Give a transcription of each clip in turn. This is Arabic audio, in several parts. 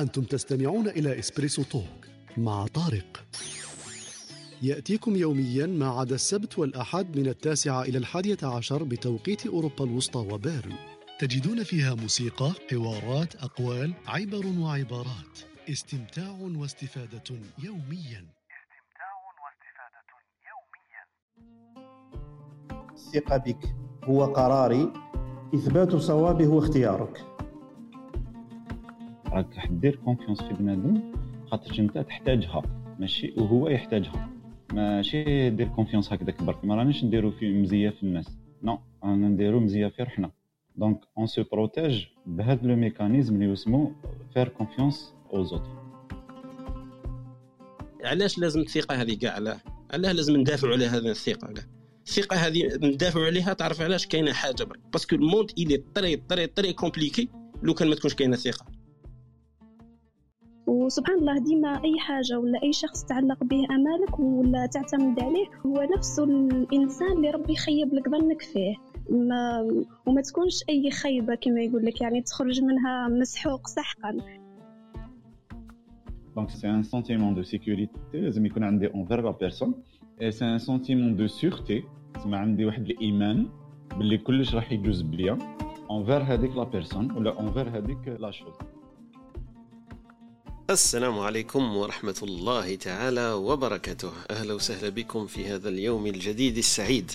أنتم تستمعون إلى إسبريسو توك مع طارق. يأتيكم يوميا ما عدا السبت والأحد من التاسعة إلى الحادية عشر بتوقيت أوروبا الوسطى وبيرن. تجدون فيها موسيقى، حوارات، أقوال، عبر وعبارات. استمتاع واستفادة يوميا. الثقة بك هو قراري. إثبات صوابه واختيارك. راك دير confiance في بنادم خاطر انت تحتاجها. ماشي؟ وهو يحتاجها. ماشي دير confiance هكذاك برك. ما رانيش نديرو في مزية في الناس. non رانا نديرو مزية في روحنا. donc on se protège بهذا le mécanisme اللي اسمو faire confiance aux autres علاش لازم الثقة هذه كاع؟ علاه علاه لازم ندافعوا على هذه الثقة؟ كاع الثقة هذه ندافعوا عليها تعرف علاش كاينة حاجة برك. parce que le monde il est très très très compliqué لو كان ما تكونش كاينة ثقة. وسبحان الله ديما أي حاجة ولا أي شخص تعلق به أمالك ولا تعتمد عليه هو نفسه الإنسان اللي ربي يخيب لك ظنك فيه. ما وما تكونش أي خيبة كما يقول لك يعني تخرج منها مسحوق سحقا. donc c'est un sentiment de sécurité لازم يكون عندي envers la personne et c'est un sentiment de sûreté تسمى عندي واحد الإيمان باللي كلش راح يجوز بيا. envers هذيك la personne ولا envers هذيك la chose السلام عليكم ورحمة الله تعالى وبركاته. أهلا وسهلا بكم في هذا اليوم الجديد السعيد.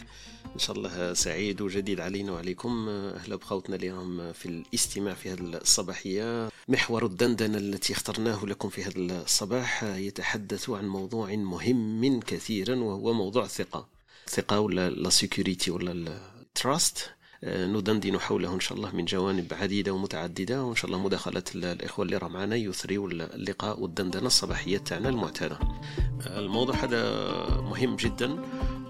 إن شاء الله سعيد وجديد علينا وعليكم. أهلا بخوتنا اليوم في الاستماع في هذه الصباحية. محور الدندنة التي اخترناه لكم في هذا الصباح يتحدث عن موضوع مهم كثيرا وهو موضوع الثقة. الثقة ولا la sécurité ولا ال trust ندندن حوله إن شاء الله من جوانب عديدة ومتعددة وإن شاء الله مداخلة الإخوة اللي راه معنا يثريوا اللقاء والدندنة الصباحية تاعنا المعتادة. الموضوع هذا مهم جدا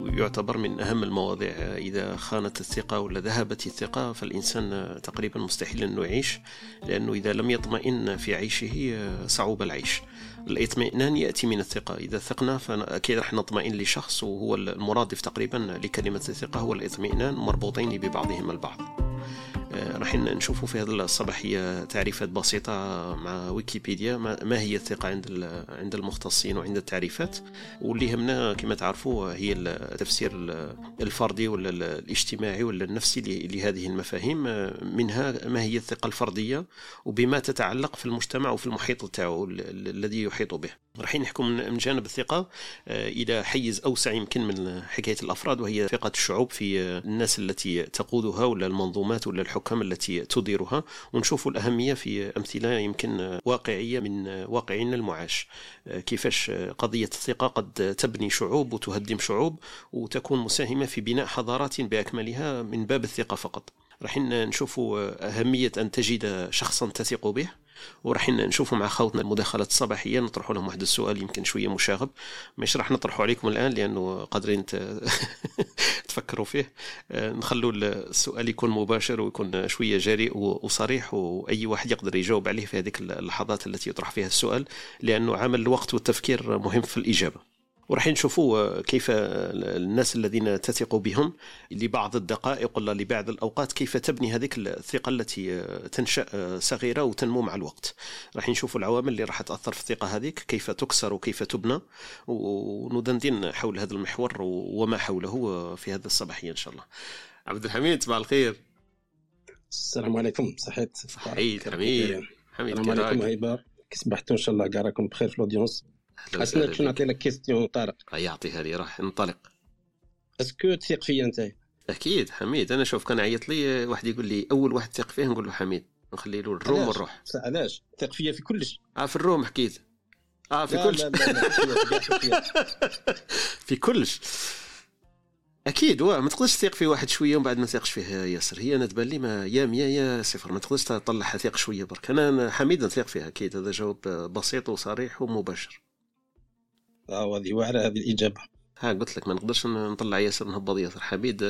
ويعتبر من أهم المواضيع إذا خانت الثقة ولا ذهبت الثقة فالإنسان تقريبا مستحيل انه يعيش لأنه إذا لم يطمئن في عيشه صعوب العيش. الاطمئنان يأتي من الثقة. إذا ثقنا فاكيد راح نطمئن لشخص وهو المرادف تقريبا لكلمة الثقة. هو الاطمئنان مربوطين ببعضهما البعض. راح نشوفوا في هذه الصباحية تعريفات بسيطة مع ويكيبيديا ما هي الثقة عند عند المختصين وعند التعريفات. واللي يهمنا كما تعرفوا هي التفسير الفردي ولا الاجتماعي ولا النفسي لهذه المفاهيم. منها ما هي الثقة الفردية وبما تتعلق في المجتمع وفي المحيط تاعو الذي يحيط به. راح نحكم من جانب الثقة إلى حيز أوسع يمكن من حكاية الأفراد وهي ثقة الشعوب في الناس التي تقودها ولا المنظومات ولا الحكام التي تديرها ونشوف الأهمية في أمثلة يمكن واقعية من واقعنا المعاش. كيفاش قضية الثقة قد تبني شعوب وتهدم شعوب وتكون مساهمة في بناء حضارات بأكملها من باب الثقة فقط. راح نشوف أهمية أن تجد شخصا تثق به. وراح نشوفوا مع خوتنا المداخلات الصباحية. نطرحوا لهم واحد السؤال يمكن شوية مشاغب. مش راح نطرحه عليكم الآن لأنه قادرين تفكروا فيه. نخلوا السؤال يكون مباشر ويكون شوية جريء وصريح وأي واحد يقدر يجاوب عليه في هذيك اللحظات التي يطرح فيها السؤال لأنه عمل الوقت والتفكير مهم في الإجابة. وراح نشوفوا كيف الناس الذين تثق بهم لبعض الدقائق ولا لبعض الأوقات كيف تبني هذيك الثقة التي تنشأ صغيرة وتنمو مع الوقت. راح نشوفوا العوامل اللي راح تأثر في الثقة هذيك كيف تكسر وكيف تبنى. وندندن حول هذا المحور وما حوله في هذا الصباحية إن شاء الله. عبد الحميد صباح الخير. السلام عليكم. صحيت صحيت حميد حميد. السلام عليكم هيبة. كي صبحتوا إن شاء الله كاع راكم بخير في ال audience. حسنا شنو نعطي لك question طارق يعطيها لي راح ننطلق اسكو تثق فيا أنت. أكيد حميد. أنا شوف كان عيط لي واحد يقول لي أول واحد ثق فيه نقول له حميد. نخلي له الروم ونروح علاش؟ ثق فيا في كلش. آه في الروم حكيت آه في كلش. في كلش. أكيد واه ما تقدرش تثق في واحد شوية ومن بعد ما تثقش فيه ياسر. هي أنا تبان لي ما يا 100 يا صفر. ما تقدرش تطلعها ثق شوية برك. أنا حميد نثق فيها أكيد. هذا جواب بسيط وصريح ومباشر. هذه واعرة هذه الإجابة. ها قلت لك ما نقدرش نطلع ياسر نهبط ياسر حميد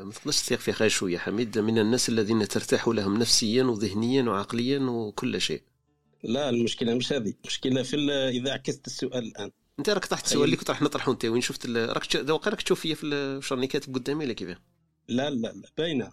ما تقدرش تثق فيه غير شوية. حميد من الناس الذين ترتاح لهم نفسيا وذهنيا وعقليا وكل شيء. لا المشكلة مش هذه. المشكلة في إذا عكست السؤال الآن. أنت راك طرحت السؤال اللي كنت راح نطرحه أنت وين شفت ال... راك راك تشوف فيا في ال... راني كاتب قدامي ولا كيفاه؟ لا لا لا باينة.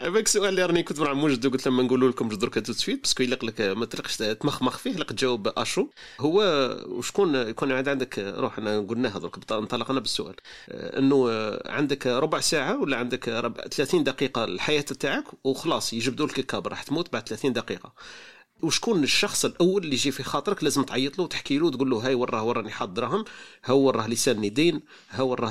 هذاك السؤال اللي راني كنت مع موجد قلت لما نقولوا لكم درك tout de suite parce que الا لك ما تلقش تمخمخ فيه لك تجاوب à chaud. هو وشكون يكون عندك؟ روح أنا قلناها درك انطلقنا بالسؤال. إنه عندك ربع ساعة ولا عندك 30 دقيقة الحياة تاعك وخلاص يجبدوا لك الكاب راح تموت بعد 30 دقيقة. وشكون الشخص الأول اللي يجي في خاطرك لازم تعيط له وتحكي له وتقول له هاي وراه وراني حاط دراهم ها وراه لساني دين ها وراه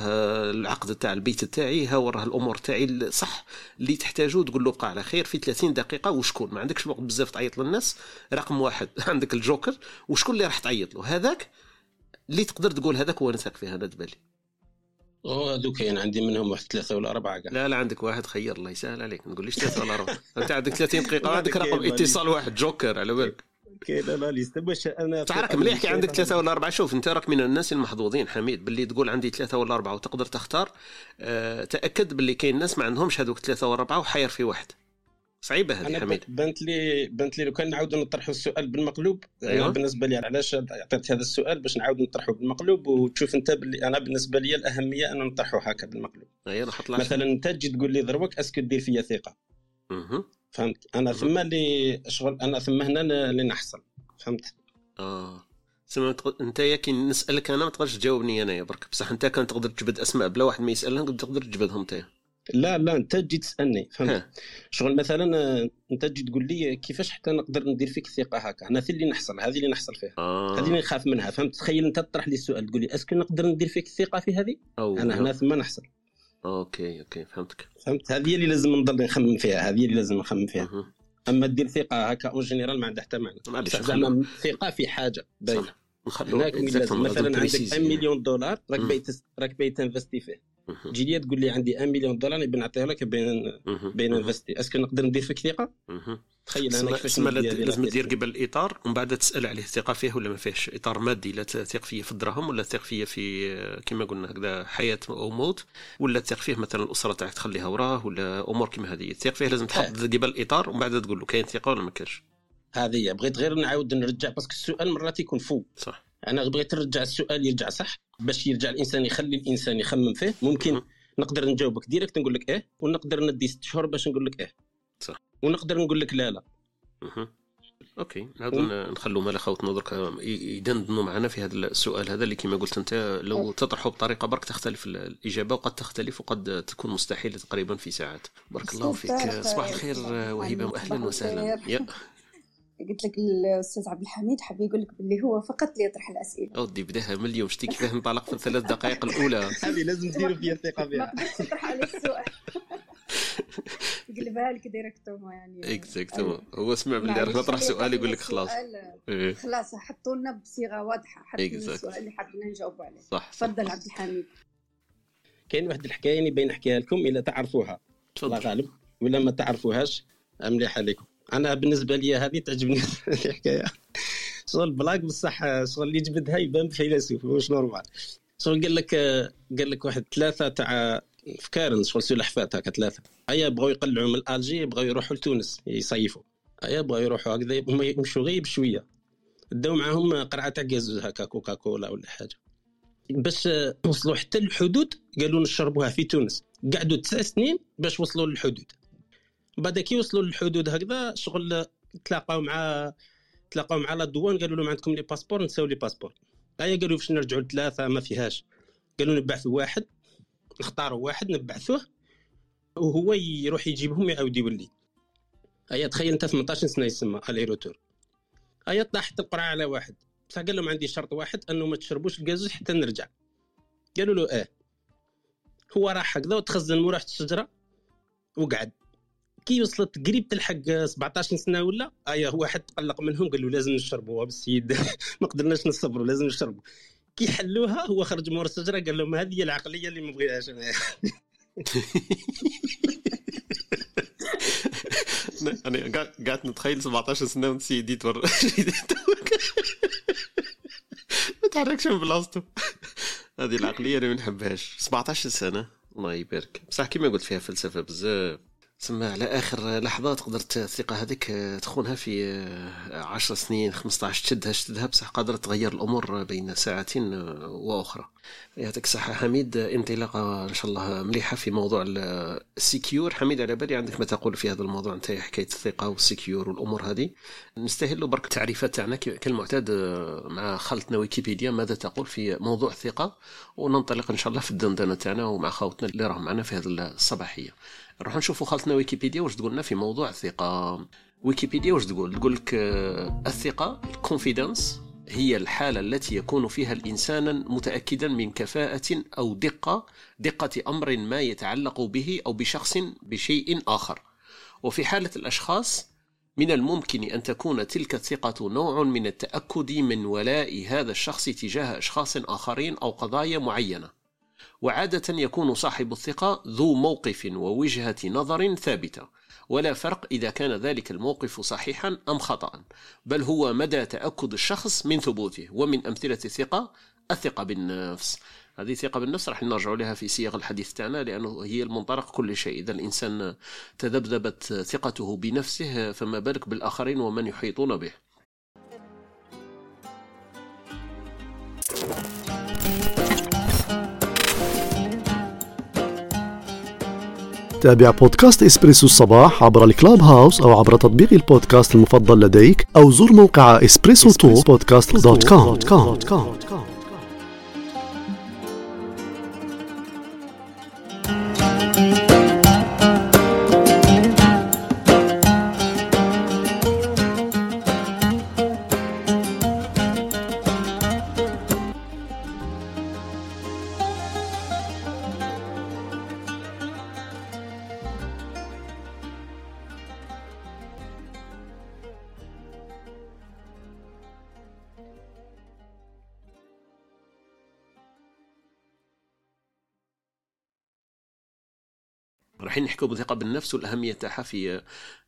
العقد تاع البيت تاعي ها وراه الأمور تاعي صح اللي تحتاجه تقول له بقى على خير في 30 دقيقة وشكون؟ ما عندكش وقت بزاف تعيط للناس رقم واحد عندك الجوكر وشكون اللي راح تعيط له؟ هذاك اللي تقدر تقول هذاك هو نثق فيه أنا دبالي هذوك كاين عندي منهم واحد ثلاثة ولا أربعة كاع لا لا عندك واحد خير الله يسهل عليك. ما تقوليش ثلاثة ولا أربعة؟ أنت عندك 30 دقيقة عندك رقم اتصال واحد جوكر على بالك. كاين لا ليست باش أنا تعرف مليح كي عندك ثلاثة ولا أربعة؟ شوف أنت راك من الناس المحظوظين حميد. باللي تقول عندي ثلاثة ولا أربعة وتقدر تختار أه تأكد باللي كاين ناس ما عندهمش هذوك ثلاثة ولا أربعة وحاير في واحد. صعيبة هذه حميد. بانت لي بانت لي لو كان نعاودوا نطرحوا السؤال بالمقلوب أيوة. بالنسبة لي علاش عطيت هذا السؤال باش نعاود نطرحه بالمقلوب وتشوف أنت باللي أنا بالنسبة لي الأهمية أن نطرحه هكا بالمقلوب. أيوة مثلا أنت تجي تقول لي دروك est-ce que دير فيا ثقة. أه. فهمت؟ أنا ثم اللي شغل أنا ثم هنا اللي نحصل فهمت؟ آه. سما أنت يا كي نسألك أنا ما تقدرش تجاوبني أنايا برك. بصح أنت كان تقدر تجبد أسماء بلا واحد ما يسالهم تقدر تجبدهم أنت. لا لا انت تجي تسألني فهمت؟ شغل مثلا انت تجي تقول لي كيفاش حتى نقدر ندير فيك الثقة هكا؟ أنا اللي نحصل هذه اللي نحصل فيها. آه. هذه اللي نخاف منها فهمت؟ تخيل انت تطرح لي السؤال تقول لي est-ce que نقدر ندير فيك الثقة في هذه؟ أنا هنا ثم نحصل. OK OK فهمتك. فهمت؟ هذه اللي لازم نضل نخمم فيها هذه اللي لازم نخمم فيها. أه. أما دير ثقة هكا en général ما عندها حتى معنى زعما ثقة في حاجة باينه مثلا عندك 1 مليون دولار راك باغي راك باغي ت investi فيه. تجي لي تقول لي عندي 1 مليون دولار نبي نعطيه لك بين بين investi est-ce que نقدر ندير فيك ثقه تخيل أنا كيفاش لازم تدير قبل الاطار ومن بعد تسأل عليه ثقة فيه ولا ما فيهش؟ إطار مادي لا تثق فيه في الدراهم ولا تثق فيه في كما قلنا هكذا حياة أو موت ولا تثق فيه مثلا الأسرة تاعك تخليها وراه ولا أمور كما هذه. تثق فيه لازم تحط قبل الاطار ومن بعد تقول له كاين ثقة ولا ما كاينش؟ هذه بغيت غير نعاود نرجع parce que السؤال مرات يكون فوق. صح. أنا بغيت نرجع السؤال يرجع صح؟ باش يرجع الإنسان يخلي الإنسان يخمم فيه ممكن نقدر نجاوبك direct نقول لك إيه ونقدر ندي ست شهور باش نقول لك إيه. صح. ونقدر نقول لك لا لا. أها OK. نعاودوا نخلوا مال خوتنا درك يدندنوا معنا في هذا السؤال هذا اللي كما قلت أنت لو تطرحه بطريقة برك تختلف الإجابة وقد تختلف وقد تكون مستحيلة تقريبا في ساعات. بارك الله فيك. صباح الخير وهبة واهلا وسهلا. قلت لك الأستاذ عبد الحميد حاب يقول لك باللي هو فقط اللي يطرح الأسئلة. اودي بداها من اليوم شتي كيفاه انطلق في الثلاث دقائق الأولى. هذه لازم تديروا فيها الثقة بها. ما قدرتش نطرح عليه السؤال. يقلبها لك directement يعني. exactement هو سمع باللي راح نطرح سؤال يقول لك خلاص. إيه. خلاص حطوا لنا بصيغة واضحة. حتى السؤال اللي حابين نجاوبوا عليه. صح تفضل عبد الحميد. كاين واحد الحكاية اللي باغي نحكيها لكم إلا تعرفوها. الله غالب. ولا ما تعرفوهاش مليحه لكم أنا بالنسبة لي هذه تعجبني الحكاية. شغل بلاك بصح شغل اللي جبدها يبان فيلسوف واش normal. شغل قال لك قال لك واحد ثلاثة تاع فكارن شغل سلحفات هكا ثلاثة. هيا بغاو يقلعوا من الجي بغاو يروحوا لتونس يصيفوا. هيا بغاو يروحوا هكذا هما يمشوا غير بشوية. داو معاهم قرعة تاع كازوز هكا كوكا كولا ولا حاجة. باش وصلوا حتى الحدود قالوا نشربوها في تونس. قعدوا تسع سنين باش وصلوا للحدود. بعد كي وصلوا للحدود هكذا شغل تلاقاو مع تلاقاو مع la douane قالوا لهم عندكم les passeports نساو les passeports. هيا قالوا باش نرجعوا لثلاثة ما فيهاش. قالوا نبعثوا واحد نختاروا واحد نبعثوه وهو يروح يجيبهم يعاود يولي. هيا تخيل أنت 18 سنة يسمى aller-retour هيا طاحت القرعة على واحد. بصح قال لهم عندي شرط واحد أنه ما تشربوش الكازوز حتى نرجع. قالوا له آه. هو راح هكذا وتخزن مو الشجرة وقعد. كي وصلت قريب تلحق 17 سنة ولا؟ ايا هو واحد تقلق منهم قال له لازم نشربوا بالسيد ما قدرناش نصبروا لازم نشربوا. كي حلوها هو خرج مور الشجرة قال لهم هذه هي العقلية اللي ما بغيهاش أنا. أنا قاعد نتخيل 17 سنة وانت سيدي تور ما تحركش من بلاصتو. هذه العقلية اللي ما نحبهاش. 17 سنة؟ الله يبارك. بصح كيما قلت فيها فلسفة بزاف. تسمى على اخر لحظه قدرت الثقة هذيك تخونها في 10 سنين 15 تشدها تشدها بصح قادرة تغير الأمور بين ساعه وأخرى. يعطيك الصحة حميد انطلاقة إن شاء الله مليحة في موضوع ال secure حميد على بالي عندك ما تقول في هذا الموضوع انت حكاية الثقة وال secure والأمور هذه؟ نستهل برك التعريفات تاعنا كالمعتاد مع خلطنا ويكيبيديا ماذا تقول في موضوع الثقة. وننطلق إن شاء الله في الدندنة تاعنا ومع خوتنا اللي راهم معنا في هذه الصباحية. نروح نشوفوا خالتنا ويكيبيديا واش تقولنا في موضوع الثقة. ويكيبيديا واش تقول؟ تقول لك آه، الثقة الكونفيدنس هي الحالة التي يكون فيها الإنسان متأكدا من كفاءة أو دقة دقة أمر ما يتعلق به أو بشخص بشيء آخر. وفي حالة الأشخاص من الممكن أن تكون تلك الثقة نوع من التأكد من ولاء هذا الشخص تجاه أشخاص آخرين أو قضايا معينة. وعادة يكون صاحب الثقة ذو موقف ووجهة نظر ثابتة. ولا فرق إذا كان ذلك الموقف صحيحا أم خطأ بل هو مدى تأكد الشخص من ثبوته ومن أمثلة الثقة الثقة بالنفس. هذه الثقة بالنفس راح نرجع لها في سياق الحديث تاعنا لأنه هي المنطلق كل شيء. إذا الإنسان تذبذبت ثقته بنفسه فما بالك بالآخرين ومن يحيطون به. تابع بودكاست إسبريسو الصباح عبر ال Clubhouse أو عبر تطبيق البودكاست المفضل لديك أو زر موقع EspressoTalkPodcast dot com رايحين نحكوا بثقه بالنفس والأهمية تاعها في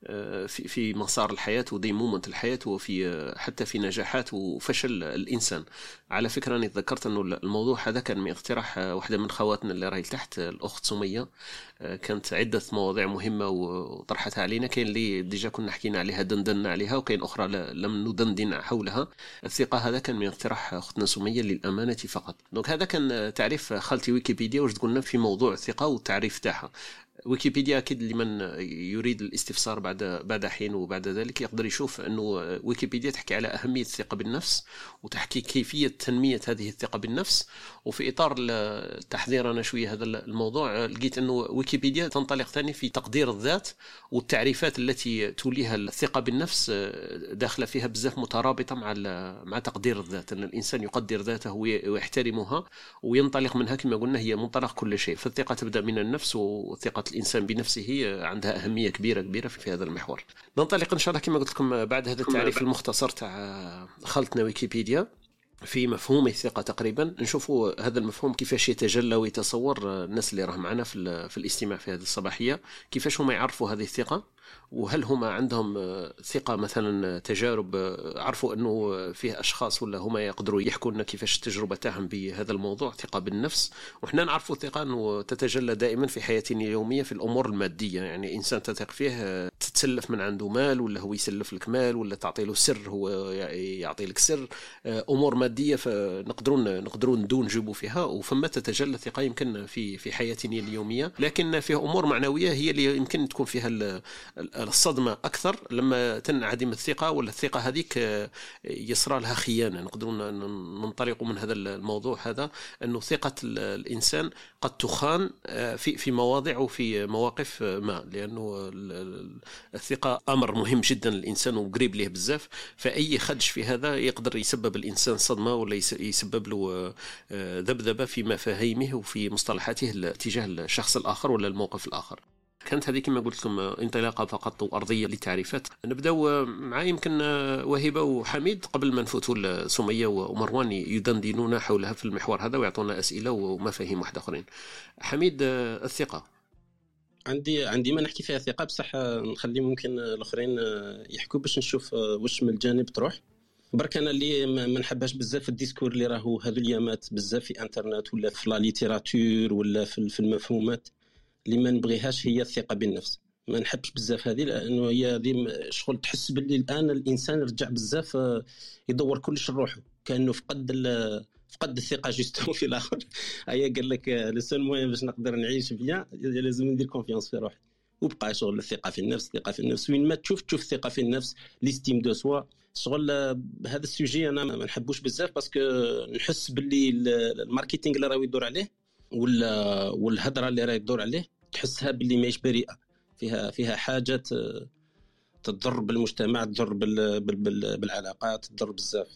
آه، في في مسار الحياة وديمومه الحياة وفي آه، حتى في نجاحات وفشل الإنسان. على فكرة أنا تذكرت أنه الموضوع هذا كان من اقتراح آه، واحدة من خواتنا اللي راهي تحت الأخت سمية. كانت عدة مواضيع مهمة وطرحتها علينا. كاين اللي déjà كنا حكينا عليها دندنا عليها وكاين أخرى لم ندندن حولها. الثقة هذا كان من اقتراح أختنا سمية للأمانة فقط. donc هذا كان تعريف خالتي ويكيبيديا واش تقولنا في موضوع الثقة والتعريف تاعها. ويكيبيديا أكيد لمن يريد الاستفسار بعد بعد حين وبعد ذلك يقدر يشوف أنه ويكيبيديا تحكي على أهمية الثقه بالنفس وتحكي كيفية تنمية هذه الثقة بالنفس. وفي إطار التحذير أنا شوية هذا الموضوع لقيت أنه ويكيبيديا تنطلق ثاني في تقدير الذات والتعريفات التي توليها الثقة بالنفس داخله فيها بزاف مترابطة مع مع تقدير الذات. أن الإنسان يقدر ذاته ويحترمها وينطلق منها كما قلنا هي منطلق كل شيء. فالثقة تبدأ من النفس وثقه الإنسان بنفسه عندها أهمية كبيرة كبيرة في هذا المحور. ننطلق إن شاء الله كما قلت لكم بعد هذا التعريف المختصر تاع خلطنا ويكيبيديا في مفهوم الثقة تقريبا. نشوفوا هذا المفهوم كيفاش يتجلى ويتصور الناس اللي راه معنا في, في الاستماع في هذه الصباحية. كيفاش هم يعرفوا هذه الثقة؟ وهل هما عندهم ثقة مثلا تجارب عرفوا أنه فيه أشخاص ولا هما يقدروا يحكوا لنا كيفاش التجربه تاعهم بهذا الموضوع ثقة بالنفس. وحنا نعرفوا الثقة أنه تتجلى دائما في حياتنا اليومية في الأمور المادية. يعني إنسان تثق فيه تتسلف من عنده مال ولا هو يسلف لك مال ولا تعطي له سر هو يعطي لك سر. أمور مادية فنقدرون نقدروا ندون نجيبوا فيها. وفما تتجلى الثقة يمكن في في حياتنا اليومية. لكن فيه أمور معنوية هي اللي يمكن تكون فيها الصدمة أكثر لما تنعدم الثقة ولا الثقة هذيك آه، يصرى لها خيانة. نقدروا ننطلق من هذا الموضوع هذا أنه ثقة الإنسان قد تخان آه، في في مواضع وفي مواقف آه، ما. لأنه الثقة أمر مهم جدا للإنسان وقريب له بزاف. فأي خدش في هذا يقدر يسبب الإنسان صدمة ولا يسبب له ذبذبة في مفاهيمه وفي مصطلحاته تجاه الشخص الآخر ولا الموقف الآخر. كانت هذه كما قلت لكم انطلاقة فقط وأرضية للتعريفات نبداو مع يمكن وهبه وحميد قبل ما نفوتوا لسمية ومروان يدندنون حولها في المحور هذا ويعطونا أسئلة ومفاهيم واحدة آخرين. حميد الثقة. عندي عندي ما نحكي فيها ثقة بصح نخلي ممكن الآخرين يحكوا باش نشوف واش من الجانب تروح. برك أنا اللي ما نحبهاش بزاف الديسكور اللي راهو هذو اليامات بزاف في انترنت ولا في لا ولا في المفهومات. اللي ما نبغيهاش هي الثقة بالنفس. ما نحبش بزاف هذه لأنه هي هذه شغل تحس باللي الآن الإنسان رجع بزاف آه، يدور كلش لروحه كأنه فقد فقد الثقة justement في الآخر. هيا قال لك le seul moyen باش نقدر نعيش bien لازم ندير confiance في روحي. وبقى شغل الثقة في النفس الثقة في النفس. وين ما تشوف تشوف الثقة في النفس l'estime de soi شغل هذا ال sujet أنا ما نحبوش بزاف parce que نحس باللي ال marketing اللي راه يدور عليه ولا والهضرة اللي راه يدور عليه تحسها باللي ماهيش بريئة. فيها فيها حاجات تضر بالمجتمع تضر بالعلاقات تضر بزاف.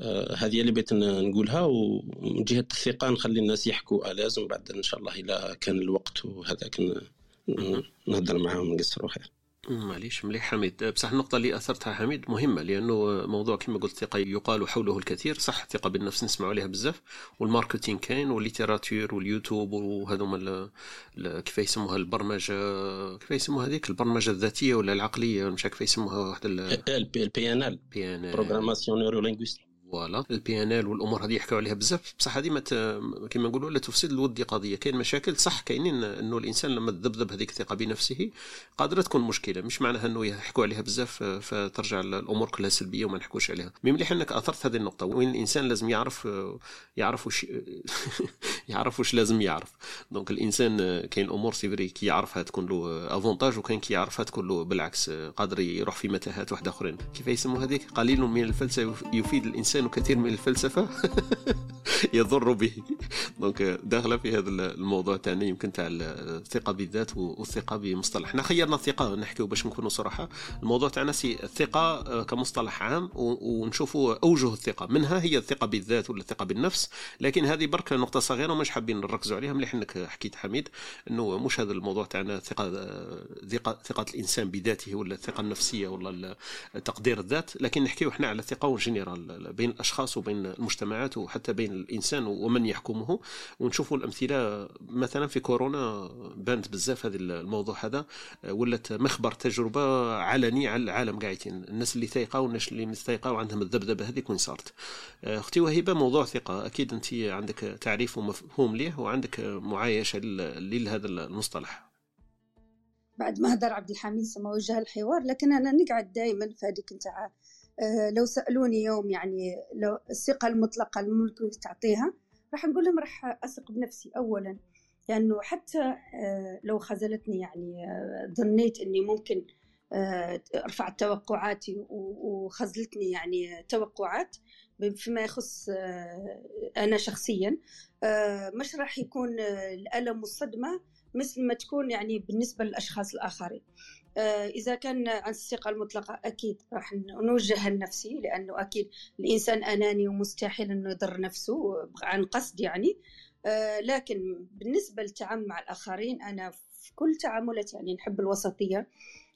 آه، هذه اللي بغيت نقولها ومن جهة الثقه نخلي الناس يحكوا لازم بعد إن شاء الله اذا كان الوقت وهذاك نهضر معاهم نقصروا خير. معليش مليح حميد. بصح النقطة اللي أثرتها حميد مهمة لأنه موضوع كما قلت ثقة يقال حوله الكثير صح؟ الثقة بالنفس نسمعوا عليها بزاف. وال marketing كاين وال littérature واليوتيوب وهذوما كيف يسموها البرمجة كيف يسموها هذيك؟ البرمجة الذاتية ولا العقلية مش كيف يسموها واحد البي ان ال بي ان ال بروغراماسيون نيورو لينغويستيك فوالا البي ان ال والأمور هذه يحكوا عليها بزاف. بصح هذه كما نقولوا لا تفسد للود قضيه كاين مشاكل صح كاينين إنه الإنسان لما تذبذب هذيك الثقة بنفسه قادرة تكون مشكلة. مش معناها إنه يحكوا عليها بزاف فترجع الأمور كلها سلبية وما نحكوش عليها. mais مليح إنك أثرت هذه النقطة. وين الإنسان لازم يعرف يعرف وش يعرف وش لازم يعرف. donc الإنسان كاين أمور c'est vrai كي يعرفها تكون له avantage وكاين كي يعرفها تكون له بالعكس قادر يروح في متاهات واحدة أخرين. كيف يسموا هذيك؟ قليل من الفلسفة يفيد الإنسان كثير من الفلسفة يضر به. donc داخله في هذا الموضوع تاعنا يمكن تاع الثقة بالذات والثقة بمصطلح. إحنا خيرنا الثقة نحكيو باش نكونوا صراحة. الموضوع تاعنا c'est الثقة كمصطلح عام ونشوفوا أوجه الثقة. منها هي الثقة بالذات ولا الثقة بالنفس. لكن هذه برك نقطة صغيرة ومش حابين نركزوا عليها. مليح إنك حكيت حميد إنه مش هذا الموضوع تاعنا ثقة ثقة ثقة الإنسان بذاته ولا الثقة النفسية ولا تقدير الذات. لكن نحكيو إحنا على الثقة جينيرال بين الأشخاص وبين المجتمعات وحتى بين الإنسان ومن يحكمه. ونشوفوا الأمثلة مثلا في كورونا بانت بزاف هذا الموضوع هذا ولات مخبر تجربة علني على العالم قاعدين. الناس اللي ثايقة والناس اللي مستيقه وعندهم الذبذبة هذيك وين صارت. أختي وهبه موضوع ثقة. أكيد أنت عندك تعريف ومفهوم ليه وعندك معايشة لهذا المصطلح. بعد ما هدر عبد الحميد سما وجه الحوار لكن أنا نقعد دائما في هذيك نتاع لو سألوني يوم يعني لو الثقة المطلقة الملك تعطيها راح نقول لهم راح أثق بنفسي اولا. لأنه حتى آه، لو خذلتني يعني آه، ظنيت إني ممكن رفعت توقعاتي وخذلتني يعني توقعات فيما يخص أنا شخصيا مش راح يكون الألم والصدمة مثل ما تكون يعني بالنسبة للأشخاص الآخرين. آه، إذا كان عن الثقة المطلقة أكيد راح نوجه لنفسي لأنه أكيد الإنسان أناني ومستحيل أنه يضر نفسه عن قصد يعني. آه، لكن بالنسبة للتعامل مع الآخرين أنا في كل تعاملات يعني نحب الوسطية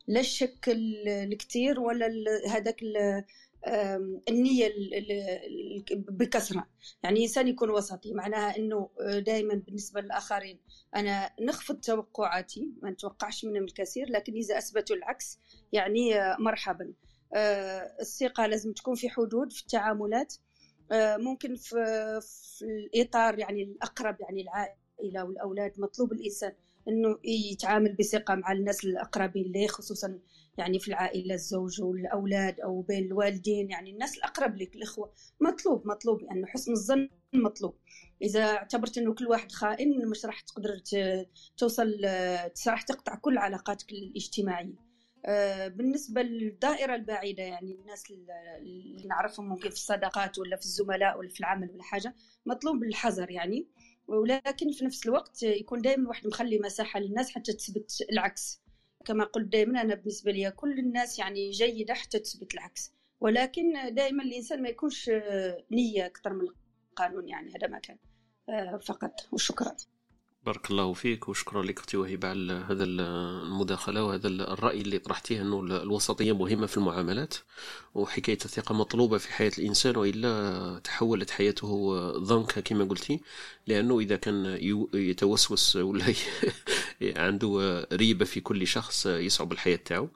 لا الشك الكثير ولا هذاك النية بكثرة يعني الإنسان يكون وسطي معناها أنه آه، دائما بالنسبة للآخرين أنا نخفض توقعاتي ما نتوقعش منهم الكثير لكن إذا أثبتوا العكس يعني آه، مرحبا. آه، الثقة لازم تكون في حدود في التعاملات. ممكن في, في الإطار يعني الأقرب يعني العائلة والأولاد مطلوب الإنسان أنه يتعامل بثقة مع الناس الأقربين ليه خصوصا يعني في العائلة الزوج والاولاد أو بين الوالدين يعني الناس الأقرب لك الأخوة. مطلوب مطلوب لأنه يعني حسن الظن مطلوب. إذا اعتبرت إنه كل واحد خائن مش راح تقدر توصل راح تقطع كل علاقاتك الاجتماعية. آه، بالنسبة للدائرة البعيدة يعني الناس اللي نعرفهم ممكن في الصداقات ولا في الزملاء ولا في العمل ولا حاجة مطلوب الحذر يعني. ولكن في نفس الوقت يكون دائما واحد مخلي مساحة للناس حتى تثبت العكس. كما قلت دائما أنا بالنسبة لي كل الناس يعني جيدة حتى تثبت العكس. ولكن دائما الإنسان ما يكونش نية أكثر من القانون يعني هذا ما كان آه، فقط. وشكرا. بارك الله فيك وشكرا لك أختي وهبة على هذا المداخلة وهذا الرأي اللي طرحتيه أنه الوسطية مهمة في المعاملات وحكاية الثقة مطلوبة في حياة الإنسان وإلا تحولت حياته ضنكا كما قلتي لأنه إذا كان يتوسوس ولا عنده ريبة في كل شخص يصعب الحياة تاعو.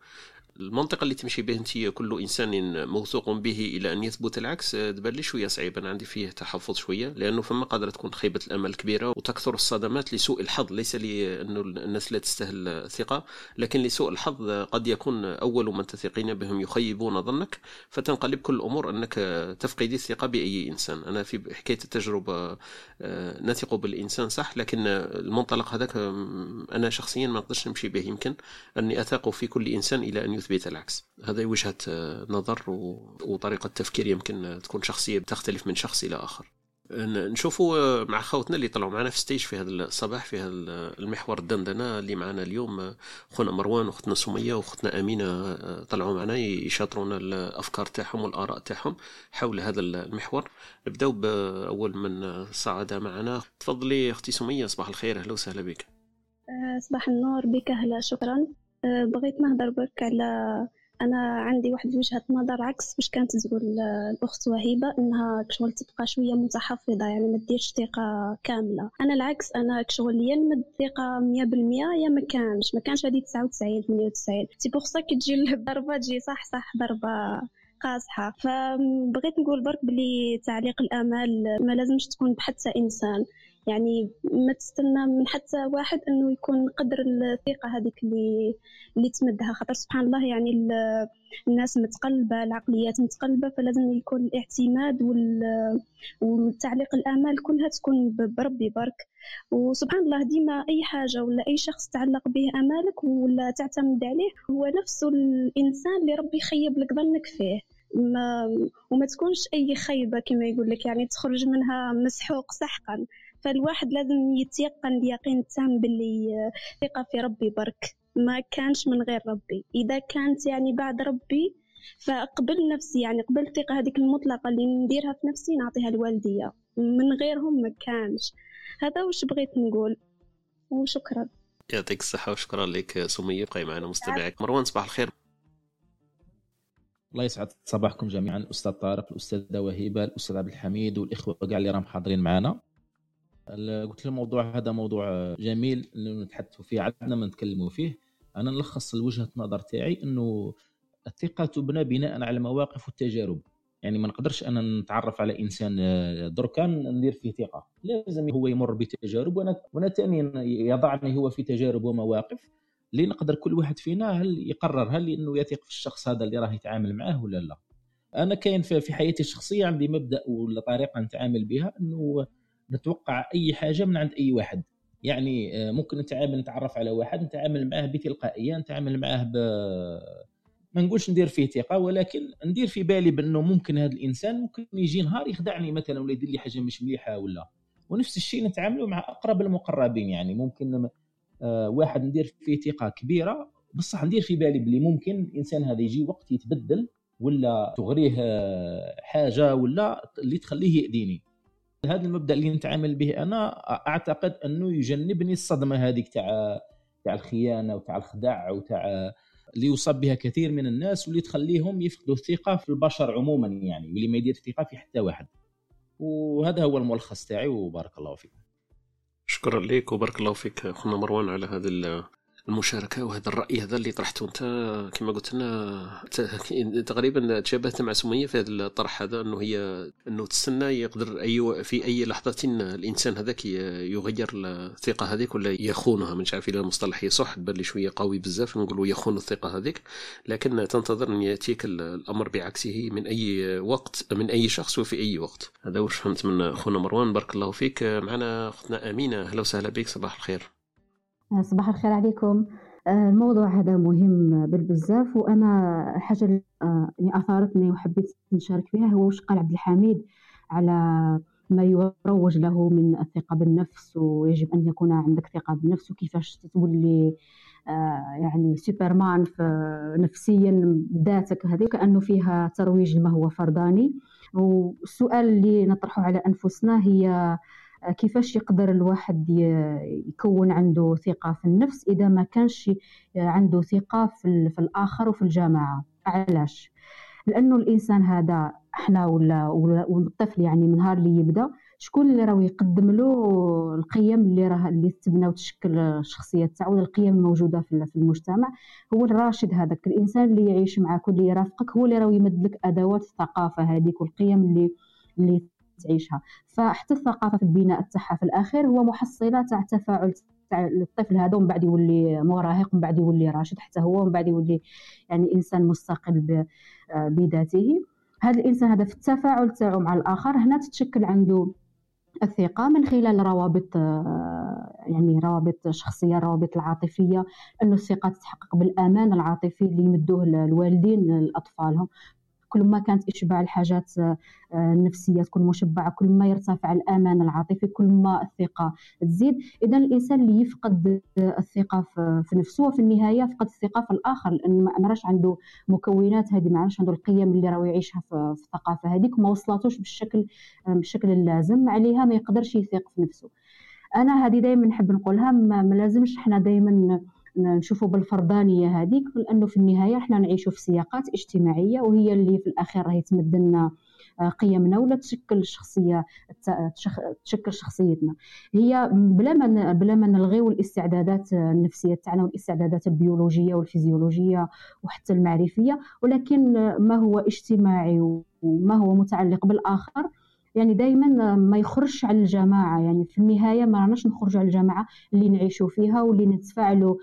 المنطقة اللي تمشي به أنت كل إنسان موثوق به إلى أن يثبت العكس تبان لي شوية صعيب. أنا عندي فيه تحفظ شوية لأنه فما قادرة تكون خيبة الأمل كبيرة وتكثر الصدمات لسوء الحظ. ليس لأنه الناس لا تستاهل الثقة لكن لسوء الحظ قد يكون أول من تثقين بهم يخيبون ظنك. فتنقلب كل الأمور أنك تفقدي الثقة بأي إنسان. أنا في حكاية التجربة آه، نثق بالإنسان صح لكن المنطلق هذاك أنا شخصيا ما نقدرش نمشي به. يمكن أني اثق في كل إنسان إلى أن يثبت العكس. هذه وجهة نظر وطريقة تفكير يمكن تكون شخصية تختلف من شخص إلى آخر. نشوفوا مع خوتنا اللي طلعوا معنا في ستيج في هذا الصباح في هذا المحور الدندنة اللي معنا اليوم خونا مروان واختنا سمية واختنا أمينة طلعوا معنا يشاطرونا الأفكار تاعهم والآراء تاعهم حول هذا المحور. نبداو بأول من صعد معنا. تفضلي أختي سمية صباح الخير أهلا وسهلا بك. صباح النور بك أهلا شكرا. بغيت نهضر برك على أنا عندي واحد وجهة نظر عكس باش كانت تقول الأخت وهيبة إنها كشغل تبقى شوية متحفظة يعني ما ديرش ثقة كاملة. أنا العكس أنا كشغل يا نمد ثقة 100% يا ما كانش. ما كانش هذه 99 98 c'est pour ça كي تجي الضربه تجي صح صح ضربة قاصحة. فبغيت نقول برك بلي تعليق الامال ما لازمش تكون بحتى إنسان. يعني ما تستنى من حتى واحد إنه يكون قدر الثقة هذيك اللي اللي تمدها. خاطر سبحان الله يعني الناس متقلبة العقليات متقلبة فلازم يكون الاعتماد والتعليق الآمال كلها تكون بربي برك وسبحان الله ديما أي حاجة ولا أي شخص تعلق به آمالك ولا تعتمد عليه هو نفسه الإنسان اللي ربي يخيب لك ظنك فيه. ما وما تكونش أي خيبة كما يقول لك يعني تخرج منها مسحوق سحقا. فالواحد لازم يتيقن اليقين التام باللي ثقة في ربي برك. ما كانش من غير ربي. إذا كانت يعني بعد ربي فقبل نفسي. يعني قبل الثقة هذيك المطلقة اللي نديرها في نفسي نعطيها لوالدية من غيرهم ما كانش. هذا وش بغيت نقول؟ وشكرا. يعطيك الصحة وشكرا لك سمية. بقي معنا مستمعك مروان صباح الخير. الله يسعد صباحكم جميعا. الأستاذ طارق الأستاذة وهيبة الأستاذ عبد الحميد والإخوة كاع اللي راهم حاضرين معنا قلت الموضوع هذا موضوع جميل نتحدثوا فيه عندنا ما نتكلموا فيه. أنا نلخص وجهة النظر تاعي إنه الثقة تبنى بناء على المواقف والتجارب. يعني ما نقدرش أنا نتعرف على إنسان دركا ندير فيه ثقة. لازم هو يمر بتجارب وأنا وأنا ثانيا يضعني هو في تجارب ومواقف. اللي نقدر كل واحد فينا هل يقرر هل إنه يثق في الشخص هذا اللي راه يتعامل معاه ولا لا؟ أنا كاين في حياتي الشخصية عندي مبدأ ولا طريقة نتعامل بها إنه نتوقع أي حاجة من عند أي واحد. يعني آه، ممكن نتعامل نتعرف على واحد نتعامل معاه بتلقائية نتعامل معاه ب ما نقولش ندير فيه ثقة ولكن ندير في بالي بأنه ممكن هذا الإنسان ممكن يجي نهار يخدعني مثلا ولا يدير لي حاجة مش مليحة ولا. ونفس الشيء نتعاملوا مع أقرب المقربين يعني. ممكن آه، واحد ندير فيه ثقة كبيرة بصح ندير في بالي بلي ممكن الإنسان هذا يجي وقت يتبدل ولا تغريه آه، حاجة ولا اللي تخليه يأذيني. هذا المبدأ اللي نتعامل به أنا أعتقد أنه يجنبني الصدمة هذيك تاع تاع الخيانة وتاع الخداع وتاع اللي يصاب بها كثير من الناس واللي تخليهم يفقدوا الثقة في البشر عموما يعني واللي ما يدير ثقه في حتى واحد. وهذا هو الملخص تاعي وبارك الله فيك شكرا لك وبارك الله فيك أخونا مروان على هذا المشاركة وهذا الرأي هذا اللي طرحته أنت كما قلت لنا تقريبا تشابهت مع سمية في هذا الطرح هذا أنه هي أنه تستنى يقدر أي في أي لحظة الإنسان هذاك يغير الثقة هذيك ولا يخونها. مش عارف اذا المصطلح يصح بان شوية قوي بزاف نقولوا يخون الثقة هذيك لكن تنتظر أن يأتيك الأمر بعكسه من أي وقت من أي شخص وفي أي وقت. هذا واش فهمت من اخونا مروان. بارك الله فيك. معنا أختنا أمينة. أهلا وسهلا بك. صباح الخير. صباح الخير عليكم. آه، الموضوع هذا مهم بالبزاف وأنا الحاجة اللي آه، أثارتني وحبيت نشارك فيها هو وش قال عبد الحميد على ما يروج له من الثقة بالنفس ويجب أن يكون عندك ثقة بالنفس وكيفاش تولي آه، يعني سوبرمان نفسيا ذاتك هذه كأنه فيها ترويج لما هو فرداني والسؤال اللي نطرحه على أنفسنا هي كيفاش يقدر الواحد يكون عنده ثقة في النفس إذا ما كانش عنده ثقة في, الآخر وفي الجماعة علاش؟ لأنه الإنسان هذا إحنا ولا والطفل يعني من نهار اللي يبدأ شكون اللي راه يقدم له القيم اللي راه اللي تبنى وتشكل الشخصية تاعو القيم الموجودة في المجتمع هو الراشد هذاك الإنسان اللي يعيش معك واللي يرافقك هو اللي راه يمد لك أدوات الثقافة هذيك والقيم اللي اللي تعيشها. فحتى الثقافة في البناء تاعها في الأخير هو محصله تاع تفاعل تاع الطفل هذا ومن بعد يولي مراهق ومن بعد يولي راشد حتى هو ومن بعد يولي يعني إنسان مستقل بذاته. هذا الإنسان هذا في التفاعل تاعو مع الآخر هنا تتشكل عنده الثقة من خلال روابط يعني روابط شخصية روابط العاطفية أنه الثقة تتحقق بالأمان العاطفي اللي يمدوه الوالدين لأطفالهم كل ما كانت إشباع الحاجات آه، النفسية تكون مشبعة كل ما يرتفع الأمان العاطفي كل ما الثقة تزيد. إذا الإنسان اللي يفقد الثقة في نفسه وفي النهاية فقد الثقة في الآخر لأن ما راش عنده مكونات هذه ما عنده القيم اللي راه يعيشها في الثقافة هذيك وما وصلتوش بالشكل آه، بالشكل اللازم عليها ما يقدرش يثق في نفسه. أنا هذه دائما نحب نقولها ما لازمش إحنا دائما نشوفوا بالفردانيه هذيك لأنه في النهاية إحنا نعيشوا في سياقات اجتماعية وهي اللي في الأخير راهي تمد لنا آه، قيمنا ولا تشكل الشخصية تشكل شخصيتنا. هي بلا ما بلا ما نلغيو الاستعدادات النفسية تاعنا والاستعدادات البيولوجية والفيزيولوجية وحتى المعرفية ولكن ما هو اجتماعي وما هو متعلق بالآخر يعني دائما ما يخرجش على الجماعة. يعني في النهاية ما راناش نخرجوا على الجماعة اللي نعيشوا فيها واللي نتفاعلوا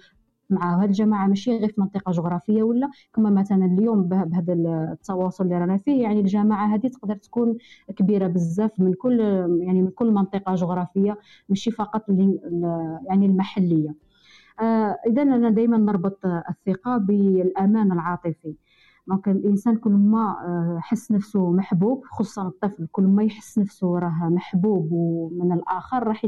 مع هاد الجماعة ماشي غير في منطقة جغرافية ولا كما مثلا اليوم بهذا التواصل اللي رانا فيه يعني الجماعة هذه تقدر تكون كبيرة بزاف من كل يعني من كل منطقة جغرافية ماشي فقط يعني المحلية. آه اذا أنا دائما نربط الثقة بالأمان العاطفي. دونك الإنسان كل ما آه، حس نفسه محبوب خصوصا الطفل كل ما يحس نفسه راه محبوب ومن الآخر راح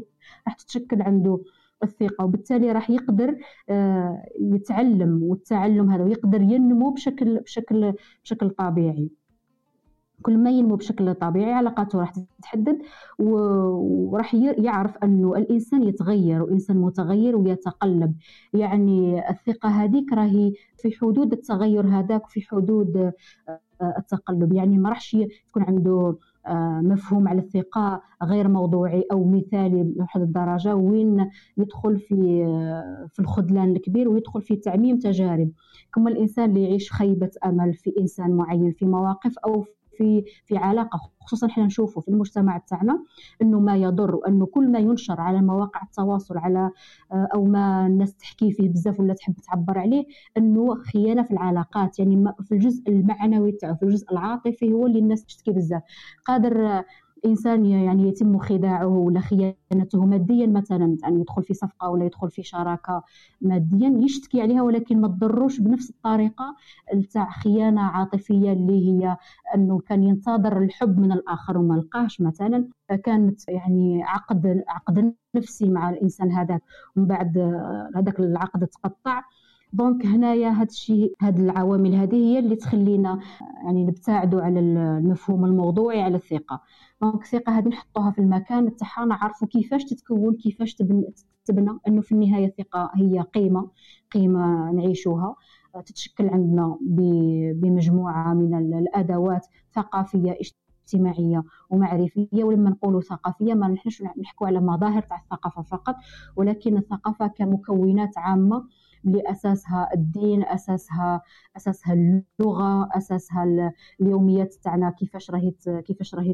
راح تتشكل عنده الثقة وبالتالي راح يقدر آه، يتعلم والتعلم هذا ويقدر ينمو بشكل بشكل بشكل طبيعي. كل ما ينمو بشكل طبيعي علاقاته راح تتحدد وراح يعرف أنه الإنسان يتغير وإنسان متغير ويتقلب. يعني الثقة هذيك راهي في حدود التغير هذاك في حدود آه، التقلب. يعني ما راحش تكون عنده مفهوم على الثقة غير موضوعي أو مثالي لواحد الدرجة وين يدخل في آه، في الخذلان الكبير ويدخل في تعميم تجارب. كما الإنسان اللي يعيش خيبة أمل في إنسان معين في مواقف أو في في علاقة خصوصا إحنا نشوفه في المجتمع تاعنا إنه ما يضر وإنه كل ما ينشر على مواقع التواصل على آه، أو ما الناس تحكي فيه بزاف ولا تحب تعبر عليه إنه خيانة في العلاقات. يعني في الجزء المعنوي تاعو في الجزء العاطفي هو اللي الناس تشتكي بزاف. قادر انسان يعني يتم خداعه ولا خيانته ماديا مثلا يعني يدخل في صفقة ولا يدخل في شراكة ماديا يشتكي عليها ولكن ما تضروش بنفس الطريقة تاع خيانة عاطفية اللي هي أنه كان ينتظر الحب من الآخر وما لقاهش مثلا. كانت يعني عقد عقد نفسي مع الإنسان هذاك. ومن بعد هذاك العقد تقطع. donc هنايا هاد الشيء هاد العوامل هذه هي اللي تخلينا يعني نبتعدوا على المفهوم الموضوعي على الثقة. donc الثقة هذه نحطوها في المكان تاعها نعرفوا كيفاش تتكون كيفاش تبنى انه في النهاية الثقة هي قيمة قيمة نعيشوها. تتشكل عندنا بمجموعة من الأدوات ثقافية اجتماعية ومعرفية ولما نقولوا ثقافية ما نحنش نحكوا على مظاهر تاع الثقافة فقط ولكن الثقافة كمكونات عامة اللي اساسها الدين أساسها أساسها اللغة أساسها اليوميات تاعنا كيفاش راهي كيفاش راهي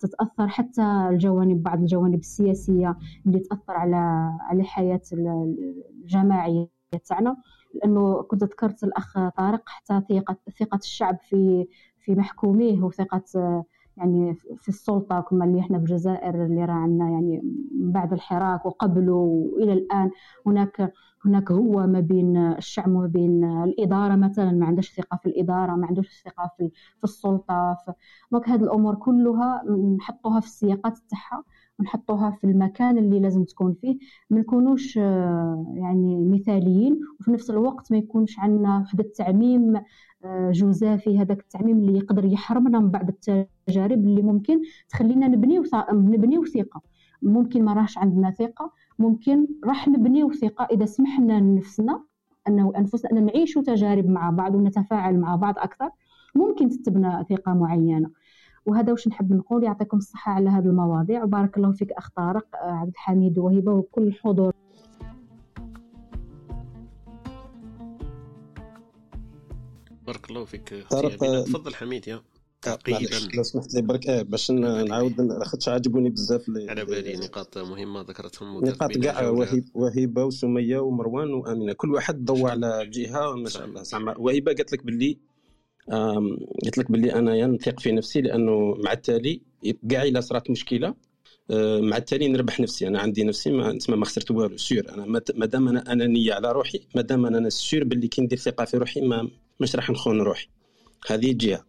تتأثر حتى الجوانب بعض الجوانب السياسية اللي تأثر على على الحياة الجماعية تاعنا. لأنه كنت ذكرت الأخ طارق حتى ثقه ثقة الشعب في في محكوميه وثقة يعني في السلطة كما اللي إحنا في الجزائر اللي راه عندنا يعني بعد الحراك وقبله وإلى الآن. هناك هناك هو ما بين الشعب وما بين الإدارة مثلا ما عندهاش ثقة في الإدارة ما عندوش ثقة في, في السلطة دونك هذه الأمور كلها نحطوها في السياقات تاعها ونحطوها في المكان اللي لازم تكون فيه ما نكونوش يعني مثاليين وفي نفس الوقت ما يكونش عندنا واحد التعميم آه، جزافي هذاك التعميم اللي يقدر يحرمنا من بعض التجارب اللي ممكن تخلينا نبنيو نبنيو ثقة. ممكن ما راهش عندنا ثقة ممكن راح نبنيو ثقه إذا سمحنا لنفسنا أنه أنفسنا أن نعيشوا تجارب مع بعض ونتفاعل مع بعض أكثر ممكن تتبنى ثقه معينة. وهذا واش نحب نقول؟ يعطيكم الصحة على هذه المواضيع. وبارك الله فيك أخ طارق آه، عبد الحميد وهبة وكل الحضور بارك الله فيك طارق تفضل حميد يا تقريبا. لو سمحت لي برك آه باش نعاود لاخاطش عجبوني بزاف على بالي نقاط مهمة ذكرتهم نقاط كاع وهيب وهبه وسمية ومروان وأمينة. كل واحد ضوى على جهة ما شاء الله. زعما وهبه قالت لك باللي قلت لك باللي انايا نثق في نفسي لأنه مع التالي كاع إلا صرات مشكلة. آه، مع التالي نربح نفسي. أنا عندي نفسي ما تسمى ما خسرت والو sûr. أنا مادام أنا أنانية على روحي مادام أنا sûr باللي كي ندير ثقة في روحي ما مش راح نخون روحي. هذه جهة.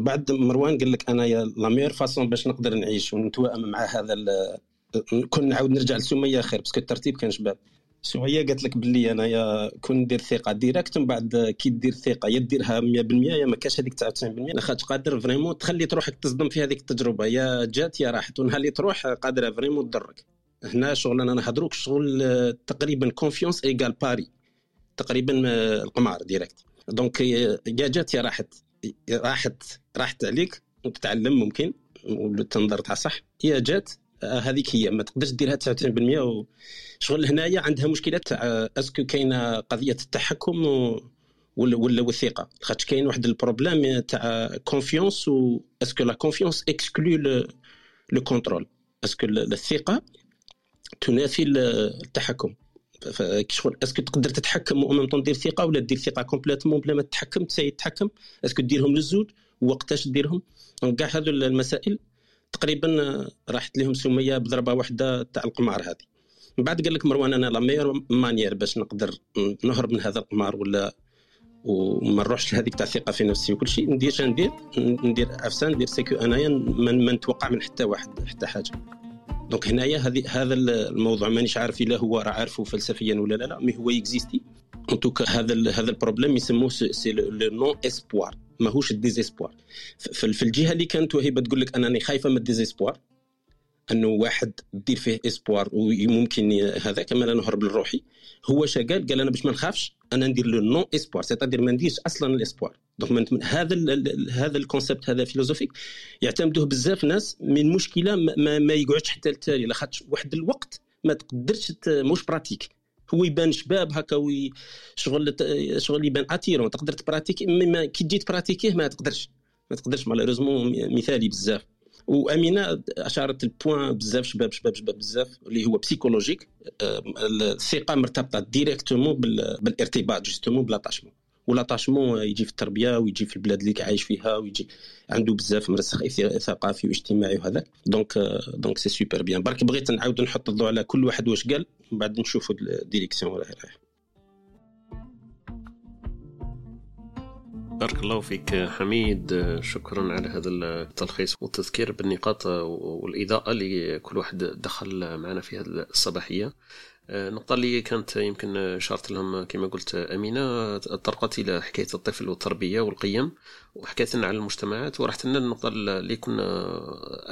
بعد مروان قال لك انايا la meilleure façon باش نقدر نعيش ونتوائم مع هذا كون نعاود نرجع لسمية خير parce que الترتيب كان شباب. سمية قالت لك باللي انايا كون ندير ثقة direct من بعد كي دير ثقة يا ديرها 100% يا ما كاش هذيك 99% لاخاطش قادر vraiment تخلي روحك تصدم في هذيك التجربة. يا جات يا راحت. ونهار اللي تروح قادرة vraiment تضرك. هنا شغل أنا نهضروك شغل تقريبا confiance égale pari تقريبا القمار direct donc يا جات يا راحت. راحت راحت عليك وتتعلم ممكن والتنظر تاع صح يا جات آه، هذيك هي. ما تقدرش ديرها 99% شغل هنايا عندها مشكلة تاع est-ce que كاينة قضية التحكم ولا ولا الثقه خاطش كاين واحد ال problème تاع confiance و est-ce que la confiance exclut le contrôle est-ce que الثقة تنافي التحكم. شغل est-ce que تقدر تتحكم ومن طون دير ثقة ولا دير ثقة complètement بلا ما تتحكم t'essaies تتحكم. est-ce que ديرهم للزوج وقتاش ديرهم. كاع هذو المسائل تقريبا راحت لهم سميه بضربة واحدة تاع القمار هذه. من بعد قال لك مروان أنا la meilleure manière باش نقدر نهرب من هذا القمار ولا وما نروحش لهذيك تاع الثقه في نفسي وكل شيء. ندير ندير؟ ندير أفسان ندير c'est que أنايا ما نتوقع من حتى واحد حتى حاجة. donc هنايا هذا الموضوع مانيش عارف إلا هو راه عارفه فلسفيا ولا لا لا mais هو existe en tout cas هذا هذا ال problème يسموه c'est le non-espoir ماهوش ال désespoir. في الجهة اللي كانت وهي تقول لك أنني خايفة من ال désespoir أنه واحد دير فيه espoir وممكن هذا كما أنا نهرب لروحي هو شا قال قال أنا باش ما نخافش أنا ندير le non-espoir c'est-à-dire ما نديرش أصلا ال espoir donc هذا ال هذا ال concept هذا philosophique يعتمدوه بزاف ناس من مشكلة ما, ما يقعدش حتى التالي لاخاطش واحد الوقت ما تقدرش مش pratique هو يبان شباب هكا oui شغل شغل يبان attirant تقدر تبراتيكي كي تجي تبراتيكيه ما تقدرش. ما تقدرش malheureusement مثالي بزاف. وأمينة أشارت ال point بزاف شباب شباب شباب بزاف اللي هو psychologique الثقة مرتبطة directement بالارتباط justement ب l'attachement و l'attachement يجي في التربية ويجي في البلاد اللي عايش فيها ويجي عنده بزاف مرسخ ثقافي واجتماعي وهذا donc donc c'est super bien برك بغيت نعاود نحط الضوء على كل واحد واش قال من بعد نشوفوا ال direction ولا غير بارك الله فيك حميد. شكرا على هذا التلخيص والتذكير بالنقاط والإضاءة اللي كل واحد دخل معنا في هذه الصباحية. النقطة اللي كانت يمكن شارت لهم كما قلت أمينة طرقت إلى حكاية الطفل والتربية والقيم. وحكيت لنا على المجتمعات ورحت لنا النقطة اللي كنا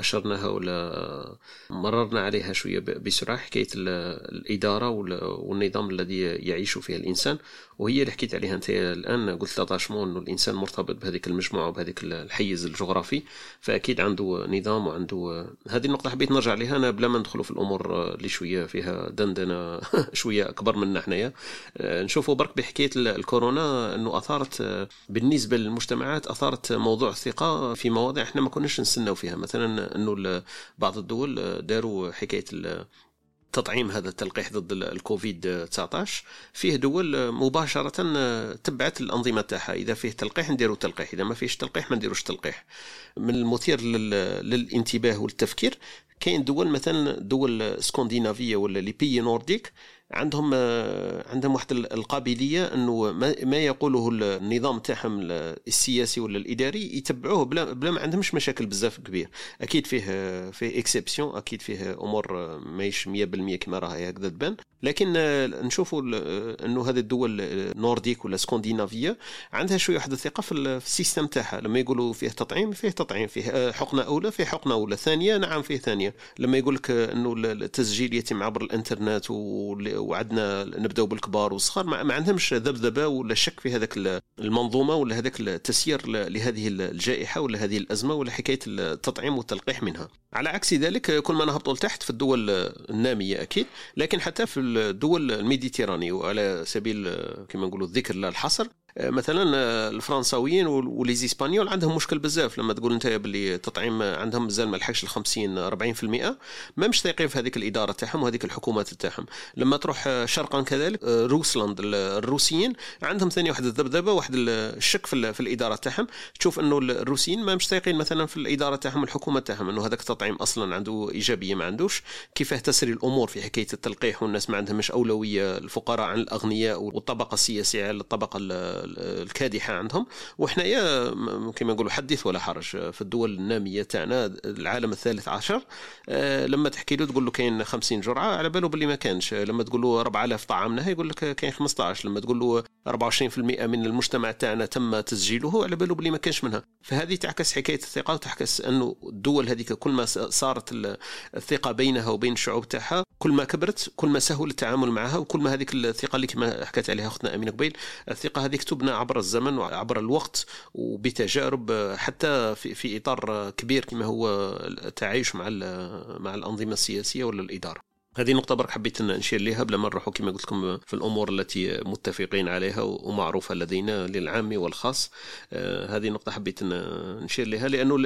أشرناها ولا مررنا عليها شوية بسرعة حكاية الإدارة والنظام الذي يعيش فيه الإنسان. وهي اللي حكيت عليها أنت الآن قلت لاتاشمون أنه الإنسان مرتبط بهذيك المجموعة وبهذيك الحيز الجغرافي فأكيد عنده نظام وعنده هذه النقطة حبيت نرجع لها. أنا بلا ما ندخلوا في الأمور اللي شوية فيها دندنة شوية أكبر منا حنايا نشوفوا برك بحكاية الكورونا أنه أثارت بالنسبة للمجتمعات أثارت موضوع الثقه في مواضيع إحنا ما كناش نستناو فيها. مثلا إنه بعض الدول داروا حكاية تطعيم هذا التلقيح ضد الكوفيد 19 فيه دول مباشرة تبعت الأنظمة تاعها. إذا فيه تلقيح نديروا تلقيح. إذا ما فيش تلقيح ما نديروش تلقيح. من المثير للانتباه والتفكير كاين دول مثلا دول سكندنافيه ولا لي بيي نورديك عندهم عندهم واحد القابلية إنه ما يقوله النظام تاعهم السياسي ولا الإداري يتبعوه بلا, بلا ما عندهمش مشاكل بزاف كبير. أكيد فيه فيه exceptions أكيد فيه أمور ماهيش 100% كما راهي هكذا تبان. لكن نشوفوا إنه هذه الدول ال nordiques ولا scandinaves عندها شوية واحد الثقه في ال système تاعها. لما يقولوا فيه تطعيم فيه تطعيم. فيه حقنة أولى فيه حقنة أولى. ثانية نعم فيه ثانية. لما يقول لك إنه التسجيل يتم عبر الإنترنت وعندنا نبداو بالكبار والصغار. ما عندهمش ذبذبة ولا شك في هذاك المنظومة ولا هذاك التسيير لهذه الجائحة ولا هذه الأزمة ولا حكاية التطعيم والتلقيح منها. على عكس ذلك كل ما نهبطوا لتحت في الدول النامية أكيد لكن حتى في الدول الميديتيراني وعلى سبيل كما نقولوا الذكر لا الحصر مثلا الفرنساويين وليزيسبانيول عندهم مشكل بزاف. لما تقول أنت باللي التطعيم عندهم مازال ما لحقش ال 50 40% ما مش ثايقين في هذيك الإدارة تاعهم وهذيك الحكومات تاعهم. لما تروح شرقا كذلك روسلاند الروسيين عندهم ثاني واحد الذبذبة واحد الشك في, الإدارة تاعهم. تشوف إنه الروسيين ما مش ثايقين مثلا في الإدارة تاعهم الحكومة تاعهم إنه هذاك التطعيم أصلا عنده إيجابية ما عندوش. كيفاه تسري الأمور في حكاية التلقيح والناس ما عندهمش أولوية الفقراء عن الأغنياء والطبقة السياسية على الطبقه الكادحة عندهم. وحنايا كما نقولوا حدث ولا حرج. في الدول النامية تاعنا العالم الثالث عشر آه، لما تحكي له تقول له كاين 50 جرعة على باله باللي ما كانش. لما تقول له 4000 طعامنا يقول لك كاين 15 لما تقول له 24% من المجتمع تاعنا تم تسجيله على باله باللي ما كانش منها. فهذه تعكس حكاية الثقة وتعكس أنه الدول هذيك كل ما صارت الثقة بينها وبين الشعوب تاعها كل ما كبرت كل ما سهل التعامل معها وكل ما هذيك الثقة اللي كما حكت عليها أختنا أمينة قبيل الثقة هذيك تبنى عبر الزمن وعبر الوقت وبتجارب حتى في, في إطار كبير كما هو التعايش مع مع الأنظمة السياسية ولا الإدارة. هذه نقطة برك حبيت نشير لها بلا ما نروحوا كما قلت لكم في الأمور التي متفقين عليها ومعروفة لدينا للعام والخاص. آه، هذه نقطة حبيت نشير لها لأنه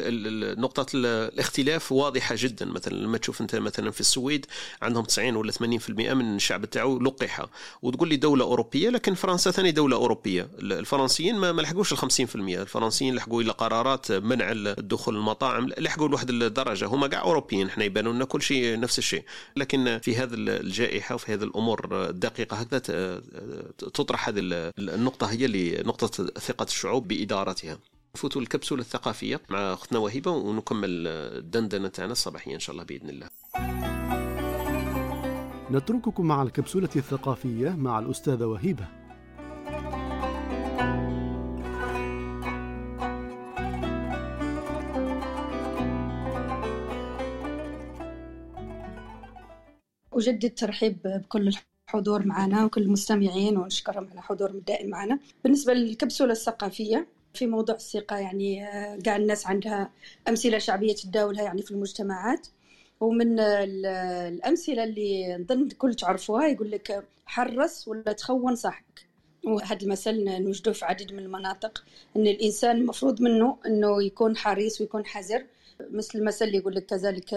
نقطة الاختلاف واضحة جدا. مثلا لما تشوف أنت مثلا في السويد عندهم 90 ولا 80% من الشعب تاعو لقح وتقول لي دولة أوروبية لكن فرنسا ثاني دولة أوروبية. الفرنسيين ما لحقوش ال 50% الفرنسيين لحقوا إلى قرارات منع الدخول المطاعم لحقوا لواحد الدرجة. هما كاع أوروبيين إحنا يبانوا لنا كل شيء نفس الشيء. لكن في هذه الجائحة وفي هذه الأمور الدقيقة. هكذا تطرح هذه النقطة هي لنقطه ثقة الشعوب بإدارتها. نفوتوا الكبسولة الثقافية مع اختنا وهبه ونكمل الدندنه تاعنا الصباحية إن شاء الله بإذن الله. نترككم مع الكبسولة الثقافية مع الأستاذة وهبه أجدد ترحيب بكل الحضور معنا وكل المستمعين ونشكرهم على حضورهم الدائم معنا بالنسبة للكبسولة الثقافية في موضوع الثقة يعني قاع الناس عندها أمثلة شعبية تداولها يعني في المجتمعات. ومن الأمثلة اللي نظن كل تعرفوها يقول لك حرص ولا تخون صاحبك. وهذا المثل نوجدوه في عديد من المناطق إن الإنسان المفروض منه إنه يكون حريص ويكون حذر مثل المثل اللي يقول لك كذلك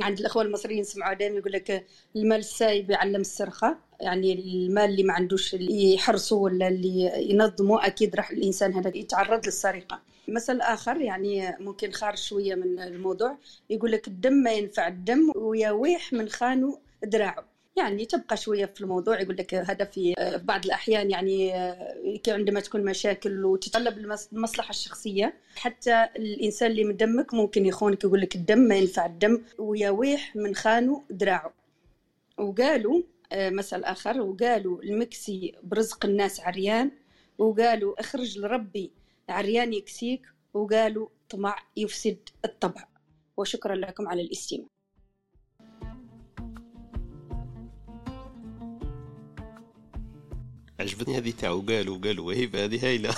عند الاخوه المصريين سمعوا دائما يقول لك المال السايب يعلم السرقة. يعني المال اللي ما عندوش اللي يحرسه ولا اللي ينظمه أكيد راح الإنسان هذا يتعرض للسرقة. مثل آخر يعني ممكن خارج شوية من الموضوع يقول لك الدم ما ينفع الدم ويويح من خانه دراعه يعني تبقى شوية في الموضوع يقول لك هذا في بعض الأحيان يعني عندما تكون مشاكل وتتطلب المصلحة الشخصية حتى الإنسان اللي من دمك ممكن يخونك يقول لك الدم ما ينفع الدم ويويح من خانه دراعه. وقالوا مثل آخر وقالوا المكسي برزق الناس عريان وقالوا اخرج لربي عريان يكسيك وقالوا طمع يفسد الطبع. وشكرا لكم على الاستماع. عجبتني هذه تاع وقالوا وقالوا وهيبه هذه هايلة.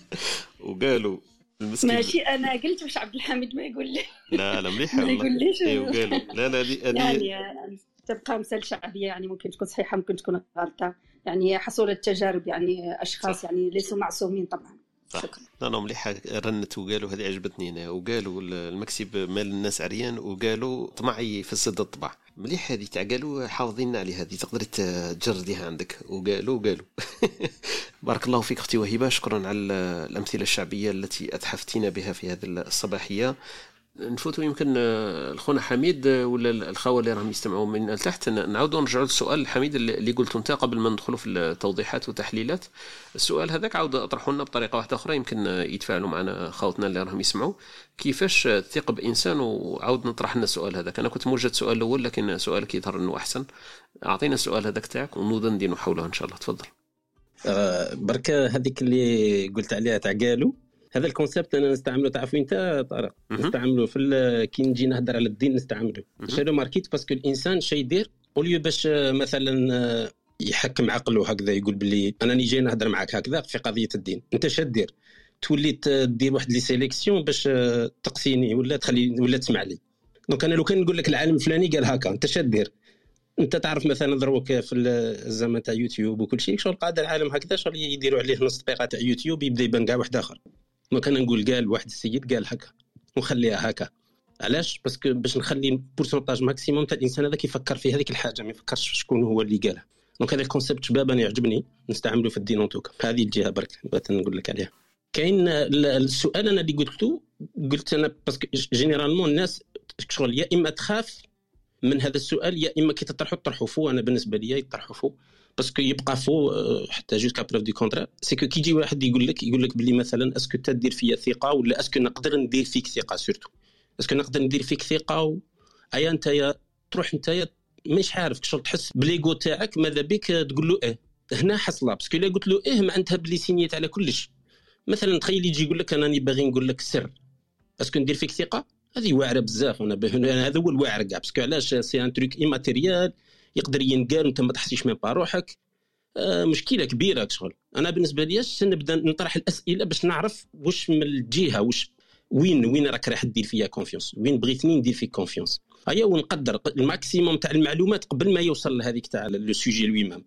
وقالوا المسكين. ماشي أنا قلت مش عبد الحميد ما يقول لي. لا لا مليحه ما يقوليش. اي وقالوا. لا لا دي يعني تبقى مثال شعبية يعني ممكن تكون صحيحة ممكن تكون غلطة. يعني حصول التجارب يعني أشخاص صح. يعني ليسوا معصومين طبعا. صح. لا لا مليحة. رنت وقالوا هذه عجبتني أنا وقالوا المكسب مال الناس عريان وقالوا طمعي في السد الطبع مليح هذه تاع قالوا حافظين على هذه تقدري تجرديها عندك. وقالوا قالوا بارك الله فيك أختي وهبة شكرا على الأمثلة الشعبية التي أتحفتينا بها في هذه الصباحية. نفوتوا يمكن آه، الخونا حميد آه، ولا الخوة اللي راهم يستمعوا من التحت. نعاودوا نرجعوا للسؤال حميد اللي قلته انت قبل ما ندخلوا في التوضيحات والتحليلات. السؤال هذاك عاود اطرحوا لنا بطريقة واحدة أخرى يمكن آه، يتفاعلوا معنا خوتنا اللي راهم يسمعوا. كيفاش تثق بانسان وعاود نطرح لنا السؤال هذاك. أنا كنت موجد السؤال الأول لكن سؤالك يظهر إنه أحسن. أعطينا السؤال هذاك تاعك وندندن حوله إن شاء الله. تفضل. بركة هذيك اللي قلت عليها تاع قالوا هذا الكونسيبت أنا نستعمله تعرف أنت طارق؟ نستعمله في كي نجي نهضر على الدين نستعمله. شنو ماركيت باسكو الإنسان شي يدير اوليو باش مثلا يحكم عقله هكذا يقول باللي أنا جاي نهضر معك هكذا في قضية الدين. أنت اش دير تولي دير واحد لي سيليكسيون باش تقسيني ولا تخلي ولا تسمع لي. donc أنا لو كان نقول لك العالم الفلاني قال هكا أنت اش دير أنت تعرف مثلا دروك في الزمن تاع يوتيوب وكل شيء شغل قاعد العالم هكذا شغل يديروا عليه نص دقيقة تاع يوتيوب يبدأ يبان كاع واحد آخر. donc أنا نقول قال واحد السيد قال هكا ونخليها هكا. علاش؟ parce que باش نخلي pourcentage maximum تاع الإنسان هذاك يفكر في هذيك الحاجة ما يفكرش شكون هو اللي قالها. donc هذا ال concept شباب أنا يعجبني نستعمله في الدين en tout cas هذه الجهة برك نقول لك عليها. كاين السؤال أنا اللي قلته قلت أنا parce que généralement الناس شغل يا إما تخاف من هذا السؤال يا إما كي تطرحوا تطرحوا faux. أنا بالنسبة لي يطرحوا faux. parce que يبقى faux حتى jusqu'à preuve du contraire parce que كي يجي واحد يقول لك يقول لك بلي مثلا est-ce que تدير فيا ثقه ولا est-ce que نقدر ندير فيك ثقه surtout est-ce que نقدر ندير فيك ثقه و... ايا انت تروح انت مش عارف شغل تحس بليغو تاعك ماذا بك تقول له إيه هنا حصله parce que الا قلت له إيه معناتها بلي signيت على كلش مثلا تخيل يجي يقول لك أنا راني باغي نقول لك سر اسكو ندير فيك ثقه هذه واعره بزاف أنا هذا هو الواعر كاع باسكو علاش سي ان تروك ايماتيريال يقدر ينقال وانت ما تحسيش من روحك. آه مشكلة كبيرة شغل أنا بالنسبة لي نبدأ نطرح الأسئلة باش نعرف واش من الجهة واش وين وين راك راح دير فيا كونفيونس وين بغيتني ندير فيك كونفيونس هيا ونقدر الماكسيموم تاع المعلومات قبل ما يوصل لهذيك تاع لو سوجي لوي مام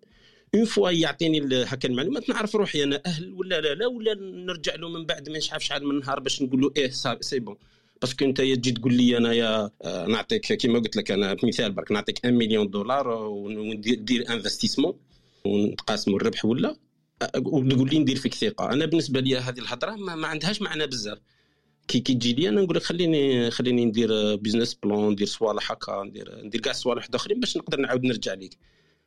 une fois يعطيني هكا المعلومات نعرف روحي أنا أهل ولا لا لا ولا نرجع له من بعد ما نشحف شحال من نهار باش نقول له إيه c'est bon parce que انت تجي تقول لي أنا يا آه، نعطيك كيما قلت لك أنا مثال برك نعطيك 1 مليون دولار وندير investissement ونتقاسموا الربح ولا؟ وتقول لي ندير فيك ثقة. أنا بالنسبة لي هذه الهضرة ما, ما عندهاش معنى بزاف. كي كي تجي لي أنا نقول لك خليني خليني ندير business plan ندير صوالح هكا ندير ندير كاع صوالح اخرين باش نقدر نعاود نرجع ليك.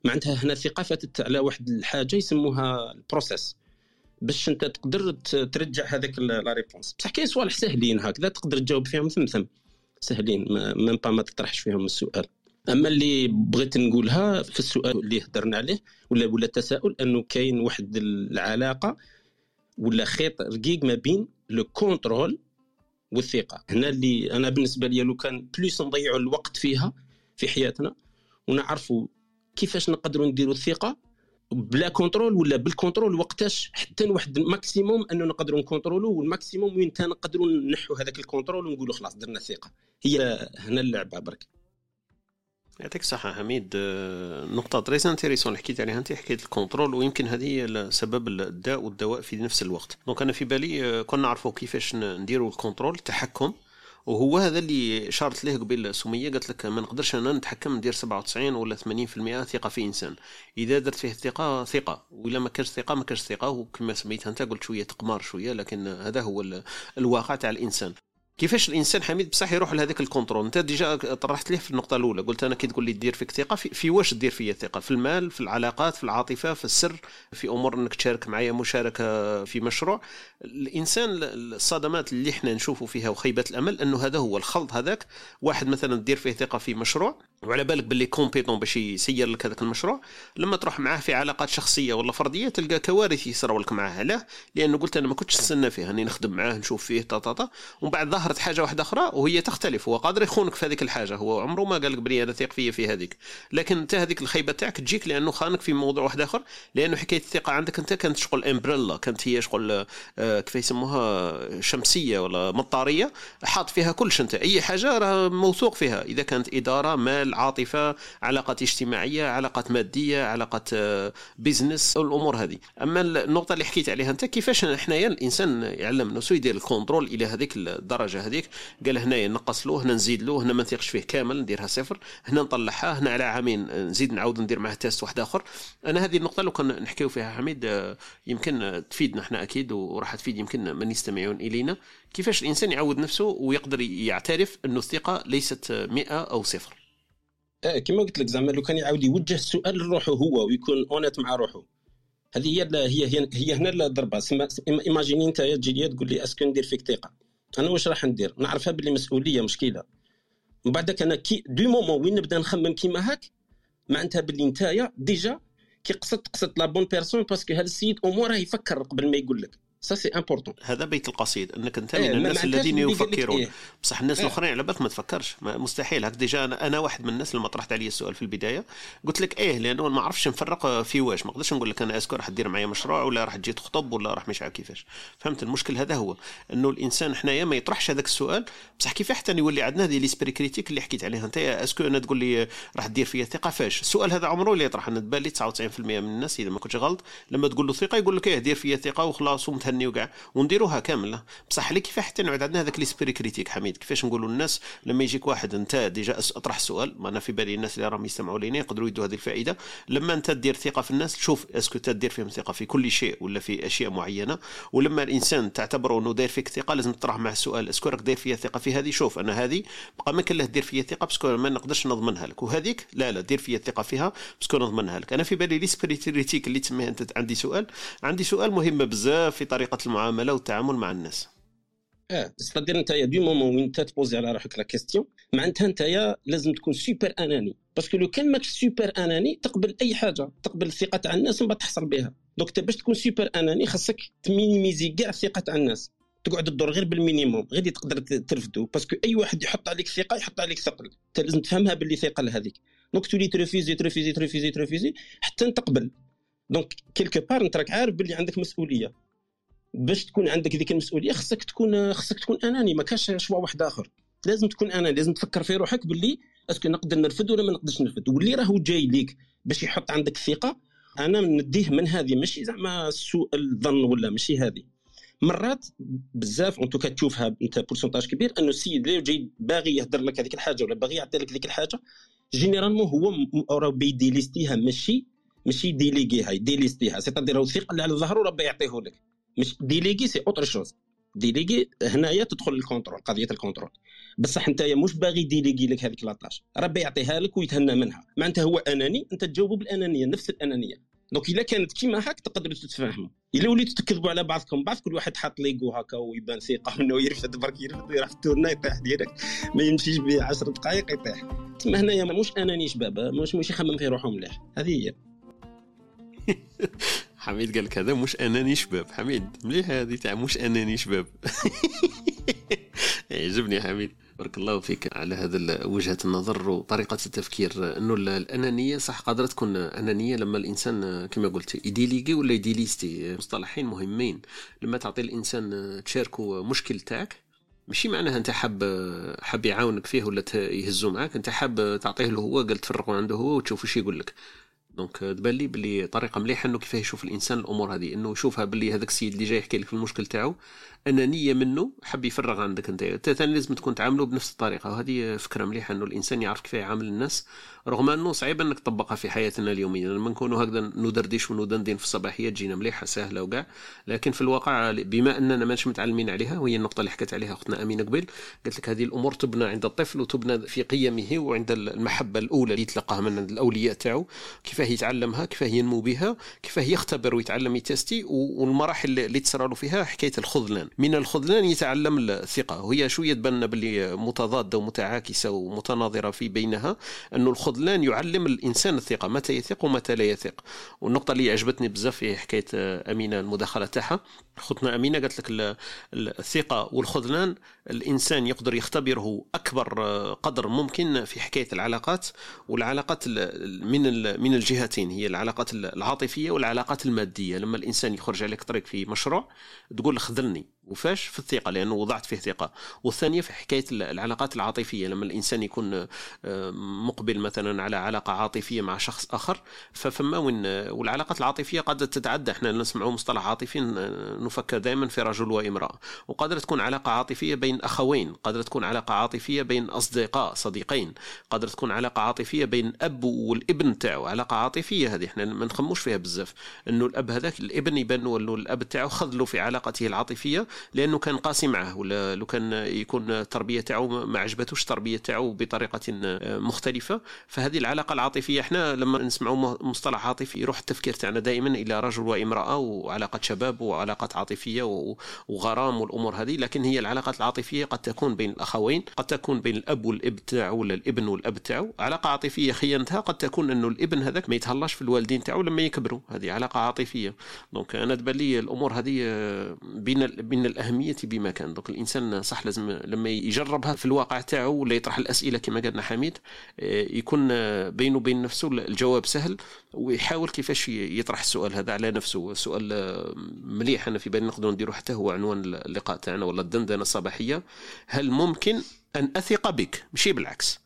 معناتها هنا الثقه فاتت على واحد الحاجة يسموها ال process باش انت تقدر ترجع هذاك la réponse. بصح كاين صوالح ساهلين هكذا تقدر تجاوب فيهم ثم ثم ساهلين même pas ما تطرحش فيهم السؤال. أما اللي بغيت نقولها في السؤال اللي هدرنا عليه ولا ولا التساؤل أنه كاين واحد العلاقة ولا خيط رقيق ما بين le contrôle والثقه هنا اللي أنا بالنسبة لي لو كان plus نضيعوا الوقت فيها في حياتنا ونعرفوا كيفاش نقدروا نديروا الثقة بلا contrôle ولا بال contrôle وقتاش حتى واحد maximum أنه نقدروا ncontrôlو وال maximum وين نقدروا نحوا هذاك ال contrôle ونقولوا خلاص درنا ثقة. هي هنا اللعبة برك. يعطيك الصحة حميد. آه، نقطة très intéressante اللي حكيت عليها أنت حكيت ال contrôle ويمكن هذه سبب الداء والدواء في نفس الوقت. donc أنا في بالي آه، كنا نعرفوا كيفاش نديروا ال contrôle التحكم. وهو هذا اللي شارت له قبل سمية قالت لك ما نقدرش أنا نتحكم ندير 97 ولا 80% ثقة في إنسان. إذا درت فيه الثقة ثقة. وإلا ما كانش ثقة ما كانش ثقة. وكما سميتها أنت قلت شوية تقمار شوية لكن هذا هو الواقع تاع الإنسان. كيفاش الإنسان حميد بصح يروح لهذاك ال contrôle؟ أنت déjà طرحت ليه في النقطة الأولى؟ قلت أنا كي تقول لي دير فيك ثقة في, في واش دير فيا ثقة؟ في المال في العلاقات في العاطفة في السر في أمور إنك تشارك معايا مشاركة في مشروع. الإنسان الصدمات اللي إحنا نشوفوا فيها وخيبه الأمل أنه هذا هو الخلط هذاك. واحد مثلا دير فيه ثقة في مشروع وعلى بالك باللي compétent باش يسير لك هذاك المشروع لما تروح معاه في علاقات شخصية ولا فردية تلقى كوارث يصراو لك معاه علاه لأنه قلت أنا ما كنتش نستنى فيه اني نخدم معاه نشوف فيه tata ومن بعد ظهرت حاجة واحدة أخرى وهي تختلف. هو قادر يخونك في هذيك الحاجة. هو عمره ما قال لك بلي أنا ثيق فيا في هذيك. لكن أنت هذيك الخيبة تاعك تجيك لأنه خانك في موضوع واحد آخر. لأنه حكاية الثقة عندك أنت كانت شغل umbrella كانت هي شغل آه كيف يسموها شمسية ولا مطارية حاط فيها كلش أنت. أي حاجة راه موثوق فيها. إذا كانت إدارة مال عاطفه علاقات اجتماعية علاقات مادية علاقات business الأمور هذه. أما النقطة اللي حكيت عليها أنت كيفاش حنايا الإنسان يعلم نفسه يدير ال contrôle إلى هذيك الدرجة هذيك قال هنايا نقص له هنا نزيد له هنا ما نثيقش فيه كامل نديرها صفر هنا نطلعها هنا على عامين نزيد نعاود ندير معاه test واحد آخر. أنا هذه النقطة لو كان نحكيو فيها حميد يمكن تفيدنا إحنا أكيد وراح تفيد يمكن من يستمعون إلينا. كيفاش الإنسان يعود نفسه ويقدر يعترف انه الثقة ليست 100 أو صفر؟ آه كما قلت لك زعما لو كان يعاود يوجه السؤال لروحه هو ويكون honnête مع روحه هذه هي هي هي, هنا الضربه imaginez أنت تجي لي تقول لي est-ce que ندير فيك ثقة. أنا واش راح ندير؟ نعرفها باللي مسؤولية مشكلة. من بعدك أنا كي du moment وين نبدا نخمم كيما هاك؟ معناتها باللي نتايا déjà كي قصدت قصدت la bonne personne parce que هذا السيد اموره يفكر قبل ما يقول لك. ça c'est important هذا بيت القصيد. أنك أنت من إيه الناس الذين يفكرون. إيه؟ بصح الناس إيه؟ الآخرين على بالك ما تفكرش. مستحيل. هك déjà أنا, أنا واحد من الناس لما طرحت علي السؤال في البداية. قلت لك إيه لأنه ما عرفش نفرق في واش. ما نقدرش نقول لك أنا est-ce que راح دير معايا مشروع ولا راح تجي تخطب ولا راح مش عارف كيفاش. فهمت؟ المشكل هذا هو. أنه الإنسان حنايا ما يطرحش هذاك السؤال. بصح كيف حتى يولي عندنا هذه l'esprit critique اللي حكيت عليها. أنت est-ce que أنا تقول لي راح دير فيا ثقة فاش؟ السؤال هذا عمره اللي يطرح. أنا تبان لي 99% من الناس إذا ما كنتش غلط لما تقول له ثقة يقول لك إيه دير فيا ثقة وخلاص ومتهني وكاع ونديروها كاملة. بصح عليك كيف حتى نعود عندنا هذاك l'esprit critique حميد؟ كيفاش نقولوا الناس لما يجيك واحد انت déjà أطرح السؤال ما أنا في بالي الناس اللي راهم يستمعوا لينا يقدروا يدوا هذه الفائدة. لما أنت تدير ثقة في الناس شوف est-ce que تدير فيهم ثقة في كل شيء ولا في أشياء معينة. ولما الإنسان تعتبره إنه داير فيك ثقة لازم تطرح معه السؤال est-ce que راك داير فيا ثقة في هذه؟ شوف أنا هذه بقى ما كان له دير فيا ثقة parce que ما نقدرش نضمنها لك. وهذيك لا لا دير فيا ثقة فيها parce que نضمنها لك. أنا في بالي l'esprit critique اللي تسميه أنت عندي سؤال. عندي سؤال مهم بزاف في طريقة المعاملة والتعامل مع الناس. آه c'est-à-dire أنت du moment وين تبوزي على روحك la question معناتها أنت لازم تكون سوبر أناني. parce que لو كان ماكش سوبر أناني تقبل أي حاجة. تقبل الثقة تاع الناس ومن بعد تحصل بها. donc باش تكون سوبر أناني خاصك ت minimiser كاع الثقه تاع الناس. تقعد تدور غير بال minimum غير تقدر ترفدو. parce que أي واحد يحط عليك ثقة يحط عليك ثقل. أنت لازم تفهمها باللي ثقه لهذيك donc تولي ترفيزي ترفيزي ترفيزي ترفيزي حتى تقبل donc quelque part أنت راك عارف باللي عندك مسؤولية. باش تكون عندك ذيك المسؤولية خصك تكون خصك تكون أناني ما كاش شوا واحد آخر. لازم تكون أناني لازم تفكر في روحك باللي est-ce que نقدر نرفد ولا ما نقدرش نرفد. واللي راهو جاي ليك باش يحط عندك ثقة أنا نديه من هذه ماشي زعما سوء الظن ولا ماشي هذه. مرات بزاف en tout cas تشوفها أنت pourcentage كبير أنه السيد اللي جاي باغي يهدر لك هذيك الحاجة ولا باغي يعطي لك هذيك الحاجة généralement هو راه ب يdélester ها ماشي ماشي déléguer ها ي délester ها. c'est-à-dire الثقه اللي على ظهره راه يعطيه لك. مش déléguer c'est autre chose déléguer هنايا تدخل ال contrôle قضية ال contrôle بصح انت مش باغي déléguer لك هذيك la tâche ربي يعطيها لك ويتهنى منها. معناتها هو أناني أنت تجاوبه بالأنانية نفس الأنانية. donc إلا كانت كيما هاك تقدروا تتفاهموا إلا وليتوا تكذبوا على بعضكم بعض كل واحد حاط l'égo هكا ويبان ثقة انه يرفد برك يرفد ويروح التور نا يطيح direct. ما يمشيش به 10 دقائق يطيح. تما هنايا مش أناني شباب مش مش يخمم في روحه مليح هذه هي. حميد قال لك هذا مش أناني شباب. حميد مليح هذه؟ تاع مش أناني شباب. يعجبني حميد. بارك الله فيك على هذا وجهة النظر وطريقة التفكير. إنه الأنانية صح قادرة تكون أنانية لما الإنسان كما قلت ي déléguer ولا ي délester مصطلحين مهمين. لما تعطي الإنسان تشاركه مشكل تاعك ماشي معناها أنت حاب حاب يعاونك فيه ولا يهزو معاك أنت حاب تعطيه له هو قال تفرقوا عنده هو وتشوف وش يقول لك دونك تبان لي بلي طريقة مليحة إنه كيفاه يشوف الإنسان الأمور هذه إنه يشوفها بلي هذاك السيد اللي جاي يحكي لك في المشكل تاعو انانيه منه حب يفرغ عندك أنت. ثاني لازم تكون تعامله بنفس الطريقة. وهذه فكرة مليحة إنه الإنسان يعرف كيف يعامل الناس رغم أنه صعيب أنك تطبقها في حياتنا اليومية. لما نكونوا هكذا ندردش وندندن في الصباحية تجينا مليحة سهلة وكاع لكن في الواقع بما أننا ماناش متعلمين عليها وهي النقطة اللي حكت عليها أختنا أمينة قبل قالت لك هذه الأمور تبنى عند الطفل وتبنى في قيمه وعند المحبة الأولى اللي يتلقاها من الأولياء تاعو. كيفاه يتعلمها كيفاه ينمو بها كيفاه يختبر ويتعلم يتستي. والمراحل اللي تصرى له فيها حكاية الخذلان. من الخذلان يتعلم الثقة. وهي شوية تبان باللي متضادة ومتعاكسة ومتناظرة في بينها؟ انه الخذلان يعلم الإنسان الثقة متى يثق ومتى لا يثق. والنقطة اللي عجبتني بزاف في حكاية أمينة المداخلة تاعها خطنا أمينة قالت لك الثقة والخذلان الإنسان يقدر يختبره أكبر قدر ممكن في حكاية العلاقات والعلاقات من من الجهتين هي العلاقات العاطفية والعلاقات المادية. لما الإنسان يخرج عليك طريق في مشروع تقول خذلني وفاش؟ في الثقة لأنه وضعت فيه ثقة. والثانية في حكاية العلاقات العاطفية. لما الإنسان يكون آه، مقبل مثلا على علاقة عاطفية مع شخص آخر ففما وين والعلاقات العاطفية قد تتعدى. إحنا نسمعوا مصطلح عاطفي نفكر دائما في رجل وامرأة. وقادرة تكون علاقة عاطفية بين أخوين. قادرة تكون علاقة عاطفية بين أصدقاء صديقين. قادرة تكون علاقة عاطفية بين أب والابن تاعو. علاقة عاطفية هذه إحنا ما نخموش فيها بزاف. إنه الأب هذاك الابن يبان إنه الأب تاعو خذله في علاقته العاطفية لأنه كان قاسي معه. ولا لو كان يكون التربية تاعو ما عجبتوش التربية تاعو بطريقة مختلفة. فهذه العلاقة العاطفية إحنا لما نسمعوا مصطلح عاطفي يروح التفكير تاعنا دائما إلى رجل وامرأة وعلاقة شباب وعلاقات عاطفية وغرام والأمور هذه لكن هي العلاقات العاطفية قد تكون بين الأخوين قد تكون بين الأب والإب تاعو ولا الإبن والأب تاعو. علاقة عاطفية خيانتها قد تكون إنه الإبن هذاك ما يتهلاش في الوالدين تاعو لما يكبروا. هذه علاقة عاطفية. donc أنا تبان لي الأمور هذه آه، بين بين الأهمية بمكان donc الإنسان صح لازم لما يجربها في الواقع تاعو ولا يطرح الأسئلة كما قالنا حميد آه، يكون آه، بينه وبين نفسه الجواب سهل ويحاول كيفاش يطرح السؤال هذا على نفسه. سؤال مليح. أنا في بالي نقدروا نديروا حتى هو عنوان اللقاء تاعنا ولا الدندنة الصباحية. هل ممكن أن أثق بك؟ ماشي بالعكس.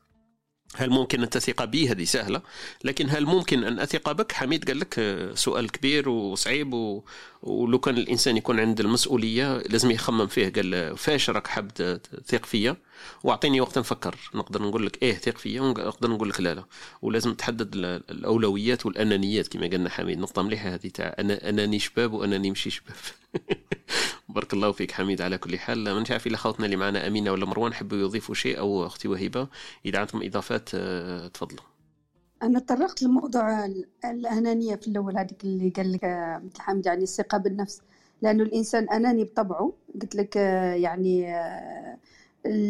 هل ممكن أن تثق بي؟ هذه سهلة. لكن هل ممكن أن أثق بك؟ حميد قال لك آه، سؤال كبير وصعيب و... ولو كان الإنسان يكون عند المسؤولية لازم يخمم فيه. قال فاش راك حاب تثق فيا؟ واعطيني وقت نفكر. نقدر نقول لك إيه ثق فيا. ونقدر نقول لك لا لا. ولازم تحدد الأولويات والأنانيات كما قالنا حميد. نقطة مليحة هذه تاع أنا أناني شباب وأناني مشي شباب. بارك الله فيك حميد على كل حال. ما عارف الا خوتنا اللي معنا أمينة ولا مروان حبوا يضيفوا شيء أو أختي وهبه إذا عندكم إضافات آه، تفضلوا. أنا تطرقت لموضوع الأنانية في الأول هذيك اللي قال لك آه، حميد يعني الثقة بالنفس. لأنه الإنسان أناني بطبعه. قلت لك آه، يعني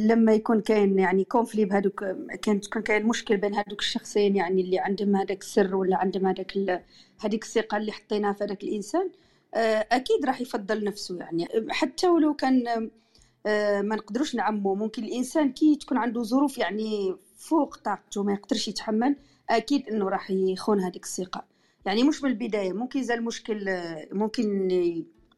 لما يكون كاين يعني كونفلي بهذوك كان تكون كاين مشكل بين هذوك الشخصين يعني اللي عندهم هذاك السر ولا عندهم هذاك هذيك الثقة اللي حطيناها في هذاك الإنسان أكيد راح يفضل نفسه يعني. حتى ولو كان آه، ما نقدروش نعمو ممكن الإنسان كي تكون عنده ظروف يعني فوق طاقته ما يقدرش يتحمل أكيد إنه راح يخون هذيك الثقة. يعني مش من البدايه ممكن إذا المشكل آه، ممكن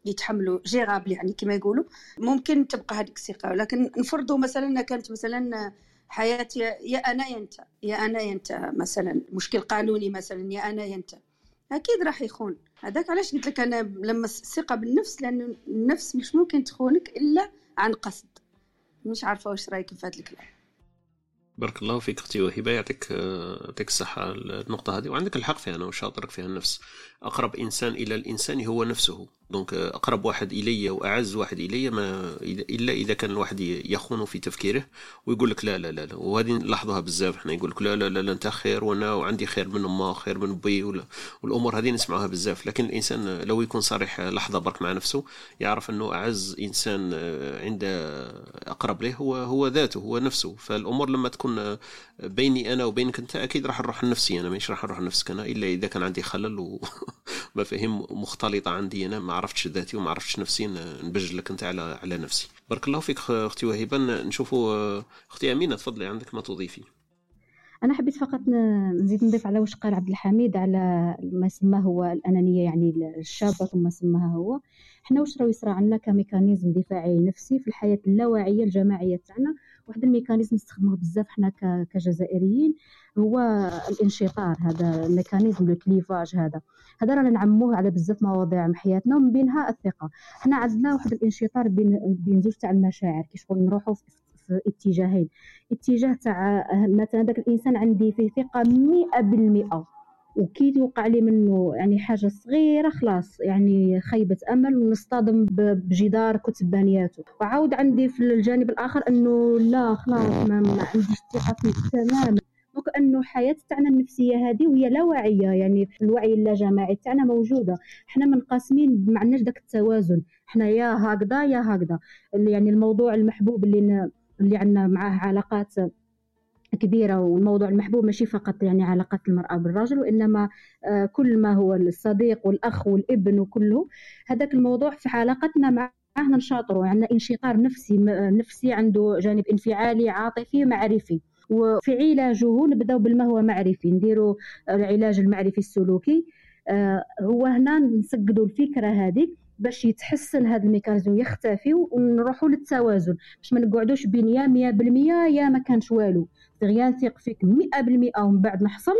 يتحملوا جيرابل يعني كما يقولوا. ممكن تبقى هذيك الثقة. ولكن نفرضوا مثلا كانت مثلا حياتي يا أنا يا أنت يا أنا يا أنت مثلا مشكل قانوني مثلا يا أنا يا أنت. أكيد راح يخون. هذاك علاش قلت لك أنا لما الثقه بالنفس لأن النفس مش ممكن تخونك إلا عن قصد. مش عارفة واش رأيك في هذا الكلام. بارك الله فيك أختي وهبة يعطيك يعطيك الصحة النقطة هذه وعندك الحق فيها أنا وشاطرك فيها النفس. أقرب إنسان إلى الإنسان هو نفسه. donc أقرب واحد إلي واعز واحد إلي ما الا إذا كان الواحد يخون في تفكيره ويقول لك لا لا لا, لا. وهذه نلاحظوها بزاف. إحنا يقول لك لا لا لا, لا أنت خير وأنا وعندي خير من أمه خير من بي والأمور هذه نسمعوها بزاف. لكن الإنسان لو يكون صريح لحظة برك مع نفسه يعرف أنه أعز إنسان عند أقرب له هو هو ذاته هو نفسه. فالأمور لما تكون بيني أنا وبينك أنت أكيد راح نروح لنفسي أنا. مش راح نروح لنفسك أنا إلا إذا كان عندي خلل ومفاهيم مختلطة عندي أنا ما عرفتش ذاتي وما عرفتش نفسي نبجل لك أنت على على نفسي. بارك الله فيك أختي وهبه نشوفوا أختي أمينة تفضلي عندك ما تضيفي. أنا حبيت فقط نزيد نضيف على واش قال عبد الحميد على ما سماه هو الأنانية يعني الشابة ثم سماها هو. حنا واش راه يصرى عندنا ك mécanisme دفاعي نفسي في الحياة اللاواعية الجماعية تاعنا؟ واحد ال mécanisme نستخدموه بزاف حنا كجزائريين هو الانشطار هذا ال mécanisme le clivage هذا. هذا رانا نعموه على بزاف مواضيع من حياتنا ومن بينها الثقة. حنا عندنا واحد الانشطار بين بين زوج تاع المشاعر كي شغل نروحوا في في اتجاهين. اتجاه تاع مثلا داك الإنسان عندي فيه ثقة مئة بالمئة. وكي توقع لي منه يعني حاجة صغيرة خلاص يعني خيبة أمل ونصطدم بجدار كتبانياته. وعاود عندي في الجانب الآخر أنه لا خلاص ما, عنديش ثقة فيه تماما. أنه الحياة تاعنا النفسية هذه وهي لا واعيه يعني الوعي اللامجتمعي تاعنا موجودة. حنا منقسمين ما عندناش داك التوازن. حنا يا هكذا يا هكذا. يعني الموضوع المحبوب اللي اللي عندنا معاه علاقات كبيرة والموضوع المحبوب ماشي فقط يعني علاقة المرأة بالرجل وإنما آه، كل ما هو الصديق والأخ والابن وكله هذاك الموضوع في علاقتنا معه نشاطره عندنا انشطار نفسي نفسي عنده جانب انفعالي عاطفي معرفي. وفي علاجه نبداو بالما هو معرفي نديروا العلاج المعرفي السلوكي. آه، هو هنا نسقدوا الفكرة هذه. باش يتحسن هذا الميكانيزم ويختفي ونروحوا للتوازن. باش ما نقعدوش بين يا 100% يا ما كانش والو. غير نثيق فيك 100% ومن بعد نحصل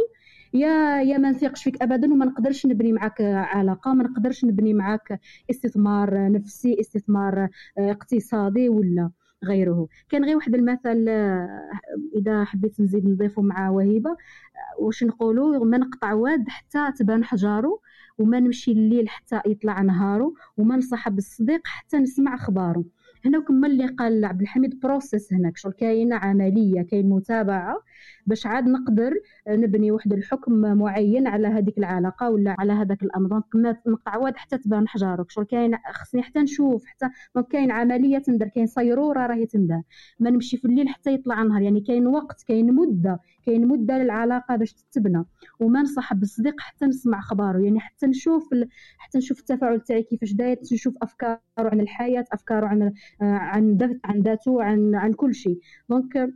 يا يا ما نثيقش فيك ابدا وما نقدرش نبني معك علاقة ما نقدرش نبني معك استثمار نفسي استثمار آه، اقتصادي ولا غيره. كان غير واحد المثل آه، إذا حبيت نزيد نضيفه مع وهبه آه، واش نقولوا ما نقطع واد حتى تبان حجاره وما نمشي الليل حتى يطلع نهارو وما نصاحب الصديق حتى نسمع اخباره هنا كما اللي قال عبد الحميد process هناك شغل كاينة عملية كاين متابعة باش عاد نقدر نبني واحد الحكم معين على هذيك العلاقة ولا على هذاك الأمر. donc ما نقطع واد حتى تبان حجارك. شغل كاين خصني حتى نشوف حتى donc كاين عملية تندر كاين صيرورة راهي تندر. ما نمشي في الليل حتى يطلع النهار يعني كاين وقت كاين مدة. كاين مدة للعلاقة باش تتبنى. وما نصاحب الصديق حتى نسمع أخباره. يعني حتى نشوف ال... حتى نشوف التفاعل تاعي كيفاش داير نشوف أفكاره عن الحياة أفكاره عن عن عن ذاته عن عن كل شيء. دونك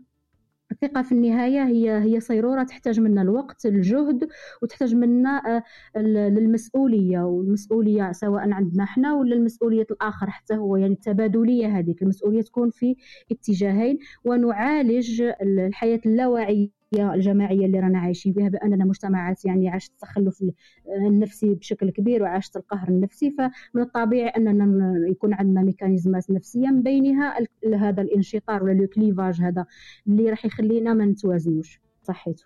الثقة في النهاية هي هي صيرورة تحتاج منا الوقت الجهد وتحتاج منا آه، المسؤولية والمسؤولية سواء عندنا إحنا ولا المسؤولية الآخر حتى هو يعني التبادلية هذيك. المسؤولية تكون في اتجاهين ونعالج الحياة اللاواعية. الجماعية اللي رانا عايشين بها بأننا مجتمعات يعني عاشت التخلف النفسي بشكل كبير وعاشت القهر النفسي. فمن الطبيعي أننا يكون عندنا ميكانيزمات نفسية من بينها هذا الانشطار ولا le clivage هذا اللي راح يخلينا ما نتوازنوش. صحيته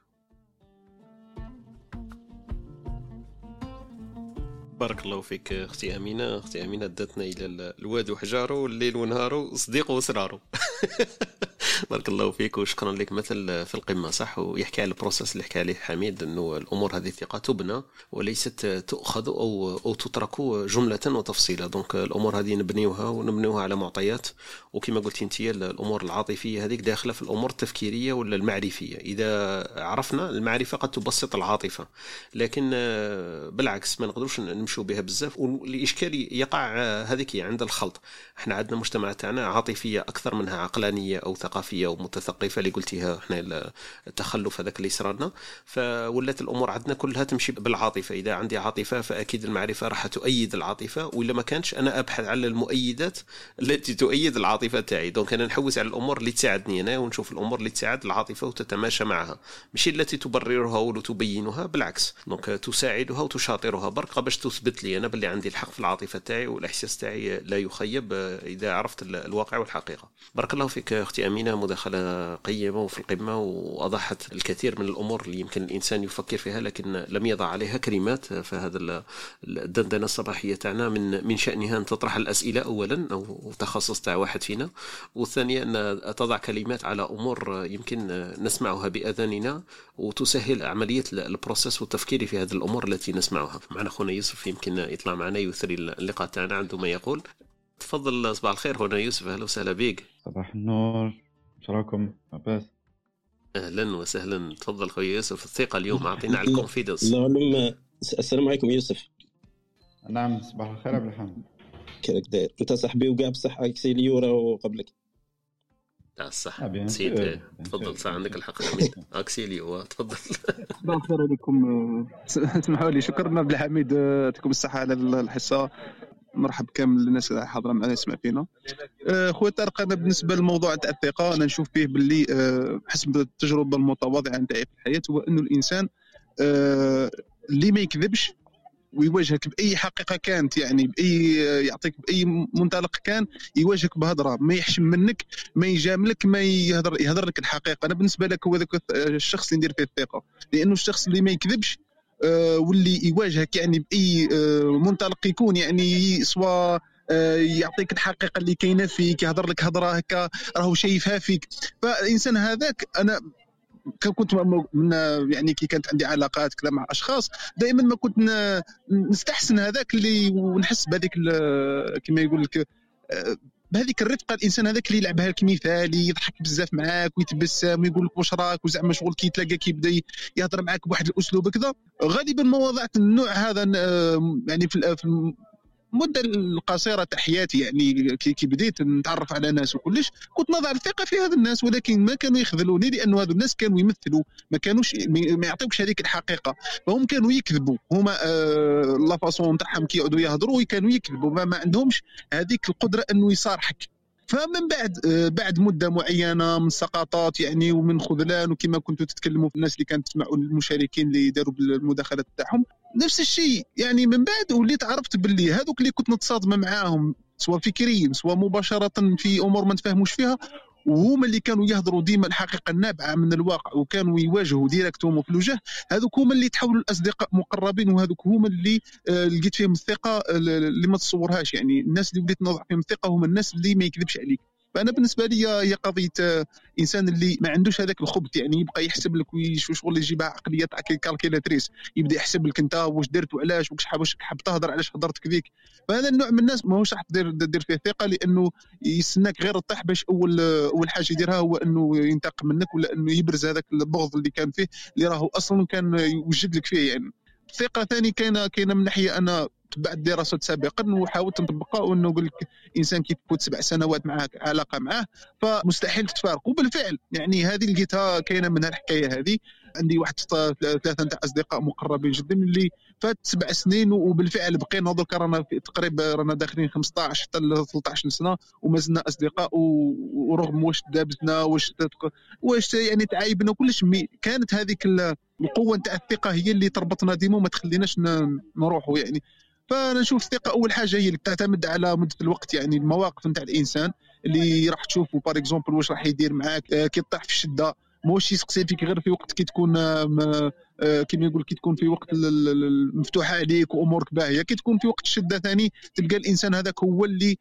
بارك الله فيك أختي أمينة. أختي أمينة داتنا إلى الواد وحجاره والليل ونهاره صديق وسراره بارك الله فيك وشكرا لك. مثل في القمة صح؟ ويحكي على ال processus اللي حكى عليه حميد إنه الأمور هذه الثقه تبنى وليست تؤخذ أو أو تترك جملة وتفصيلا دونك الأمور هذه نبنيوها ونبنيوها على معطيات. وكما قلت أنت الأمور العاطفية هذيك داخلة في الأمور التفكيرية ولا المعرفية؟ إذا عرفنا المعرفة قد تبسط العاطفة. لكن بالعكس ما نقدروش نمشوا بها بزاف. والإشكال يقع هذيك عند الخلط. إحنا عندنا مجتمع تاعنا عاطفية أكثر منها عقلانية أو ثقافيه ومتثقفة اللي قلتيها إحنا التخلف هذاك اللي صرنا فولات الأمور عندنا كلها تمشي بالعاطفة. إذا عندي عاطفة فأكيد المعرفة راح تؤيد العاطفة وإلا ما كانش أنا أبحث على المؤيدات التي تؤيد العاطفة تاعي. donc أنا نحوس على الأمور اللي تساعدني أنا ونشوف الأمور اللي تساعد العاطفة وتتماشى معها. مش التي تبررها ولا تبينها بالعكس. donc تساعدها وتشاطرها. برك باش تثبت لي أنا باللي عندي الحق في العاطفة تاعي والإحساس تاعي لا يخيب إذا عرفت الواقع والحقيقة. بارك الله فيك أختي أمينة. مداخلة قيمة وفي القمة واضحت الكثير من الأمور اللي يمكن الإنسان يفكر فيها لكن لم يضع عليها كلمات. فهذا الدندنة الصباحية تاعنا من من شأنها أن تطرح الأسئلة اولا أو تخصص تاع واحد فينا. والثانية أن تضع كلمات على أمور يمكن نسمعها بأذاننا وتسهل عملية البروسيس والتفكير في هذه الأمور التي نسمعها. معنا أخونا يوسف يمكن يطلع معنا يثري اللقاء تاعنا عنده ما يقول. تفضل صباح الخير هنا يوسف أهلا وسهلا بك. صباح النور. إيش راكم عباس؟ أهلا وسهلا. تفضل خويا يوسف الثقة اليوم أعطينا على الكونفيدنس اللهم السلام عليكم يوسف. نعم صباح الخير عبد الحميد كيفك داير انت صاحبي وكاع بصح اكسيليورا وقبلك لا صح. نسيت. تفضل صح عندك الحق. اكسيليو تفضل. صباح الخير عليكم. اسمحوا لي شكرا عبد الحميد يعطيكم الصحة على الحصة. مرحب كامل الناس اللي حاضرة معنا يسمع فينا. آه، خويا طارق أنا بالنسبة للموضوع تاع الثقه أنا نشوف فيه باللي آه، حسب التجربة المتواضعة نتاعي في الحياة هو أنه الإنسان آه، اللي ما يكذبش ويواجهك بأي حقيقة كانت يعني بأي يعطيك بأي منطلق كان يواجهك بهضره ما يحشم منك ما يجاملك ما يهضر يهضر لك الحقيقة. أنا بالنسبة لك هو الشخص اللي ندير فيه الثقة. لأنه الشخص اللي ما يكذبش واللي يواجهك يعني بأي آه، منطلق يكون يعني سواء آه، يعطيك الحقيقة اللي كاينة فيك يهضر لك هضرة هكا راهو شايفها فيك. فالإنسان هذاك أنا كنت من يعني كي كانت عندي علاقات كذا مع أشخاص دائما ما كنت نستحسن هذاك اللي ونحس بهذيك كما يقول لك بهذيك الرفقة الإنسان هذاك اللي يلعبها لك مثالي يضحك بزاف معاك ويتبسم ويقول لك واش راك وزعما شغل كي يتلاقى كيبدا يهضر معاك بواحد الأسلوب كذا غالبا مواضيع النوع هذا يعني في المده القصيرة تاع حياتي يعني كي بديت نتعرف على ناس وكلش كنت نضع الثقة في هذا الناس ولكن ما كانوا يخذلوني لأنه هذو الناس كانوا يمثلوا ما كانوش ما يعطيوكش هذيك الحقيقة. فهم كانوا يكذبوا. هما آه لا فاسون تاعهم كي يقعدوا يهضروا كانوا يكذبوا. ما, ما عندهمش هذيك القدرة إنه يصارحك. فمن بعد آه، بعد مدة معينة من سقطات يعني ومن خذلان وكما كنتوا تتكلموا في الناس اللي كانت تسمعوا المشاركين اللي داروا بالمداخلات تاعهم نفس الشيء. يعني من بعد وليت عرفت باللي هذوك اللي كنت نتصادم معاهم سواء فكريا سواء مباشرة في أمور ما نتفاهموش فيها وهما اللي كانوا يهضروا ديما الحقيقة النابعة من الواقع وكانوا يواجهوا ديريكتوم في الوجه. هذوك هما اللي تحولوا الاصدقاء مقربين وهذوك هما اللي آه، لقيت فيهم الثقة اللي ما تصورهاش. يعني الناس اللي بديت نوضع فيهم الثقة هما الناس اللي ما يكذبش عليك. فأنا بالنسبة لي هي قضيه إنسان اللي ما عندوش هذاك الخبط يعني يبقى يحسب لك شغل يجيبها عقلية تاع كالكيلاتريس يبدأ يحسب لك أنت واش درت وعلاش واش حاب حاب تهضر علاش هضرت كذيك فهذا النوع من الناس ماهوش راح تدير دير فيه ثقة لأنه يستناك غير الطيح باش اول أول حاجة يديرها هو أنه ينتقم منك ولا أنه يبرز هذاك البغض اللي كان فيه اللي راهو أصلا كان يوجد لك فيه يعني. ثقة ثاني كاينة كاينة من ناحية أنا تبعت دراسات سابقا وحاولت نطبقها وإنه نقول لك إنسان تفوت سبع سنوات معك علاقة معاه فمستحيل تتفارق وبالفعل يعني هذه لقيتها كاينة من الحكاية هذه. عندي واحد ثلاثة نتاع أصدقاء مقربين جدا اللي فات سبع سنين وبالفعل بقينا دوكا رانا تقريبا رانا داخلين 15 حتى 13 سنة وما زلنا اصدقاء ورغم واش دابزنا واش واش يعني تعايبنا كلش. كانت هذيك القوة نتاع الثقة هي اللي تربطنا ديما وما تخليناش نروحوا يعني. فانا نشوف الثقة أول حاجة هي اللي تعتمد على مدة الوقت يعني المواقف نتاع الإنسان اللي راح تشوفه. par exemple واش راح يدير معاك آه، كي تطيح في الشدة ماهوش يسقسي فيك غير في وقت كي تكون آه، آه، كما يقول كي تكون في وقت المفتوحه عليك وأمورك باهية. كي تكون في وقت الشده ثاني تلقى الإنسان هذاك هو اللي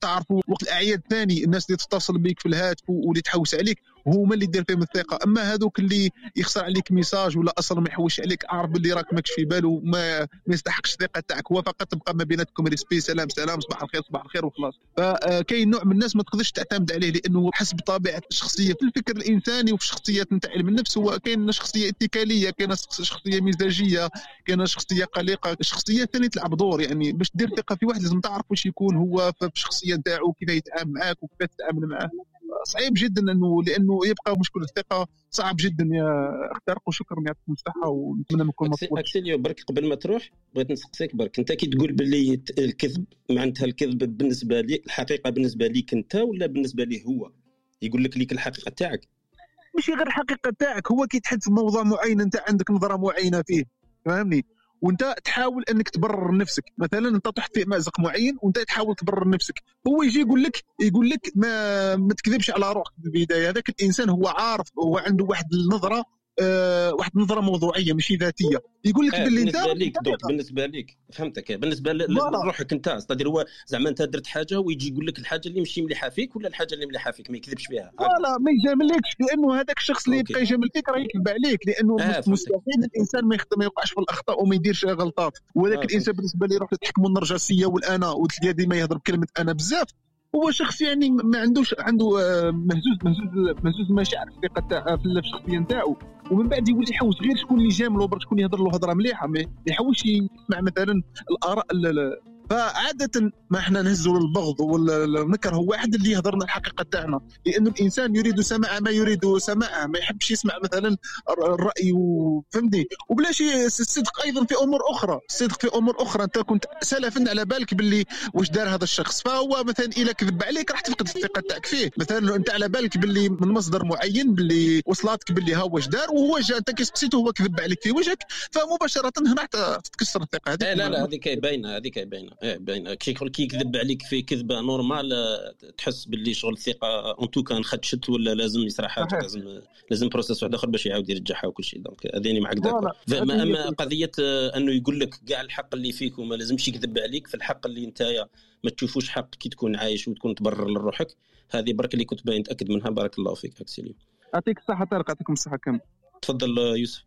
تعرفه. وقت الأعياد ثاني الناس اللي تتصل بك في الهاتف واللي تحوس عليك. هما اللي دير فيهم الثقة. أما هذوك اللي يخسر عليك message ولا أصلا ما يحوس عليك أعرف باللي راك ماكش في باله ما, ما يستحقش الثقة تاعك. هو فقط تبقى ما بيناتكم respect سلام سلام صباح الخير صباح الخير وخلاص. فكاين نوع من الناس ما تقدرش تعتمد عليه لأنه حسب طبيعة الشخصية في الفكر الإنساني وفي الشخصيات نتاع علم النفس هو كاين شخصية اتكالية كاين شخصية مزاجيه كاين شخصية قلقة. الشخصية الثانية تلعب دور يعني باش دير ثقة في واحد لازم تعرف واش يكون هو في الشخصية نتاعو كيف يتعامل معاك وكيف تتعامل معاه. صعيب جدا انه لأنه يبقى مشكل الثقة. صعب جدا يا أخترق وشكرا يعطيكم الصحه ونتمنى نكون مبسوط أكسيليو برك قبل ما تروح بغيت نسقسيك برك. أنت كي تقول باللي الكذب معناتها الكذب بالنسبة لي الحقيقة بالنسبة ليك أنت ولا بالنسبة ليه هو؟ يقول لك ليك الحقيقة تاعك. ماشي غير الحقيقة تاعك هو كي تحس بموضوع معين أنت عندك نظرة معينة فيه. فهمني؟ وانت تحاول انك تبرر نفسك. مثلا انت طحت في مأزق معين وانت تحاول تبرر نفسك. هو يجي يقول لك يقول لك ما ما تكذبش على روحك في البدايه هذاك الإنسان هو عارف هو عنده واحد النظرة آه، واحد النظره موضوعية ماشي ذاتية. يقول لك آه باللي انت بالنسبة ليك دوك بالنسبة ليك فهمتك. بالنسبة لروحك انت استدير هو زعما انت درت حاجة ويجي يقول لك الحاجة اللي ماشي مليحة فيك ولا الحاجة اللي مليحة فيك ما يكذبش فيها لا ما يجاملكش لأنه هذاك الشخص اللي يبقى يجامل فيك راه يكذب عليك لأنه آه مستحيل الإنسان ما يخدم ما يوقعش في الأخطاء وما يديرش غلطات. وذاك آه الإنسان بالنسبة لي يروح يتحكموا النرجسية والأنا وتلقى ديما يهضر بكلمة أنا بزاف. هو شخص يعني ما عندوش عنده آه، مهزوز مهزوز مهزوز مشاعر في في الشخصية نتاعو. ومن بعد يولي يحوس غير شكون اللي جامله برك شكون يهضر له هضرة مليحة ما يحوش يسمع مثلا الآراء فعادة ما إحنا نهزوا للبغض والنكر هو واحد اللي يهضرنا الحقيقة تاعنا. لأن الإنسان يريد سماع ما يريد سماعه ما يحبش يسمع مثلا الرأي فهمتني وبلاش الصدق أيضا في أمور أخرى. الصدق في أمور أخرى. أنت كنت سلفا على بالك باللي واش دار هذا الشخص. فهو مثلا إذا كذب عليك راح تفقد الثقة تاعك فيه. مثلا أنت على بالك باللي من مصدر معين باللي وصلاتك باللي ها واش دار وهو جا أنت كي سقسيته هو كذب عليك في وجهك فمباشرة هنا تتكسر الثقة. هذه لا لا هذه باينة هذه باين كي كي يكذب عليك في كذبة normal تحس باللي شغل الثقة. en tout cas انخدشت ولا لازم يصرا حاجة لازم لازم processus واحد آخر باش يعاود يرجعها وكل شيء. donc هذيني معك d'accord اما قضية أنه يقول لك كاع الحق اللي فيك وما لازمش يكذب عليك في الحق اللي أنت ما تشوفوش حق كي تكون عايش وتكون تبرر لروحك هذه برك اللي كنت باين تأكد منها. بارك الله فيك أكسيلي. يعطيك الصحة طارق. يعطيكم الصحة كامل تفضل يوسف.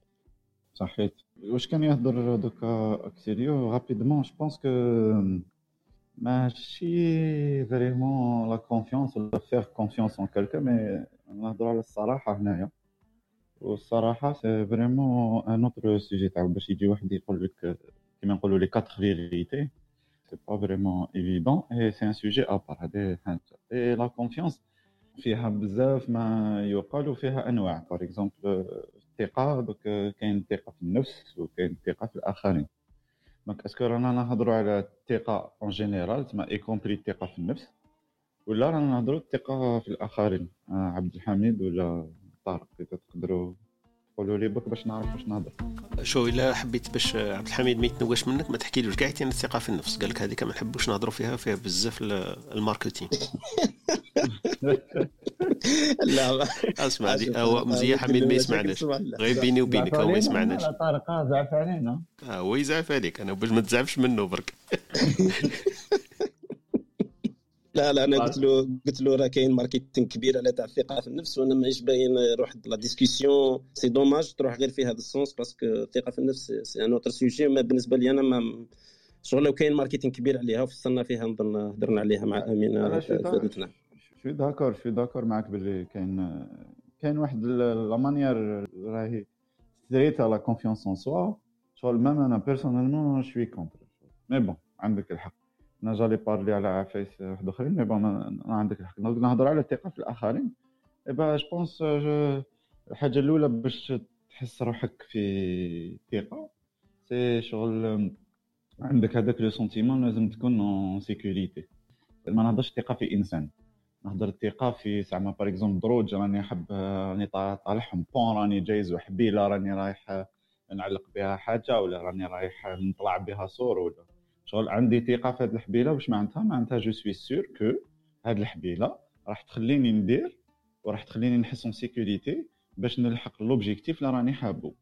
صحيت. واش كان يهضر دوكا اكسيليو رابيدمون جو بونس كو ماشي فريمون لا كونفيونس ولا فيغ كونفيونس اون كالكا مي نهضروا على الصراحه هنايا والصراحه سي فريمون ان اوتر سوجي تاع باش يجي واحد يقول لك كيما نقولوا لي كاتر فيريتي سي با فريمون ايفيدون اي سي ان سوجي ابار هذه حاجة اي لا كونفيونس فيها بزاف ما يقال وفيها انواع بار اكزومبل الثقة donc كاين الثقة في النفس وكاين الثقة في الآخرين. donc est-ce que رانا نهضروا على الثقة en général تما y compris الثقة في النفس ولا رانا نهضروا الثقة في الآخرين؟ آه عبد الحميد ولا طارق تقدروا قولوا لي بك باش نعرف باش نهضر. شو إلا حبيت باش عبد الحميد ما يتنواش منك ما تحكيلوش كاع عن الثقة في النفس؟ قال لك هذيك ما نحبوش نهضروا فيها فيها بزاف ال marketing لا أسمع لي هو مزيان حميد ما يسمعناش. غير بيني وبينك هو ما يسمعناش. طارق زعف علينا. هو يزعف عليك أنا باش ما تزعفش منه برك. لا لا أنا قلت له قلت له راه كاين marketing كبير على تاع الثقة في النفس وأنا مانيش باين روح la discussion c'est dommage تروح غير في هذا ال sens parce que الثقة في النفس c'est un autre sujet mais بالنسبة لي أنا ما شغل لو كاين marketing كبير عليها وفصلنا فيها نظن هضرنا عليها مع أمينة فادتنا. شو داكور شو داكور معك باللي كاين كاين واحد لا مانيير راهي ستريت لا كونفيونس ان سوا شغل ميم أنا بيرسونيلمون شوي كونتر مي بون عندك الحق. أنا جالي بارلي على عفايس واحد آخرين مي بون عندك الحق. نهضر على الثقة في الآخرين. إي با جو بونس الحاجة الأولى باش تحس روحك في ثقة سي شغل عندك هذاك لو سونتيمون لازم تكون اون سيكوريتي ما نهضرش ثقه في إنسان. نهضر الثقة في زعما par exemple دروج راني حاب راني طالعهم bon راني جايز وحبيلة راني رايح نعلق بها حاجة ولا راني رايح نطلع بها صور ولا شغل عندي ثقة في هذه الحبيلة. واش معناتها؟ معناتها je suis sûr que هذه الحبيلة راح تخليني ندير وراح تخليني نحس en sécurité باش نلحق l'objectif اللي راني حابو.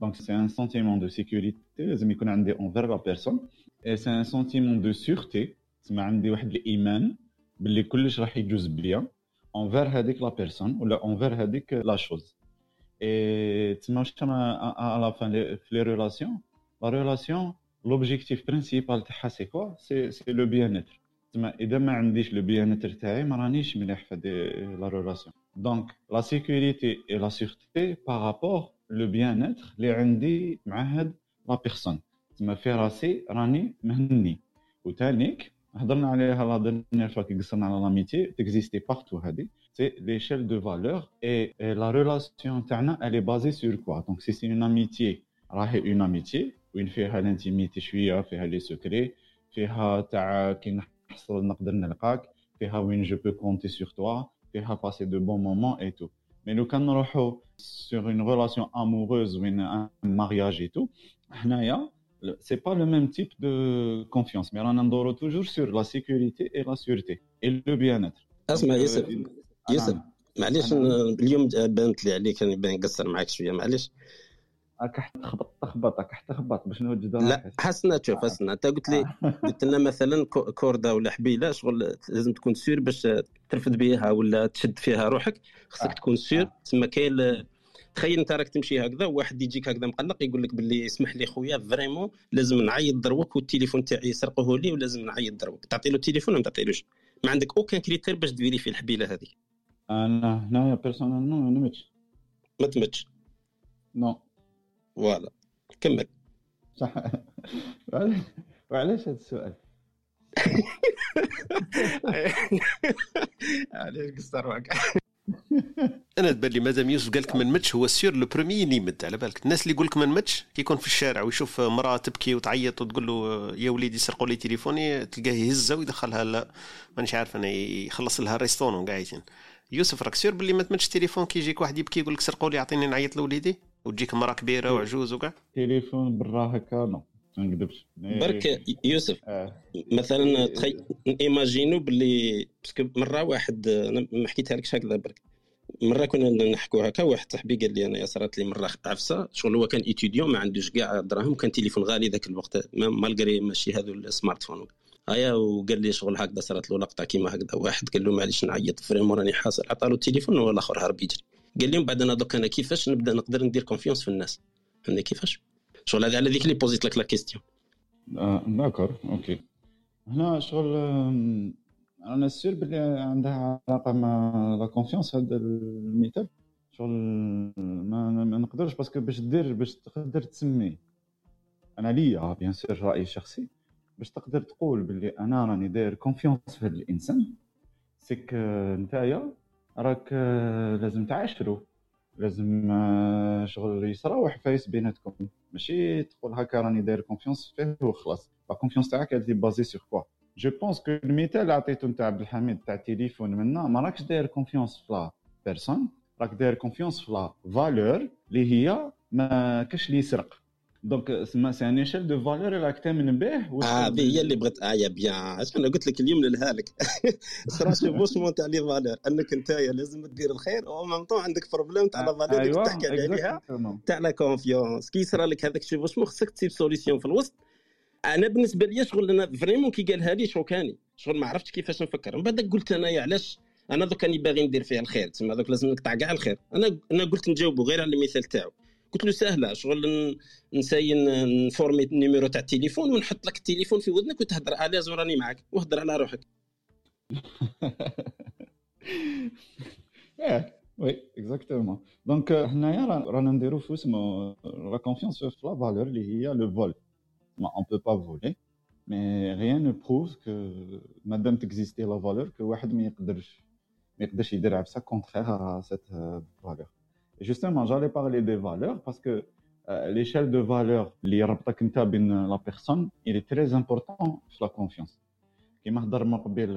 donc c'est un sentiment de sécurité لازم يكون عندي envers la personne et c'est un sentiment de sûreté تسمى عندي واحد الإيمان باللي كلش راح يجوز bien envers هذيك la personne ولا envers هذيك la chose et تسمى واش كما la fin في les relations la relation l'objectif principal تاعها c'est quoi c'est c'est le bien-être تسمى اذا ما عنديش le bien-être تاعي ما رانيش مليح في la relation donc la sécurité et la sûreté par rapport le bien-être اللي عندي مع هاد la personne تسمى في راسي راني مهني وتانيك هضرنا عليها la dernière fois كي قصرنا على l'amitié ت existé partout هادي c'est l'échelle de valeur et la relation تاعنا elle est basée sur quoi donc si c'est une amitié راهي une amitié وين فيها l'intimité شوية فيها les secrets فيها تاع كي نحصل نقدر نلقاك فيها وين je peux compter sur toi فيها passer de bons moments et tout. mais لو كان نروحو sur une relation amoureuse وين un mariage et tout حنايا c'est pas le même type de confiance mais رانا ندورو toujours sur la sécurité et la sûreté et le bien-être. اسمع يوسف يوسف معليش اليوم بانت لي عليك راني بان نقصر معاك شوية معليش. راك تخبط تخبط راك تخبط باش نوجد لا حسنا شوف حسنا. أنت قلت لي قلت لنا مثلا كوردة ولا حبيلة شغل لازم تكون سير باش ترفد بها ولا تشد فيها روحك. خصك تكون سير تسمى كاين تخيل أنت راك تمشي هكذا وواحد يجيك هكذا مقلق يقول لك باللي اسمح لي خويا vraiment لازم نعيط دروك والتليفون تاعي يسرقوه لي ولازم نعيط دروك. تعطي له التليفون ولا ما تعطيلوش؟ ما عندك aucun critère باش ت vérifier في الحبيلة هذه. أنا هنايا personnellement ما نمدش ما نمدش. non voilà كمل. صح. وعلاش هذا السؤال. علاش قصر روحك أنا تبان لي مادام يوسف قال لك ما نمدش هو sûr le premier اللي يمد على بالك. الناس اللي يقول لك ما نمدش كي يكون في الشارع ويشوف مراه تبكي وتعيط وتقول له يا وليدي سرقوا لي تليفوني تلقاه يهزها ويدخلها لا مانيش عارف أنا يخلص لها ال restaurant قاعدين. يوسف راك sûr باللي ما تمدش تليفون كي يجيك واحد يبكي يقول لك سرقوا لي أعطيني نعيط لوليدي؟ وتجيك مراه كبيرة وعجوز وكاع تليفون برا هكا non ما نكذبش. برك يوسف آه. مثلا تخي imaginons باللي parce que مرة واحد أنا ما حكيتها لكش هكذا برك. مرة كنا نحكوا هكا واحد صاحبي قال لي أنا صارت لي مرة عفسة. شغل هو كان étudiant ما عندوش كاع دراهم كان تليفون غالي ذاك الوقت malgré ماشي هذو ال smartphone هيا وقال لي شغل هكذا صارت له لقطة كيما هكذا. واحد قال له معليش نعيط vraiment راني حاصل. عطى له التليفون والاخر هرب يجري. قال لي من بعد أنا دوك أنا كيفاش نبدأ نقدر ندير confiance في الناس؟ فهمتني كيفاش؟ شغل هذا على ذيك اللي بوزيت لك la question d'accord OK هنا شغل أنا sûr بلي عندها علاقة مع la confiance هذا المثال شغل ما, نقدرش parce que باش دير باش تقدر تسمي. أنا ليا bien sûr رايي الشخصي باش تقدر تقول باللي أنا راني داير confiance في هذا الإنسان c'est que نتايا راك لازم تعاشروا لازم شغل يصراو عفايس بيناتكم. ماشي تقول هكا راني داير confiance فيه وخلاص. la confiance تاعك هذه basée sur quoi je pense que المثال اللي نتاع عبد الحميد تاع التليفون منا ما راكش داير confiance في la personne راك داير confiance في la valeur اللي هي ما كاش اللي يسرق donc سما c'est une échelle de valeur راك تامن به آه هذه هي اللي بغيت آه eh bien أنا قلت لك اليوم نلها لك خلاص بوشمون تاع les valeurs انك انت لازم دير الخير au même temps عندك problème تاع la valeur اللي تحكي عليها تاع la confiance كي يصرى لك هذاك شوفوشمون خصك تسيب solution في الوسط أنا بالنسبة لي شغل أنا vraiment كي قالها لي choqua ني شغل ما عرفتش كيفاش نفكر. من بعد قلت انايا علاش؟ أنا دوك راني باغي ندير فيها الخير. تسمى دوك لازم نقطع كاع الخير. أنا أنا قلت نجاوبه غير على المثال تاعو. قلت له سهله شغل ن essayer ن former ال numéro تاع التليفون ونحط لك التليفون في ودنك وتهضر على راني معك وهضر على روحك. oui exactement donc حنايا رانا نديرو في اسمه la confiance في la valeur اللي هي le vol on peut pas voler mais rien nous prouve que مادام ت existé la valeur que واحد ما يقدرش ما يقدرش يدير عفسه contraire cette valeur justement, j'allais parler des valeurs parce que euh, l'échelle de valeur اللي يربطك انت بين la personne il est très important في la confiance كيما هضر من قبل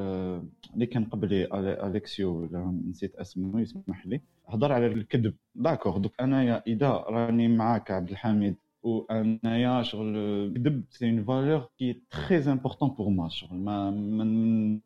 اللي كان قبلي اليكسيو نسيت اسمه يسمح لي هضر على الكذب d'accord دوك انايا اذا راني معاك عبد الحميد وانايا شغل الكذب c'est une valeur qui très importante pour moi شغل ما من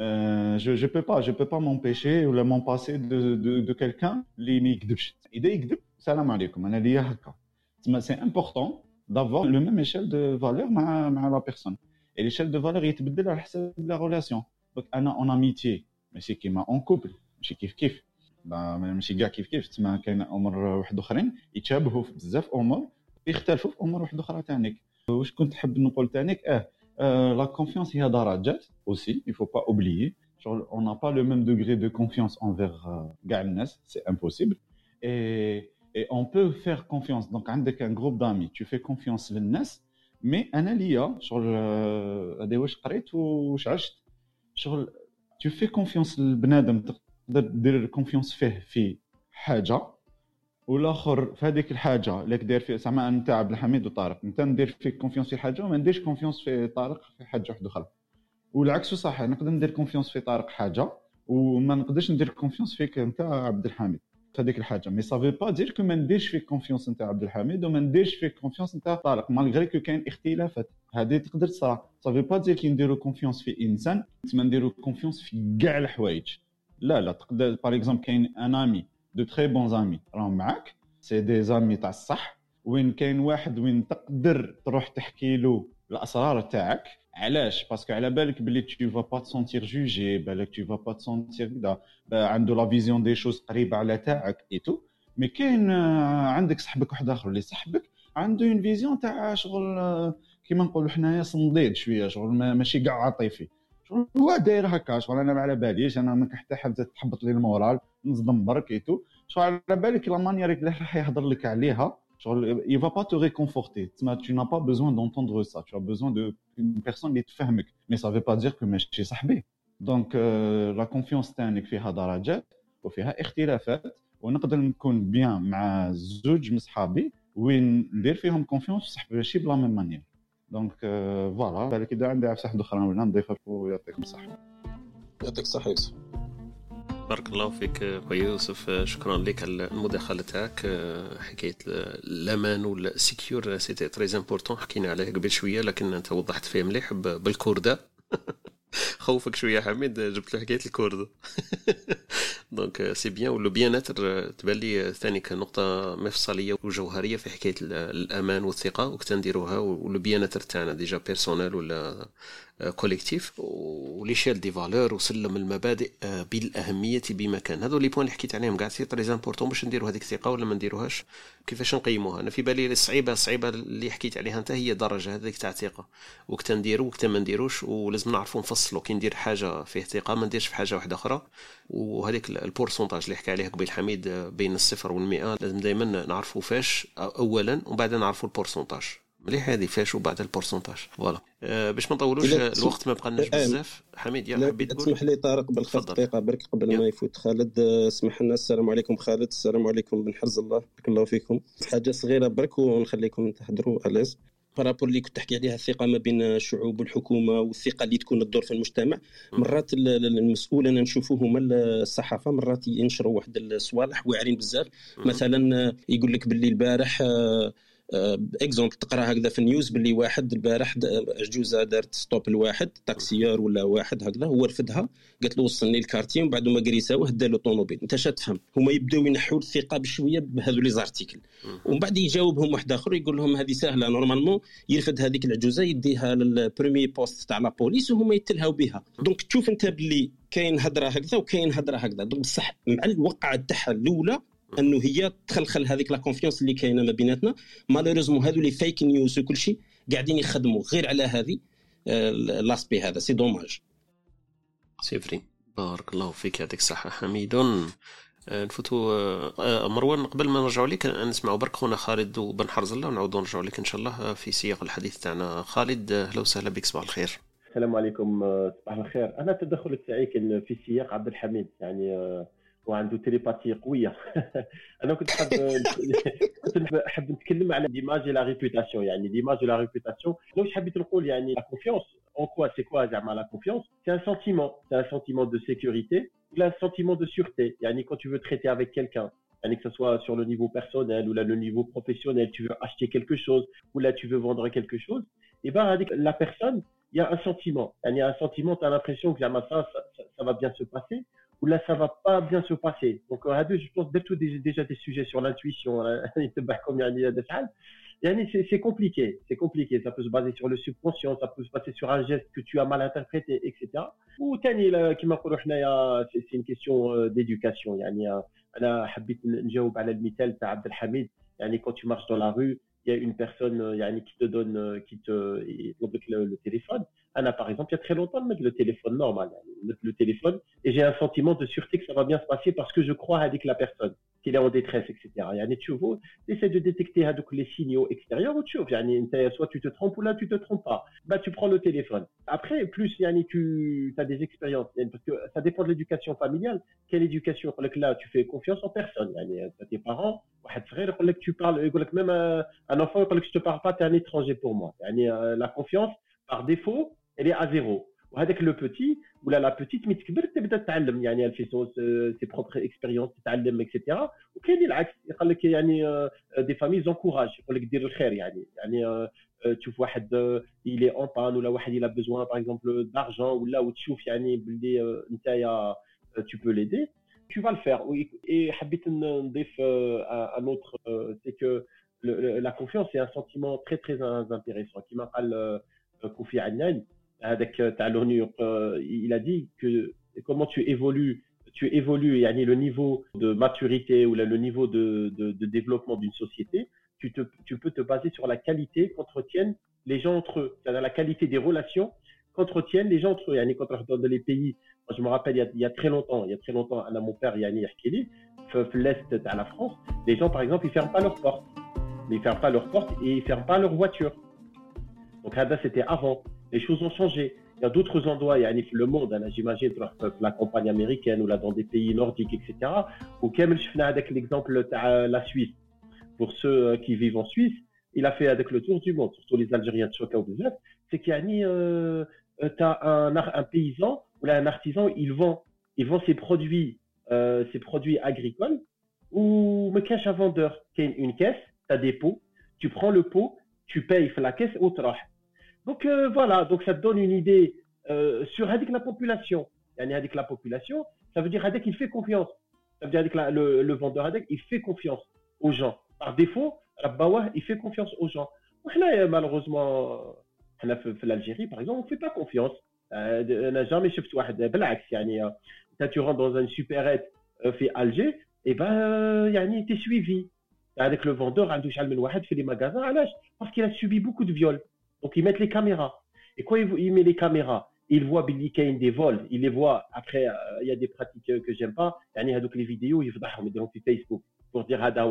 Euh, je ne peux pas, je peux pas m'empêcher ou m'en passer de, de, de quelqu'un اللي ما يكذبش اذا يكذب السلام عليكم أنا ليا هكا تسمى c'est important d'avoir le même échelle de valeur مع مع la personne et l'échelle de valeur يتبدل على حسب la relation donc أنا une amitié ماشي كيما un couple ماشي كيف كيف ماشي كاع كيف كيف تسمى كاين امور واحد اخرين يتشابهوا في بزاف امور يختلفوا في امور واحدة أخرى تانيك واش كنت حاب نقول تانيك آه Euh, la confiance, il y a درجات aussi, il faut pas oublier. On n'a pas le même degré de confiance envers euh, c'est impossible. Et, on peut faire confiance. Donc, avec un groupe d'amis, tu fais confiance à ناس, mais أنا ليا, sur tu fais confiance à بنادم, tu confiance fait, fait, والآخر في هذيك الحاجة اللي داير في زعما انت عبد الحميد وطارق أنت ندير فيك confiance في حاجة وما نديرش confiance في طارق في حاجة واحدة أخرى والعكس صح نقدر ندير confiance في طارق حاجة وما نقدرش ندير confiance فيك أنت عبد الحميد. في هذيك الحاجة mais ça veut pas dire que ما نديرش فيك confiance أنت عبد الحميد وما نديرش فيك confiance أنت طارق malgré que كاين اختلافات. هذه تقدر تصرا. ça veut pas dire que نديرو confiance في إنسان تما نديرو confiance في كاع الحوايج. لا لا تقدر par exemple كاين un ami, de très bons amis راهم معاك؟ c'est des amis تاع الصح. وين كاين واحد وين تقدر تروح تحكي له الأسرار تاعك علاش؟ parce que على بالك بلي tu vas pas te sentir jugé بالك tu vas pas te sentir كدا. عنده la vision des choses قريبة على تاعك et tout mais كاين عندك صاحبك واحد آخر اللي صاحبك عنده une vision تاع شغل كيما نقولوا حنايا صنديد شوية شغل ماشي كاع عاطفي. شغل هو داير هكا شغل أنا ما على باليش أنا ما حتى حاب تحبط لي le moral. نصدم برك et tout شغل على بالك la manière اللي راح يهضر لك عليها شغل il va pas te réconforter tu n'as pas besoin d'entendre ça tu as besoin de une personne اللي تفهمك mais ça veut pas dire que ماشي صاحبي donc la confiance تاعك فيها درجات وفيها اختلافات ونقدر نكون bien مع زوج من صحابي وين ندير فيهم confiance صاحبي ماشي بلا même manière donc voilà بالك اذا عندي عفسه واحدة أخرى ولا نضيفها ويعطيكم الصحه يعطيك الصحه يوسف بارك الله فيك خويا يوسف. شكرا لك على المداخله تاعك حكايه الامان وال sécurité très important حكينا عليه قبل شوية لكن أنت وضحت فيه مليح بال corde. خوفك شوية حميد جبت له حكاية ال corde. donc c'est bien و le bien-être تبان لي ثاني نقطه مفصلية وجوهرية في حكاية الأمان والثقة وكتا نديروها و le bien-être تاعنا déjà personnel ولا collectif و l'échelle des valeurs وسلم المبادئ بالاهميه بمكان هذو les points اللي حكيت عليهم كاع c'est très important باش نديرو هذيك الثقة ولا ما نديروهاش كيفاش نقيموها. أنا في بالي الصعيبة الصعيبة اللي حكيت عليها أنت هي درجة هذيك تاع الثقة. وقت نديرو وقت ما نديروش ولازم نعرفوا نفصلوا كي ندير حاجة فيه ثقة ما نديرش في حاجة واحدة أخرى. وهذيك ال pourcentage اللي حكى عليه قبيل حميد بين الصفر والمئة لازم دائما نعرفوا فاش اولا بعد نعرفوا ال pourcentage مليح هذه فاش وبعد ال pourcentage. voilà. أه باش ما نطولوش الوقت ما بقناش آه، بزاف. حميد يا حبيت تقول؟ اسمح لي طارق بالخمس دقيقة برك قبل ما يفوت خالد آه، اسمح لنا. السلام عليكم خالد. السلام عليكم بن حرز الله. بارك الله فيكم. حاجة صغيرة برك ونخليكم تحضروا أليز par rapport اللي كنت تحكي عليها الثقه ما بين الشعوب والحكومة والثقه اللي تكون الدور في المجتمع مرات المسؤول أنا نشوفوه هما الصحافه مرات ينشروا واحد الصوالح واعرين بزاف مثلا يقول لك باللي البارح exemple تقرأ هكذا في ال news باللي واحد البارح عجوزه دارت stop لواحد taxieur ولا واحد هكذا هو رفدها قالت له وصلني ال quartier ومن بعد ما قريساوه دا له tomobile. انت تفهم؟ هما يبداو ينحوا الثقة بشوية بهذو les articles. ومن بعد يجاوبهم واحد آخر يقول لهم هذه سهلة normalement يرفد هذيك العجوزة يديها لل premier poste تاع la police وهما يتلهاو بها donc تشوف انت باللي كاين هضره هكذا وكاين هضره هكذا. donc بصح مع الوقعة تاعها الأولى أنه هي تخلخل هذيك la confiance اللي كاينة ما بيناتنا. malheureusement هذو les fake news وكل شيء قاعدين يخدموا غير على هذه آه، l'aspect هذا. c'est dommage c'est vrai بارك الله فيك يعطيك الصحة. حميد آه، نفوتوا آه، مروان قبل ما نرجعوا لك نسمعوا برك خونا خالد وبن حرز الله ونعاودوا نرجعوا لك إن شاء الله في سياق الحديث تاعنا. خالد أهلا وسهلا بك صباح الخير. السلام عليكم صباح الخير. أنا التدخل تاعي كان في سياق عبد الحميد يعني وعنده تيليباتي قويه انا كنت حاب كنت حاب نتكلم على ليماج لا ريبوتاسيون يعني ليماج لا ريبوتاسيون واش حبيت نقول يعني لا كونفيونس en quoi c'est quoi زعما la confiance c'est un sentiment c'est un sentiment de sécurité ou un sentiment de sûreté يعني quand tu veux traiter avec quelqu'un يعني que ce soit sur le niveau personnel ou là le niveau professionnel tu veux acheter quelque chose ou là tu veux vendre quelque chose et ben avec la personne il y a un sentiment il y a un sentiment tu as l'impression que ça, ça, ça va bien se passer où là ça va pas bien se passer donc à deux je pense d'être déjà des sujets sur l'intuition hein. c'est compliqué c'est compliqué ça peut se baser sur le subconscient ça peut se passer sur un geste que tu as mal interprété etc ou c'est une question euh, d'éducation يعني انا حبيت نجاوب على المثال تاع عبد الحميد يعني quand tu marches dans la rue il y a une personne il y a une, qui te donne qui te le, le, téléphone Anna par exemple il y a très longtemps de mettre le téléphone normal le téléphone et j'ai un sentiment de sûreté que ça va bien se passer parce que je crois avec la personne qu'il est en détresse etc il y a tu vois essaie de détecter donc les signaux extérieurs ou tu vois soit tu te trompes ou là tu te trompes pas bah tu prends le téléphone après plus il y a tu as des expériences parce que ça dépend de l'éducation familiale quelle éducation là tu fais confiance en personne y tes parents tu parles même à un enfant, que je te parle pas, tu es un étranger pour moi. Euh, la confiance, par défaut, elle est à zéro. وهذاك le petit ou la petite ملي تكبر تبدا تتعلم يعني elle fait ses propres expériences تتعلم etc وكاين العكس يقول لك يعني des familles encouragent يقول لك دير الخير يعني يعني تشوف واحد il est en panne ولا واحد il a besoin par exemple d'argent ولا وتشوف يعني باللي نتايا tu peux l'aider tu vas le faire et حبيت نضيف un autre la confiance est un sentiment très très intéressant. Qui m'a parlé euh, euh, Kofi Annan avec euh, l'ONU, il a dit que comment tu évolues, tu évolues, yani le niveau de maturité ou le niveau de, développement d'une société, tu, peux te baser sur la qualité qu'entretiennent les gens entre eux, c'est-à-dire la qualité des relations qu'entretiennent les gens entre eux. Yani quand on dans les pays, je me rappelle il y, a, il y, a, très longtemps, il y a très longtemps, mon père, Yani Erkeli, l'est à la France, les gens par exemple, ils ferment pas leurs portes ils ferment pas leurs portes et ils ferment pas leurs voitures. Donc là c'était avant les choses ont changé. Il y a d'autres endroits, il y a le monde, hein, j'imagine, la campagne américaine ou là dans des pays nordiques, etc. Kamel, je avec l'exemple de la Suisse. Pour ceux euh, qui vivent en Suisse, il a fait avec le tour du monde, surtout les Algériens de Choka ou c'est qu'il y a ni, euh, euh as un, paysan ou là un artisan, il vend, il vend ses produits, euh, ses produits agricoles ou me cache un vendeur qui a une caisse, tu as des pots, tu prends le pot, tu payes la caisse au Donc euh, voilà, donc ça te donne une idée euh, sur avec la population. Avec la population, ça veut dire avec il fait confiance. Ça veut dire avec le, vendeur avec il fait confiance aux gens. Par défaut, Rabbawa, il fait confiance aux gens. Là, euh, malheureusement, l'Algérie, par exemple, on ne fait pas confiance. On n'a jamais chopé Quand tu rentres dans une supérette fait Alger, et ben, tu es suivi avec le vendeur Al a fait des magasins parce qu'il a subi beaucoup de viols. Donc ils mettent les caméras. Et quand il met les caméras, il voit Billy Kane des vols, il les voit. Après, euh, il y a des pratiques euh, que j'aime pas. Il y a donc les vidéos, ils font ah, sur Facebook pour dire etc.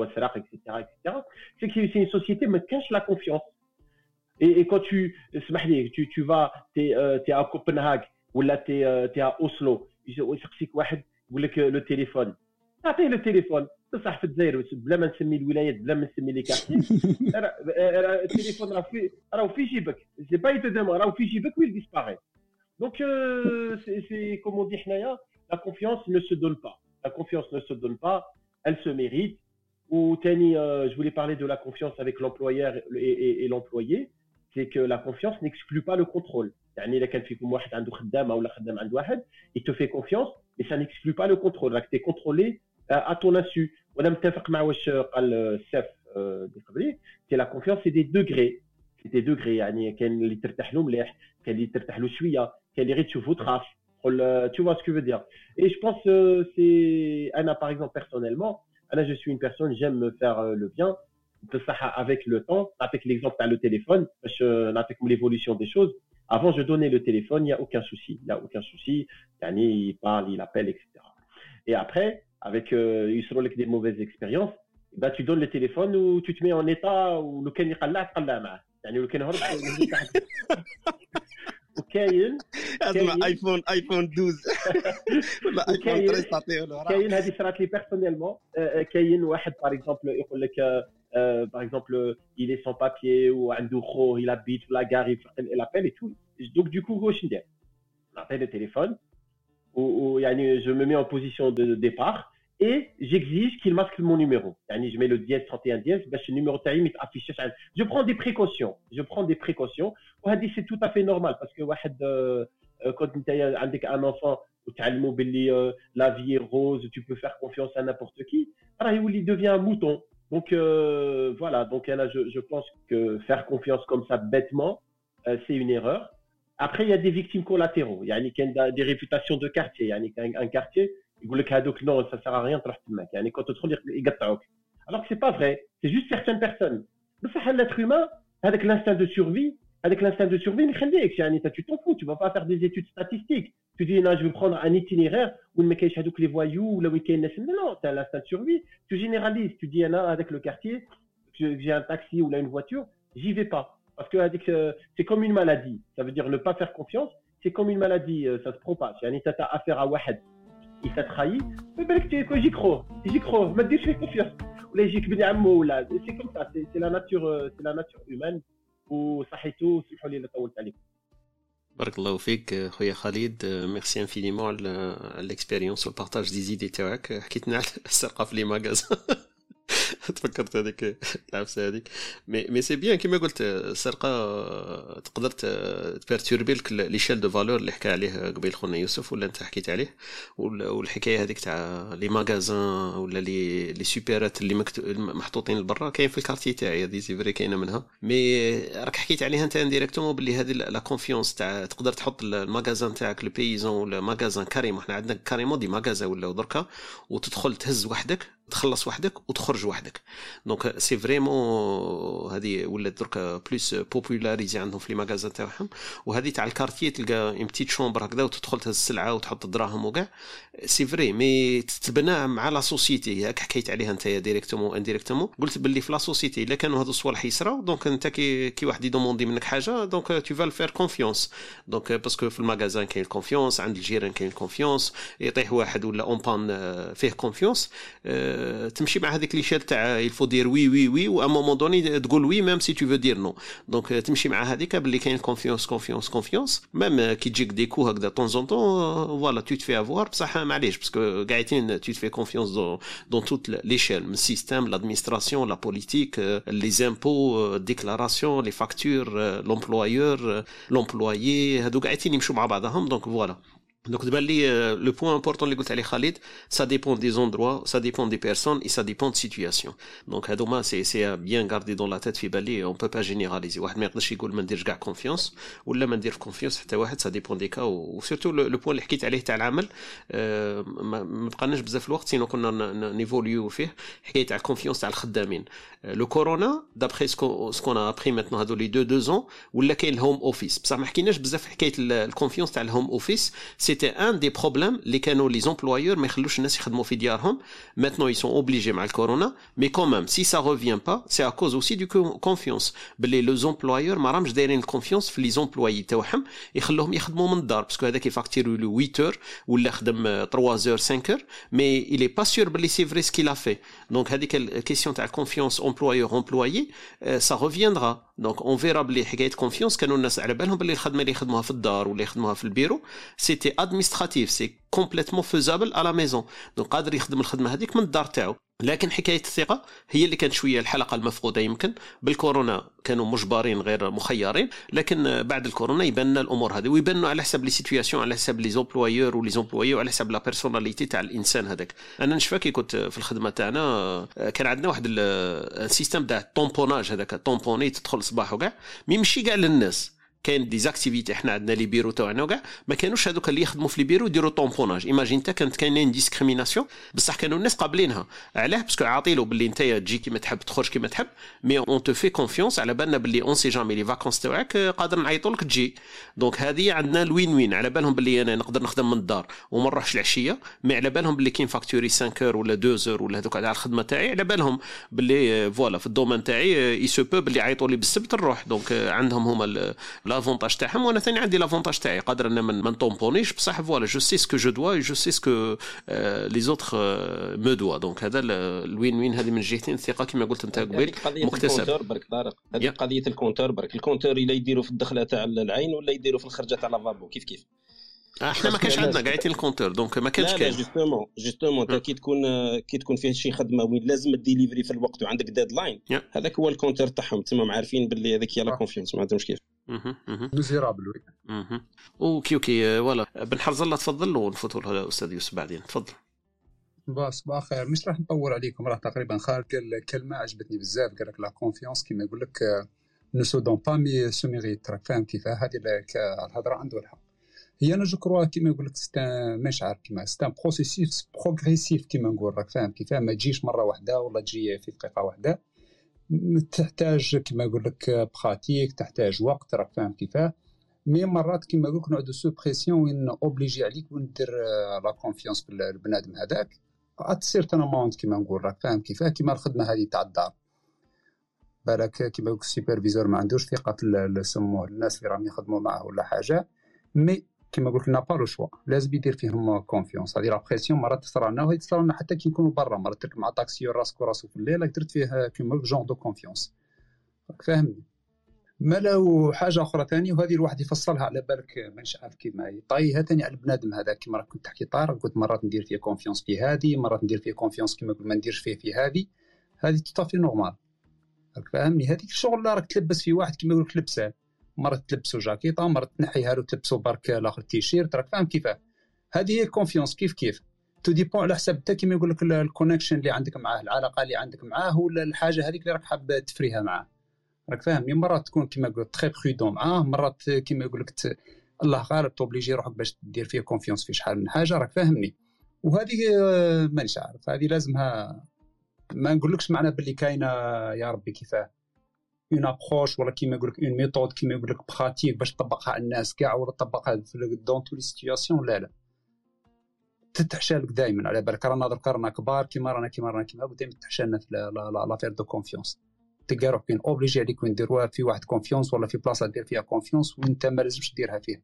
etc. C'est que c'est une société qui cache la confiance. Et, quand tu, tu vas, tu es, euh, à Copenhague ou là tu es, euh, es, à Oslo, il que le téléphone. تعطيه le téléphone. بصح في الجزائر بلا ما نسمي الولايات بلا ما نسمي لي كارتي التليفون راه في راه في جيبك سي با يتدم راه في جيبك ويل ديسباري دونك سي كومون دي حنايا لا كونفيونس ne se donne pas la confiance ne se donne pas elle se mérite Ou Tani, je voulais parler de la confiance avec l'employeur et, l'employé. C'est que la confiance n'exclut pas le contrôle. il te fait confiance, mais ça n'exclut pas le contrôle. Tu es contrôlé euh, à ton insu. C'est euh, euh, la confiance, c'est des degrés. C'est des degrés. Tu vois ce que je veux dire. Et je pense, c'est, Anna, par exemple, personnellement, Anna, je suis une personne, j'aime me faire le bien. Avec le temps, avec l'exemple, tu as le téléphone, avec l'évolution des choses. Avant, je donnais le téléphone, il n'y a aucun souci. Il n'y a aucun souci. Yani, il parle, il appelle, etc. Et après, avec euh, il se des mauvaises expériences bah, tu donnes le téléphone ou tu te mets en état où le كان يقلع تقلع معاه يعني لو كان هرب وكاين هذا ايفون ايفون 12 ولا ايفون 13 تعطيه له كاين هذه صرات لي personnellement كاين واحد par exemple يقول لك par exemple il est sans papier ou عنده خو il habite في la gare يفقد l'appel et tout donc du coup واش ندير نعطيه au, au, je me mets en position de, départ et j'exige qu'il masque mon numéro. je mets le dièse 31 dièse, ben, le numéro affiché. Je prends des précautions. Je prends des précautions. C'est tout à fait normal parce que euh, euh, quand tu as un enfant, ben, euh, la vie est rose, tu peux faire confiance à n'importe qui. Il devient un mouton. Donc voilà, donc là, je, pense que faire confiance comme ça bêtement, c'est une erreur. Après, il y a des victimes collatéraux. Il y a des réputations de quartier. Il y a un quartier, il dit que non, ça sert à rien de travailler. Il y a quand tu il Alors que c'est pas vrai. C'est juste certaines personnes. Mais ça, l'être humain, avec l'instinct de survie, avec l'instinct de survie, mais tu t'en fous. Tu ne vas pas faire des études statistiques. Tu dis, non, je vais prendre un itinéraire où ne me donc les voyous ou le week-end. Non, tu as l'instinct de survie. Tu généralises. Tu dis, avec le quartier, j'ai un taxi ou là une voiture, j'y vais pas. Parce que c'est comme une maladie. Ça veut dire ne pas faire confiance c'est comme une maladie ça se propage. يعني tu as affaire à واحد il t'a trahi. Mais بالك j'y crois. J'y crois. ما تديرش فيه confiance. ولا يجيك بني عمو ولا c'est comme ça c'est la nature c'est la nature humaine وصحيتو سمحوا لي طولت عليكم بارك الله فيك خويا خالد merci infiniment على ال expérience وال partage des idées تاعك حكيتنا على السرقه في les magasins تفكرت هذيك العفسة هذيك. mais mais c'est bien كيما قلت السرقه تقدر ت perturbé لك l'échelle de valeurs اللي حكى عليه قبيل خونا يوسف ولا انت حكيت عليه؟ والحكاية هذيك تاع les magasins ولا les les supérettes اللي محطوطين لبرا كاين في ال quartier تاعي هذه c'est vrai كاينة منها. mais راك حكيت عليها انت indirectement باللي هذه la confiance تاع تقدر تحط ال magasin تاعك le besoin ولا magasin carrément حنا عندنا carrément des magasins ولا دركا وتدخل تهز وحدك تخلص وحدك وتخرج وحدك. donc c'est vraiment هذه ولات درك plus popularisée عندهم في les magasins تاعهم. وهذه تاع ال quartier تلقى une petite chambre هكذا وتدخل تهز السلعة وتحط الدراهم وكاع. c'est vrai mais تتبنى مع la société ياك حكيت عليها أنت directement indirectement قلت باللي في la société إلا كانوا هذو الصوالح يصراو donc أنت كي كي واحد ي demander منك حاجة donc tu vas lui faire confiance donc parce que في ال magasin كاين ال confiance عند الجيران كاين ال confiance يطيح واحد ولا en panne فيه confiance تمشي مع هذيك l'échelle تاع il faut dire oui oui oui au moment donné تقول oui même si tu veux dire non دونك تمشي مع هذيك باللي كاين كونفيونس كونفيونس كونفيونس ميم كي تجيك دي كو هكذا طون زون طون فوالا تو تفي افوار بصح معليش باسكو قاعدين تو تفي كونفيونس دون توت ليشيل من السيستيم لادمينستراسيون لا بوليتيك لي زامبو ديكلاراسيون لي فاكتور لومبلويور لومبلويي هادو قاعدين يمشوا مع بعضهم. دونك فوالا Donc, le point important, les Khalid, ça dépend des endroits, ça dépend des personnes et ça dépend de situation. Donc, هادوما, c'est à bien garder dans la tête, في بالي, on peut pas généraliser. واحد ما يقدرش يقول ما نديرش كاع confiance. ولا ما ندير confiance حتى واحد ça dépend des cas. و surtout le point اللي حكيت عليه تاع العمل ما بقاناش بزاف الوقت sinon كنا نيفوليو فيه حكايه تاع ال confiance تاع الخدامين le corona d'après ce qu'on apprend maintenant هادو les deux deux ans ولا كاين ال home office بصح ما حكيناش بزاف حكايه ال confiance تاع ال home office c'était un des problèmes اللي كانوا les employeurs ما يخلوش الناس يخدموا في ديارهم maintenant ils sont obligés مع الكورونا mais quand même si ça revient pas c'est à cause aussi de confiance باللي لو زومبلويور ما راهمش دايرين ال confiance في les employés تاعهم يخلوهم يخدموا من الدار parce que هذاك يفاكتيرو له 8 heures ولا خدم 3 اور 5 اور مي il est pas sûr باللي c'est vrai ce qu'il a fait donc هذيك ال question تاع ال confiance employeur employé ça reviendra donc on verra بلي حكايه confiance كانوا الناس على بالهم بلي الخدمه اللي يخدموها في الدار ولا يخدموها في البيرو c'était administratif c'est complètement faisable à la maison donc قادر يخدم الخدمه هذيك من الدار تاعو لكن حكاية الثقة هي اللي كانت شوية الحلقة المفقودة يمكن. بالكورونا كانوا مجبرين غير مخيرين لكن بعد الكورونا يبان لنا الأمور هذه ويبانوا على حسب les situations على حسب les employeurs و les employés وعلى حسب la personnalité تاع الإنسان هذاك. أنا نشفى كي كنت في الخدمة تاعنا كان عندنا واحد ال système تاع ال tamponnage هذاك طومبوني تدخل الصباح وكاع mais ماشي كاع للناس. كاين des activités إحنا عندنا les bureaux تاعنا وكاع. ما كانوش هذوك اللي يخدموا في les bureaux يديروا tamponnage. imagine انت كانت كاينين discrimination بصح كانوا الناس قابلينها. علاه؟ parce que عاطي له باللي انت تجي كيما تحب تخرج كيما تحب. mais on te fait confiance على بالنا باللي on sait jamais les vacances تاعك قادر نعيطوا لك تجي. donc هذه عندنا ال win win. على بالهم باللي أنا نقدر نخدم من الدار. وما نروحش العشية. mais على بالهم باللي كاين فاكتوري 5 heures ولا 2 heures ولا هذوك على الخدمة تاعي. على بالهم باللي voilà في ال domaine تاعي il se peut باللي يعيطوا لي بالسبت نروح. donc عندهم هما l'avantage تاعهم وأنا ثاني عندي l'avantage تاعي قادر أنا ما نطومبونيش بصح voilà je sais ce que je dois je sais ce que les autres me doivent donc هذا ال win win هذه من جهتين الثقه كما قلت انت قبيل. مكتسب. برك طارق هذه قضية ال compteur برك ال compteur إلا يديروا في الدخلة تاع العين ولا يديروا في الخرجة تاع lavabo. كيف كيف؟ إحنا ما كانش عندنا قاعدين ال compteur donc ما كانش كاين. لا justement justement انت كي تكون كي تكون فيه شي خدمة وين لازم ديليفري في الوقت وعندك deadline هذاك هو ال compteur تاعهم. تما عارفين باللي هذيك هي la confiance ما عندهمش كيف. misérable okay okay voilà بن حرز الله تفضل ونفوتوا الاستاذ يوسف بعدين. تفضل. صباح الخير مش راح نطول عليكم. راه تقريبا خالد قال كلمة عجبتني بزاف. قال لك la confiance كيما يقول لك ne se donne pas mais se mérite راك فاهم كيف؟ هذه الهضرة عنده الحق. هي أنا je crois كيما يقول لك مش عارف كيما c'est un processus progressif كيما نقول. راك فاهم كيف؟ ما تجيش مرة واحدة ولا تجي في دقيقة واحدة. تحتاج كما يقول لك pratique تحتاج وقت راك فاهم كيفاه mais مرات كيما يقول لك نوع de sous pression وين obligé عليك وين دير la confiance بالبنادم هذاك. at certain amount كيما نقول راك فاهم كيفاه كيما الخدمة هذه تاع الدار. بالك كيما يقول ال superviseur ما عندوش ثقة في سموه الناس اللي راهم يخدموا معاه ولا حاجة. mais كيما قلت لنا pas le choix لازم يدير فيهم confiance هذه la pression مرات تصرى لنا وهي تصرى لنا حتى كي نكونوا برا. مرات تركب مع طاكسي راسك وراسو في الليل درت فيه كيما genre de confiance فاهمني؟ ما لو حاجة أخرى ثانية وهذه الواحد يفصلها على بالك مانيش عارف كيما يطيها ثاني على البنادم هذا. كيما راك كنت تحكي طارق قلت مرات ندير فيه confiance في هذه مرات ندير فيه confiance كيما ما نديرش فيه في هذه. هذه tout à fait normal راك فاهمني؟ هذيك الشغل راك تلبس في واحد كيما يقول لك مرة تلبسوا جاكيطة مرة تنحيها له تلبسوا برك الآخر تيشيرت راك فاهم كيفاه. هذه هي ال confiance كيف كيف؟ tout dépend على حسب انت كيما يقول لك ال connection اللي عندك معاه العلاقة اللي عندك معاه ولا الحاجة هذيك اللي راك حاب تفريها معاه. راك فاهم؟ مرات تكون كيما يقول très prudent معاه مرات كيما يقول لك. الله غالب توبليجي روحك باش دير فيه confiance في شحال من حاجة راك فاهمني. وهذه مانيش عارف هذه لازمها ما نقولكش معنى باللي كاينة يا ربي كيفاه. une approche ولا كيما يقول لك une méthode كيما يقول لك pratique باش تطبقها على الناس كاع ولا تطبقها dans toutes les situations لا لا. تتحشى لك دائما على بالك رانا درك رانا كبار كيما رانا كيما رانا كيما دائما لنا في l'affaire de confiance تلقى روحك obligé عليك وين ديروها في واحد confiance ولا في بلاصه دير فيها confiance وانت ما لازمش ديرها فيها.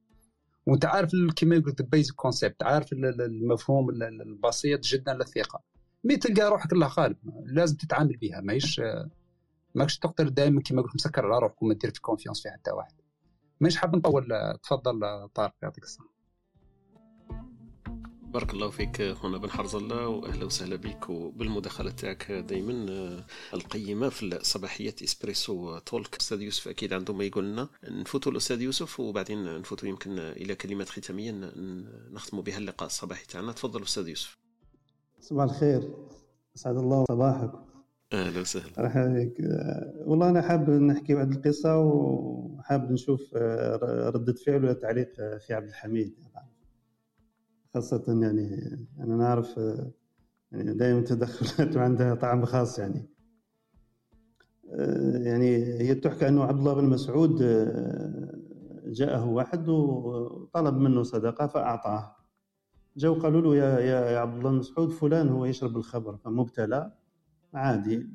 وانت عارف كيما يقول لك ال basic concept عارف المفهوم البسيط جدا للثقه mais تلقى روحك الله غالب لازم تتعامل بها ماهيش ماكش تقدر دائما كيما قلت مسكر على روحك وما دير في confiance في حتى واحد. مانيش حاب نطول تفضل طارق يعطيك الصحة. بارك الله فيك خونا بن حرز الله واهلا وسهلا بك وبالمداخلة تاعك دائما القيمة في صباحيه Espresso Talk. أستاذ يوسف أكيد عنده ما يقول لنا نفوتوا الأستاذ يوسف وبعدين نفوتوا يمكن إلى كلمات ختامية نختموا بها اللقاء الصباحي تاعنا. تفضل أستاذ يوسف. صباح الخير. أسعد الله صباحك. أهلا وسهلا. مرحبا بك والله أنا حاب نحكي واحد القصة وحاب نشوف ردة فعل ولا تعليق أخي عبد الحميد. خاصة يعني أنا نعرف يعني دائما تدخلات عندها طعم خاص يعني. يعني هي تحكى أنه عبد الله بن مسعود جاءه واحد وطلب منه صدقة فأعطاه. جاء قالوا له يا يا عبد الله بن مسعود فلان هو يشرب الخمر فمبتلى. عادي.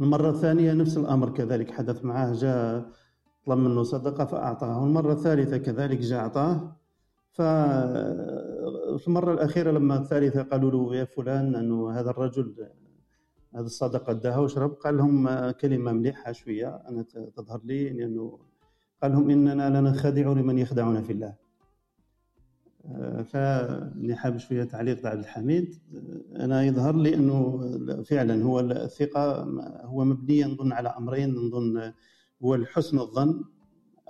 المرة الثانية نفس الأمر كذلك حدث معه جاء طلب منه صدقة فأعطاه. والمرة الثالثة كذلك جاء أعطاه. ففي المرة الأخيرة لما الثالثة قالوا له يا فلان أنه هذا الرجل هذه الصدقة اداها وشرب. قال لهم كلمة مليحة شوية أنا تظهر لي لأنه قال لهم إننا لننخدع لمن يخدعنا في الله. فاني حاب شوية تعليق عبد الحميد. أنا يظهر لي أنه فعلا هو الثقة هو مبنيه نظن على أمرين نظن هو حسن الظن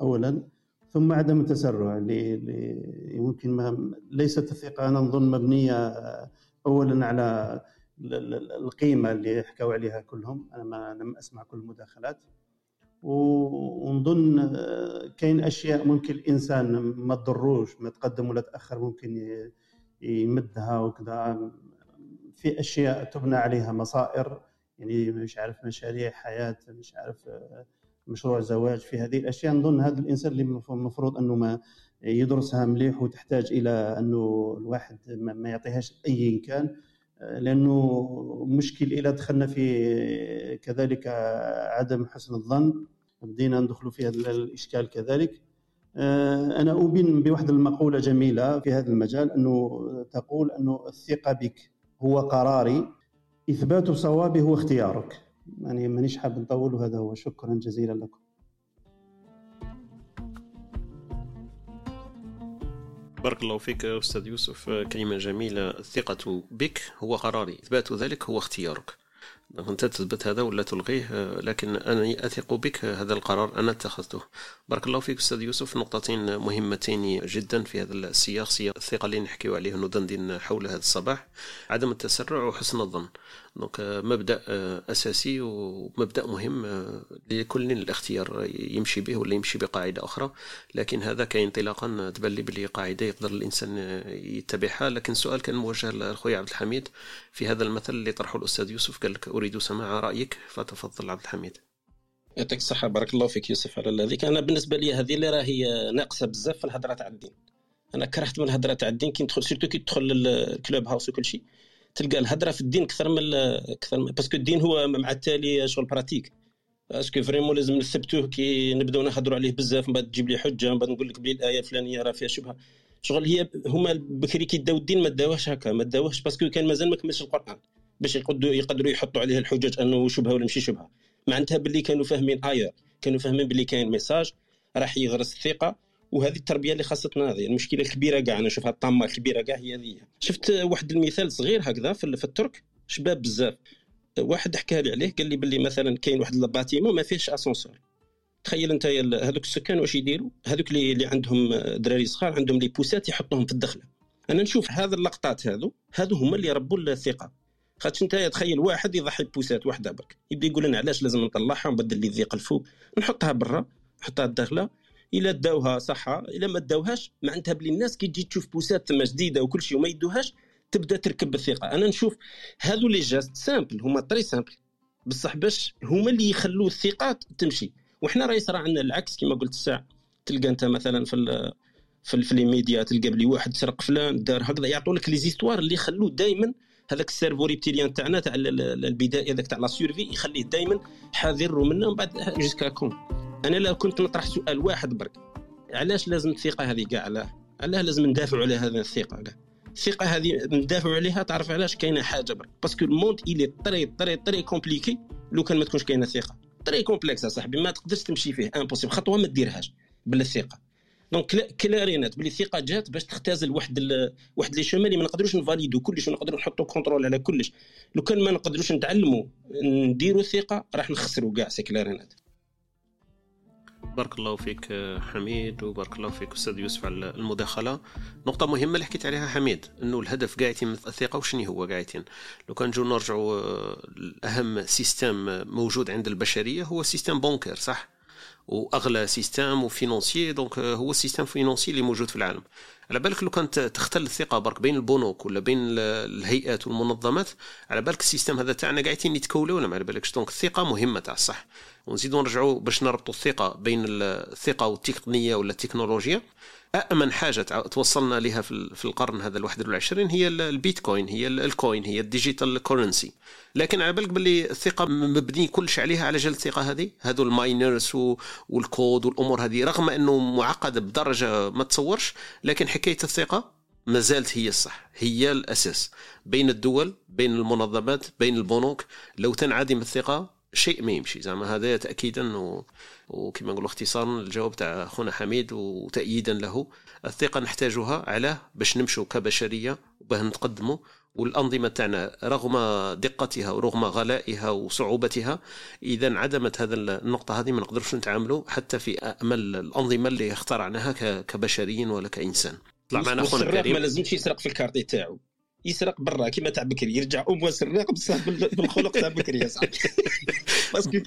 اولا ثم عدم التسرع اللي يمكن ما ليست الثقة أنا نظن مبنية اولا على القيمة اللي حكوا عليها كلهم. أنا ما لم أسمع كل المداخلات. ونظن آه، كاين أشياء ممكن الإنسان ما تضروش ما تقدم ولا تأخر ممكن يمدها وكذا. في أشياء تبنى عليها مصائر يعني مش عارف مشاريع حياة مش عارف آه، مشروع زواج. في هذه الأشياء نظن هذا الإنسان اللي المفروض أنه ما يدرسها مليح وتحتاج إلى أنه الواحد ما يعطيهاش أي كان لأنه مشكل إلى دخلنا في كذلك عدم حسن الظن بدينا ندخل في هذا الإشكال كذلك. أنا أؤمن بواحد المقولة جميلة في هذا المجال أنه تقول انه الثقة بك هو قراري إثبات صوابي هو اختيارك. يعني مانيش حاب نطول وهذا هو. شكرا جزيلا لكم. بارك الله فيك أستاذ يوسف. كلمة جميلة. الثقة بك هو قراري. إثبات ذلك هو اختيارك. أنت تثبت هذا ولا تلغيه لكن أنا أثق بك هذا القرار أنا اتخذته. بارك الله فيك أستاذ يوسف. نقطتين مهمتين جدا في هذا السياق سياق الثقة اللي نحكيو عليه ندندن حول هذا الصباح. عدم التسرع وحسن الظن. دونك مبدا اساسي ومبدا مهم لكل الاختيار يمشي به ولا يمشي بقاعدة أخرى. لكن هذا كانطلاقا تبان لي بلي قاعدة يقدر الإنسان يتبعها. لكن السؤال كان موجه لخويا عبد الحميد في هذا المثل اللي طرحه الأستاذ يوسف. قال لك أريد سماع رأيك فتفضل عبد الحميد. يعطيك الصحة. بارك الله فيك يوسف على هذيك أنا بالنسبة لي هذه اللي راهي ناقصة بزاف في الهضرة تاع الدين. أنا كرهت من الهضرة تاع الدين. كي ندخل surtout كي تدخل ال Clubhouse وكل شيء. تلقى الهضره في الدين أكثر من أكثر من parce que الدين هو مع التالي شغل pratique. parce que vraiment لازم نثبتوه كي نبداو نهضروا عليه بزاف من بعد تجيب لي حجة من بعد نقول لك بلي الآية الفلانية راه فيها شبهة. شغل هي هما بكري كي داو الدين ما داوهش هكا ما داوهش parce que كان مازال ما كملش القرآن. باش يقدروا يقدروا يحطوا عليه الحجج أنه شبهة ولا ماشي شبهة. معناتها باللي كانوا فاهمين آية كانوا فاهمين باللي كاين message راح يغرس الثقة. وهذه التربية اللي خاصتنا هذه المشكلة الكبيرة كاع أنا نشوفها الطامة الكبيرة كاع هي هذه. شفت واحد المثال صغير هكذا في, الترك؟ شباب بزاف. واحد حكى لي عليه قال لي باللي مثلا كاين واحد ال bâtiment ما فيهش أسانسور. تخيل أنت هذوك السكان واش يديروا؟ هذوك اللي, اللي عندهم دراري صغار عندهم les poussettes يحطوهم في الدخلة. أنا نشوف هذا اللقطات هذو هذو هما اللي ربوا الثقة. خاطش أنت تخيل واحد يضحي poussette واحدة برك. يبدأ يقول لنا علاش لازم نطلعها ونبدل لي الضيق الفوق نحطها برا نحطها الداخله إلا داوها صحة إلا ما داوهاش معناتها بلي الناس كي تجي تشوف poussette تما جديدة وكل شيء وما يدوهاش تبدأ تركب بالثقه أنا نشوف هذو لي gestes simples هما très simples. بصح باش هما اللي يخلوا الثقات تمشي. وحنا راه يصرى عندنا العكس كما قلت الساعة تلقى أنت مثلا في في, في الميديا تلقى بلي واحد سرق فلان دار هكذا يعطوا لك les histoires اللي يخلوه دائما هذاك ال cerveau reptilien تاعنا تاع البداية هذاك تاع la survie يخليه دائما حاذر منه من بعد jusqu'à كون أنا لو كنت نطرح سؤال واحد برك. علاش لازم الثقة هذه كاع؟ علاه علاه لازم ندافعوا على هذه الثقة كاع؟ الثقة هذه ندافعوا عليها تعرف علاش كاينة حاجة برك. parce que le monde il est très très très compliqué لو كان ما تكونش كاينة ثقة. très complexe صاحبي. ما تقدرش تمشي فيه. impossible خطوة ما ديرهاش بلا ثقه donc clair et net بلي الثقة جات باش تختزل واحد ال... واحد les chemins اللي ما نقدروش نفاليدو كلش ونقدروا نحطوا contrôle على كلش. لو كان ما نقدروش نتعلموا نديروا الثقة راح نخسروا كاع c'est clair et net بارك الله فيك حميد وبارك الله فيك أستاذ يوسف على المداخلة. نقطة مهمة اللي حكيت عليها حميد إنه الهدف كاع يتم الثقة وشنو هو كاع لو كان نجو نرجعوا اهم système موجود عند البشرية هو système bancaire صح؟ وأغلى système financier donc هو ال système financier اللي موجود في العالم. على بالك لو كانت تختل الثقة برك بين البنوك ولا بين الهيئات والمنظمات على بالك ال système هذا تاعنا قاعدين يتكولوا ولا ما على بالكش؟ donc الثقة مهمة تاع الصح ونزيدو نرجعوا باش نربطوا الثقة بين الثقة والتقنيه ولا التكنولوجيا. أأمن حاجة توصلنا لها في القرن هذا الواحد والعشرين هي البيتكوين هي ال coin هي ال digital currency. لكن على بالك باللي الثقة مبني كلش عليها على جال الثقة هذه؟ هذو ال miners وال code والأمور هذه رغم أنه معقدة بدرجة ما تصورش لكن حكاية الثقة ما زالت هي الصح هي الأساس. بين الدول بين المنظمات بين البنوك لو تنعدم الثقة شيء ما يمشي زعما. هذا تاكيدا و... وكما نقولوا اختصارا الجواب تاع خونا حميد وتأييدا له. الثقة نحتاجها على باش نمشوا كبشرية وباه نتقدموا. والأنظمة تاعنا رغم دقتها ورغم غلائها وصعوبتها إذا انعدمت هذا النقطة هذه ما نقدرش نتعاملوا حتى في أمل الأنظمة اللي اخترعناها كبشريين ولا كإنسان. طلع معنا خونا كريم ما لازمش يسرق في الكارتي تاعو. يسرق برا كيما تاع بكري يرجع امه سراق بصح بالخلق تاع بكري يا صاحبي. parce que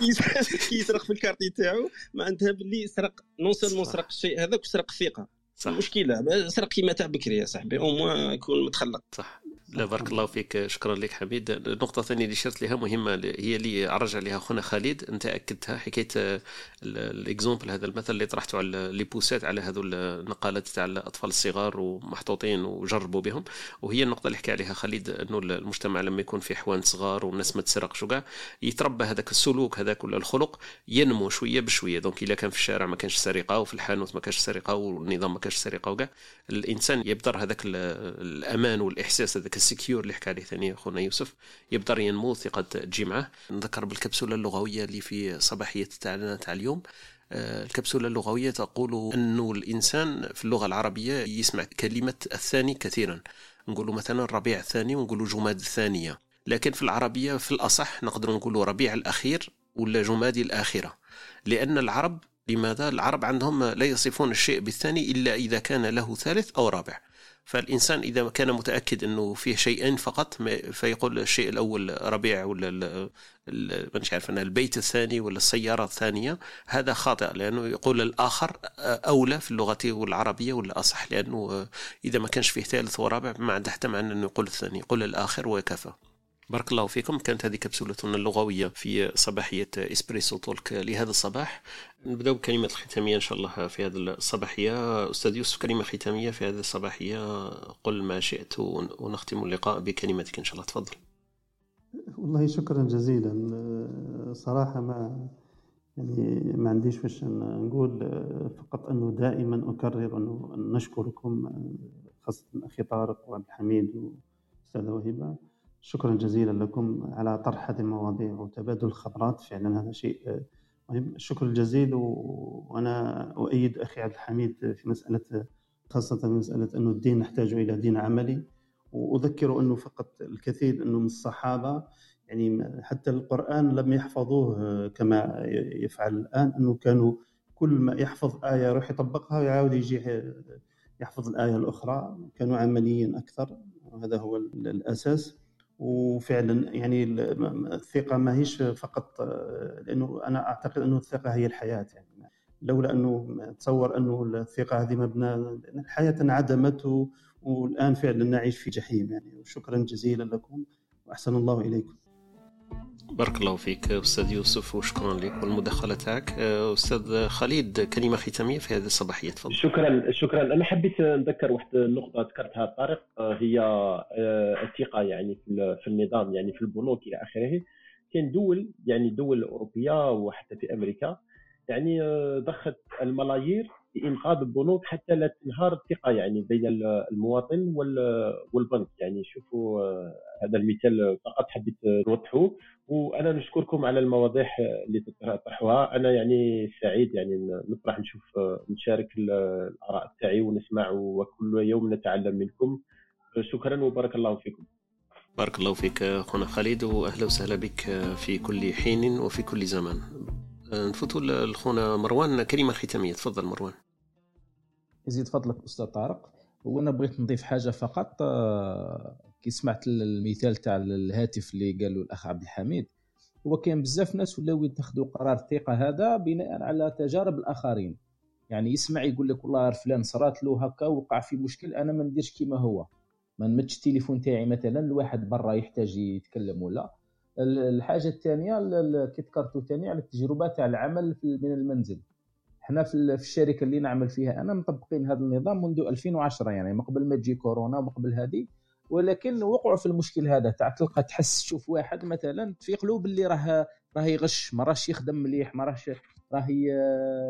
كي يسرق في ال quartier تاعو معناتها باللي سرق non seulement سرق الشيء هذاك وسرق الثقه صح. المشكلة سرق كيما تاع بكري يا صاحبي au moins يكون متخلق. صح. لا بارك الله فيك. شكرا لك حميد. النقطة الثانية اللي شرت لها مهمة هي اللي عرج عليها خونا خالد. أنت أكدتها حكاية ال exemple هذا المثل اللي طرحته على les poussettes على هذو النقالات تاع الأطفال الصغار ومحطوطين وجربوا بهم. وهي النقطة اللي حكى عليها خالد أنه المجتمع لما يكون في حوايج صغار والناس ما تسرقش وكاع يتربى هذاك السلوك هذاك ولا الخلق ينمو شوية بشوية. donc إذا كان في الشارع ما كانش سرقة وفي الحانوت ما كانش سرقة والنظام ما كانش سرقة وكاع الإنسان يبدا هذاك الأمان والإحساس هذاك ال secure اللي حكى عليه ثاني خونا يوسف يبدا ينمو ثقة تجي نذكر بالكبسولة اللغوية اللي في صباحية تاعنا تاع اليوم. آه، الكبسولة اللغوية تقول أنه الإنسان في اللغة العربية يسمع كلمة الثاني كثيرا. نقول مثلا ربيع الثاني ونقول جماد الثانية. لكن في العربية في الأصح نقدر نقول ربيع الأخير ولا جمادي الآخرة. لأن العرب لماذا؟ العرب عندهم لا يصفون الشيء بالثاني إلا إذا كان له ثالث أو رابع. فالإنسان إذا كان متأكد أنه فيه شيئين فقط فيقول الشيء الأول ربيع ولا مش عارف أنا البيت الثاني ولا السيارة الثانية. هذا خاطئ لأنه يقول الآخر أولى في اللغة والعربية ولا أصح لأنه إذا ما كانش فيه ثالث ورابع ما عنده حتى معنى أنه يقول الثاني يقول الآخر وكفى بارك الله فيكم. كانت هذه كبسولتنا اللغوية في صباحية إسبريسو تولك لهذا الصباح. نبدأ بكلمة الختامية إن شاء الله في هذه الصباحية. أستاذ يوسف كلمة ختامية في هذه الصباحية. قل ما شئت ونختم اللقاء بكلمتك إن شاء الله. تفضل. والله شكرا جزيلا. صراحة ما يعني ما عنديش فاش نقول فقط أنه دائما أكرر أنه نشكركم خاصة أخي طارق وعبد الحميد وأستاذة وهبة شكرا جزيلا لكم على طرح هذه المواضيع وتبادل الخبرات. فعلا هذا شيء مهم. الشكر الجزيل وأنا أؤيد أخي عبد الحميد في مسألة خاصة مسألة أنه الدين نحتاج إلى دين عملي. وأذكر أنه فقط الكثير أنه من الصحابة يعني حتى القرآن لم يحفظوه كما يفعل الآن أنه كانوا كل ما يحفظ آية يروح يطبقها ويعاود يجي يحفظ الآية الأخرى. كانوا عمليين أكثر وهذا هو الأساس. وفعلا يعني الثقه ما هيش فقط لأنه أنا أعتقد أنه الثقة هي الحياة يعني. لولا أنه تصور أنه الثقة هذه مبنى الحياة انعدمت والآن فعلا نعيش في جحيم يعني. شكرا جزيلا لكم وأحسن الله إليكم. بارك الله فيك أستاذ يوسف وشكرا لك والمداخلة تاعك. أستاذ خالد كلمة ختامية في هذه الصباحية تفضل. شكرا شكرا. أنا حبيت نذكر واحد النقطة ذكرتها طارق هي آه، الثقة يعني في النظام يعني في البنوك إلى آخره. كاين دول يعني دول الاوروبيه وحتى في أمريكا يعني ضخت الملايير في إنقاذ البنوك حتى لا تنهار الثقة يعني بين المواطن والبنك. يعني شوفوا آه، هذا المثال فقط حبيت نوضحه. وأنا نشكركم على المواضيع اللي تطرحوها. أنا يعني سعيد يعني نفرح نشوف آه، نشارك الآراء تاعي ونسمع وكل يوم نتعلم منكم. شكرا وبارك الله فيكم. بارك الله فيك أخونا خالد واهلا وسهلا بك في كل حين وفي كل زمان. نفوتوا لخونا مروان كلمة ختامية. تفضل مروان. يزيد فضلك أستاذ طارق. وأنا بغيت نضيف حاجة فقط آه، كي سمعت المثال تاع الهاتف اللي قالوا الأخ عبد الحميد. هو كاين بزاف ناس ولاو يتخذوا قرار الثقة هذا بناء على تجارب الآخرين. يعني يسمع يقول لك والله فلان صرات له هكا وقع في مشكل أنا ما نديرش كيما هو. ما نمدش التليفون تاعي مثلا الواحد برا يحتاج يتكلم ولا. الحاجة الثانية كي ذكرتوا ثاني على التجربة تاع العمل من المنزل. إحنا في الشركة اللي نعمل فيها أنا مطبقين هذا النظام منذ 2010 يعني من قبل ما تجي كورونا ومن قبل هذه. ولكن وقعوا في المشكل هذا تاع تلقى تحس تشوف واحد مثلا تفيق له باللي راه راه يغش ما راهش يخدم مليح ما راهش راه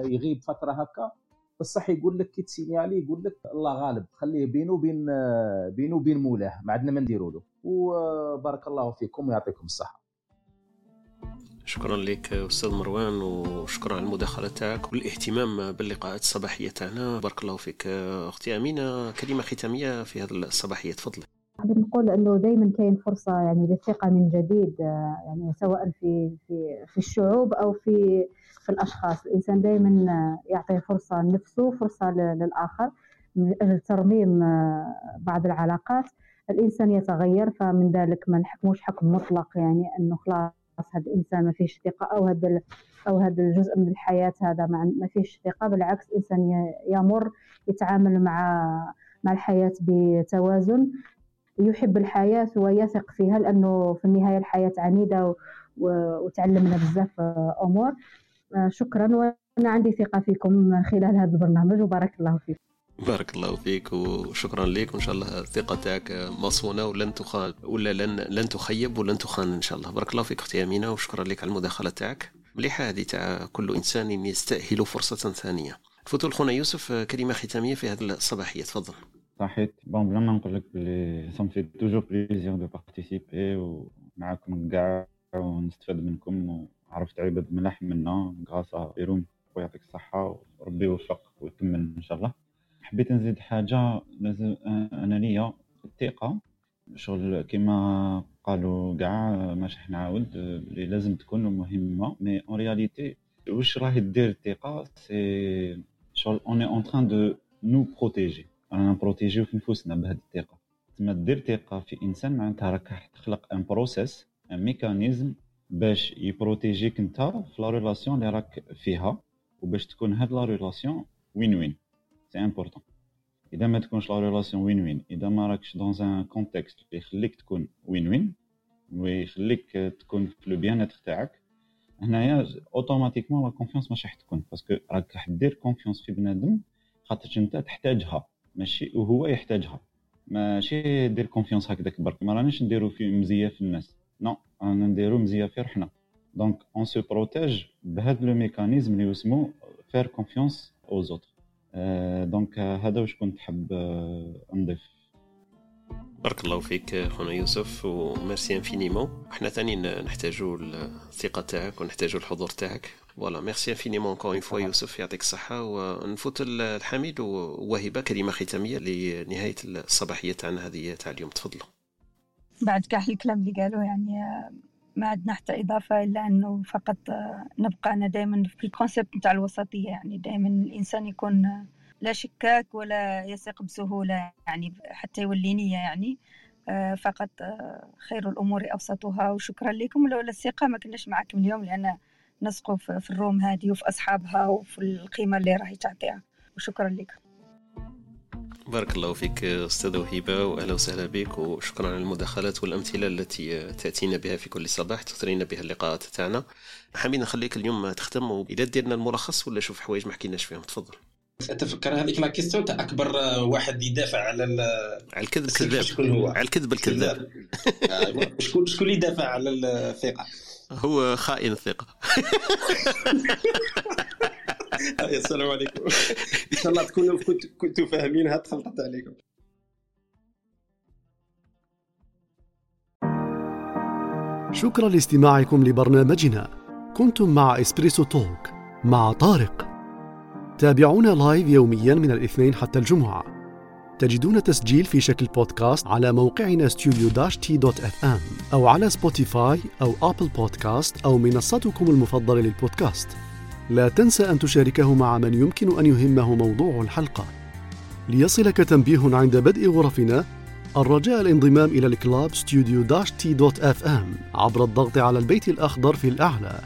يغيب فترة هكا. بصح يقول لك كي تسينيالي يقول لك الله غالب خليه بينه وبين بينه وبين مولاه ما عندنا ما نديروا له. وبارك الله فيكم ويعطيكم الصحة. شكرا لك أستاذ مروان وشكرا على المداخلة تاعك والاهتمام باللقاءات الصباحية تاعنا. بارك الله فيك أختي أمينة. كلمة ختامية في هذه الصباحية تفضلي. حابين نقول إنه دائما كاين فرصة يعني للثقة من جديد يعني سواء في في في الشعوب أو في في الأشخاص. الإنسان دائما يعطي فرصة لنفسه فرصة للآخر من أجل ترميم بعض العلاقات. الإنسان يتغير فمن ذلك ما نحكموش حكم مطلق يعني إنه خلاص هذا الإنسان ما فيش ثقة أو هذا أو هذا الجزء من الحياة هذا ما فيش ثقة. بالعكس الإنسان يمر يتعامل مع مع الحياة بتوازن. يحب الحياة ويثق فيها لأنه في النهاية الحياة عنيدة وتعلمنا بزاف أمور. شكرا وأنا عندي ثقة فيكم من خلال هذا البرنامج وبارك الله فيكم. بارك الله فيك وشكرا لك. وإن شاء الله الثقه تاعك مصونة ولن تخان ولا لن لن تخيب ولن تخان إن شاء الله. بارك الله فيك أختي أمينة وشكرا لك على المداخلة تاعك. مليحه هذه تاع كل إنسان يستأهل فرصة ثانية. نفوتو خونا يوسف كلمة ختامية في هذه الصباحية. تفضل. صحيت. bon بلا ما نقول لك بلي ça me fait toujours plaisir de participer ومعاكم كاع ونستفاد منكم وعرفت عباد ملاح منا. غاسا بيروم ويعطيك الصحة وربي يوفق ويكمل إن شاء الله. حبيت نزيد حاجة لازم أنا ليا الثقة شغل كيما قالوا كاع ماش نعاود اللي لازم تكون مهمة mais en réalité واش راهي دير الثقة؟ c'est شغل on est en train de nous protéger رانا نبروتيجيو في نفوسنا بهذه الثقة. تما دير ثقة في إنسان معناتها راك تخلق un process un mécanisme باش يبروتيجيك انت في la relation اللي راك فيها وباش تكون هاد la relation win-win c'est important إذا ما تكونش la relation win-win إذا ما راكش dans un contexte اللي يخليك تكون win-win ويخليك تكون في le bien تاعك هنايا automatiquement la confiance مش راح تكون parce que راك راح دير confiance في بنادم خاطر أنت تحتاجها ماشي وهو يحتاجها. ماشي دير confiance هكذاك برك ما رانيش نديرو في مزية في الناس. non رانا نديرو مزية في روحنا. donc on se protège بهذا le mécanisme اللي اسمو faire confiance aux autres donc هذا واش كنت حاب نضيف. بارك الله فيك خونا يوسف و merci infiniment. إحنا ثاني نحتاجو الثقة تاعك ونحتاجو الحضور تاعك. voilà merci infiniment encore une fois يوسف يعطيك الصحة. ونفوت الحميد ووهبة كلمة ختامية لنهاية الصباحية تاعنا هذه تاع اليوم. تفضلوا. بعد كاع الكلام اللي قالوا يعني ما عندنا حتى إضافة إلا أنه فقط نبقى أنا دائما في الكونسيبت نتاع الوسطية يعني دائما الإنسان يكون لا شكاك ولا يثق بسهولة يعني حتى يولي نية يعني فقط خير الأمور أوسطها وشكرا لكم. لولا الثقة ما كناش معكم اليوم لأن نثق في الروم هذه وفي أصحابها وفي القيمة اللي راهي تعطيها. وشكرا لكم. بارك الله فيك أستاذ وهبه وأهلا وسهلا بك وشكرا على المداخلات والأمثلة التي تأتينا بها في كل صباح تثرينا بها اللقاءات تاعنا. حابين نخليك اليوم تختم إلى ديرنا الملخص ولا شوف حوايج ما حكيناش فيهم. تفضل. تفكر هذيك لا كيستيون تاع أكبر واحد يدافع على على الكذب كذاب. شكون هو؟ على الكذب الكذاب. شكون شكون اللي يدافع على الثقة؟ هو خائن الثقة. السلام عليكم. إن شاء الله تكونوا كنتوا فاهمينها تخلطت عليكم. شكرا لاستماعكم لبرنامجنا. كنتم مع Espresso Talk مع طارق. تابعونا live يوميا من الاثنين حتى الجمعة. تجدون تسجيل في شكل بودكاست على موقعنا Studio dash T dot FM أو على Spotify أو Apple Podcast أو منصتكم المفضلة للبودكاست. لا تنسى أن تشاركه مع من يمكن أن يهمه موضوع الحلقة. ليصلك تنبيه عند بدء غرفنا الرجاء الانضمام إلى ال club Studio dash T dot FM عبر الضغط على البيت الأخضر في الأعلى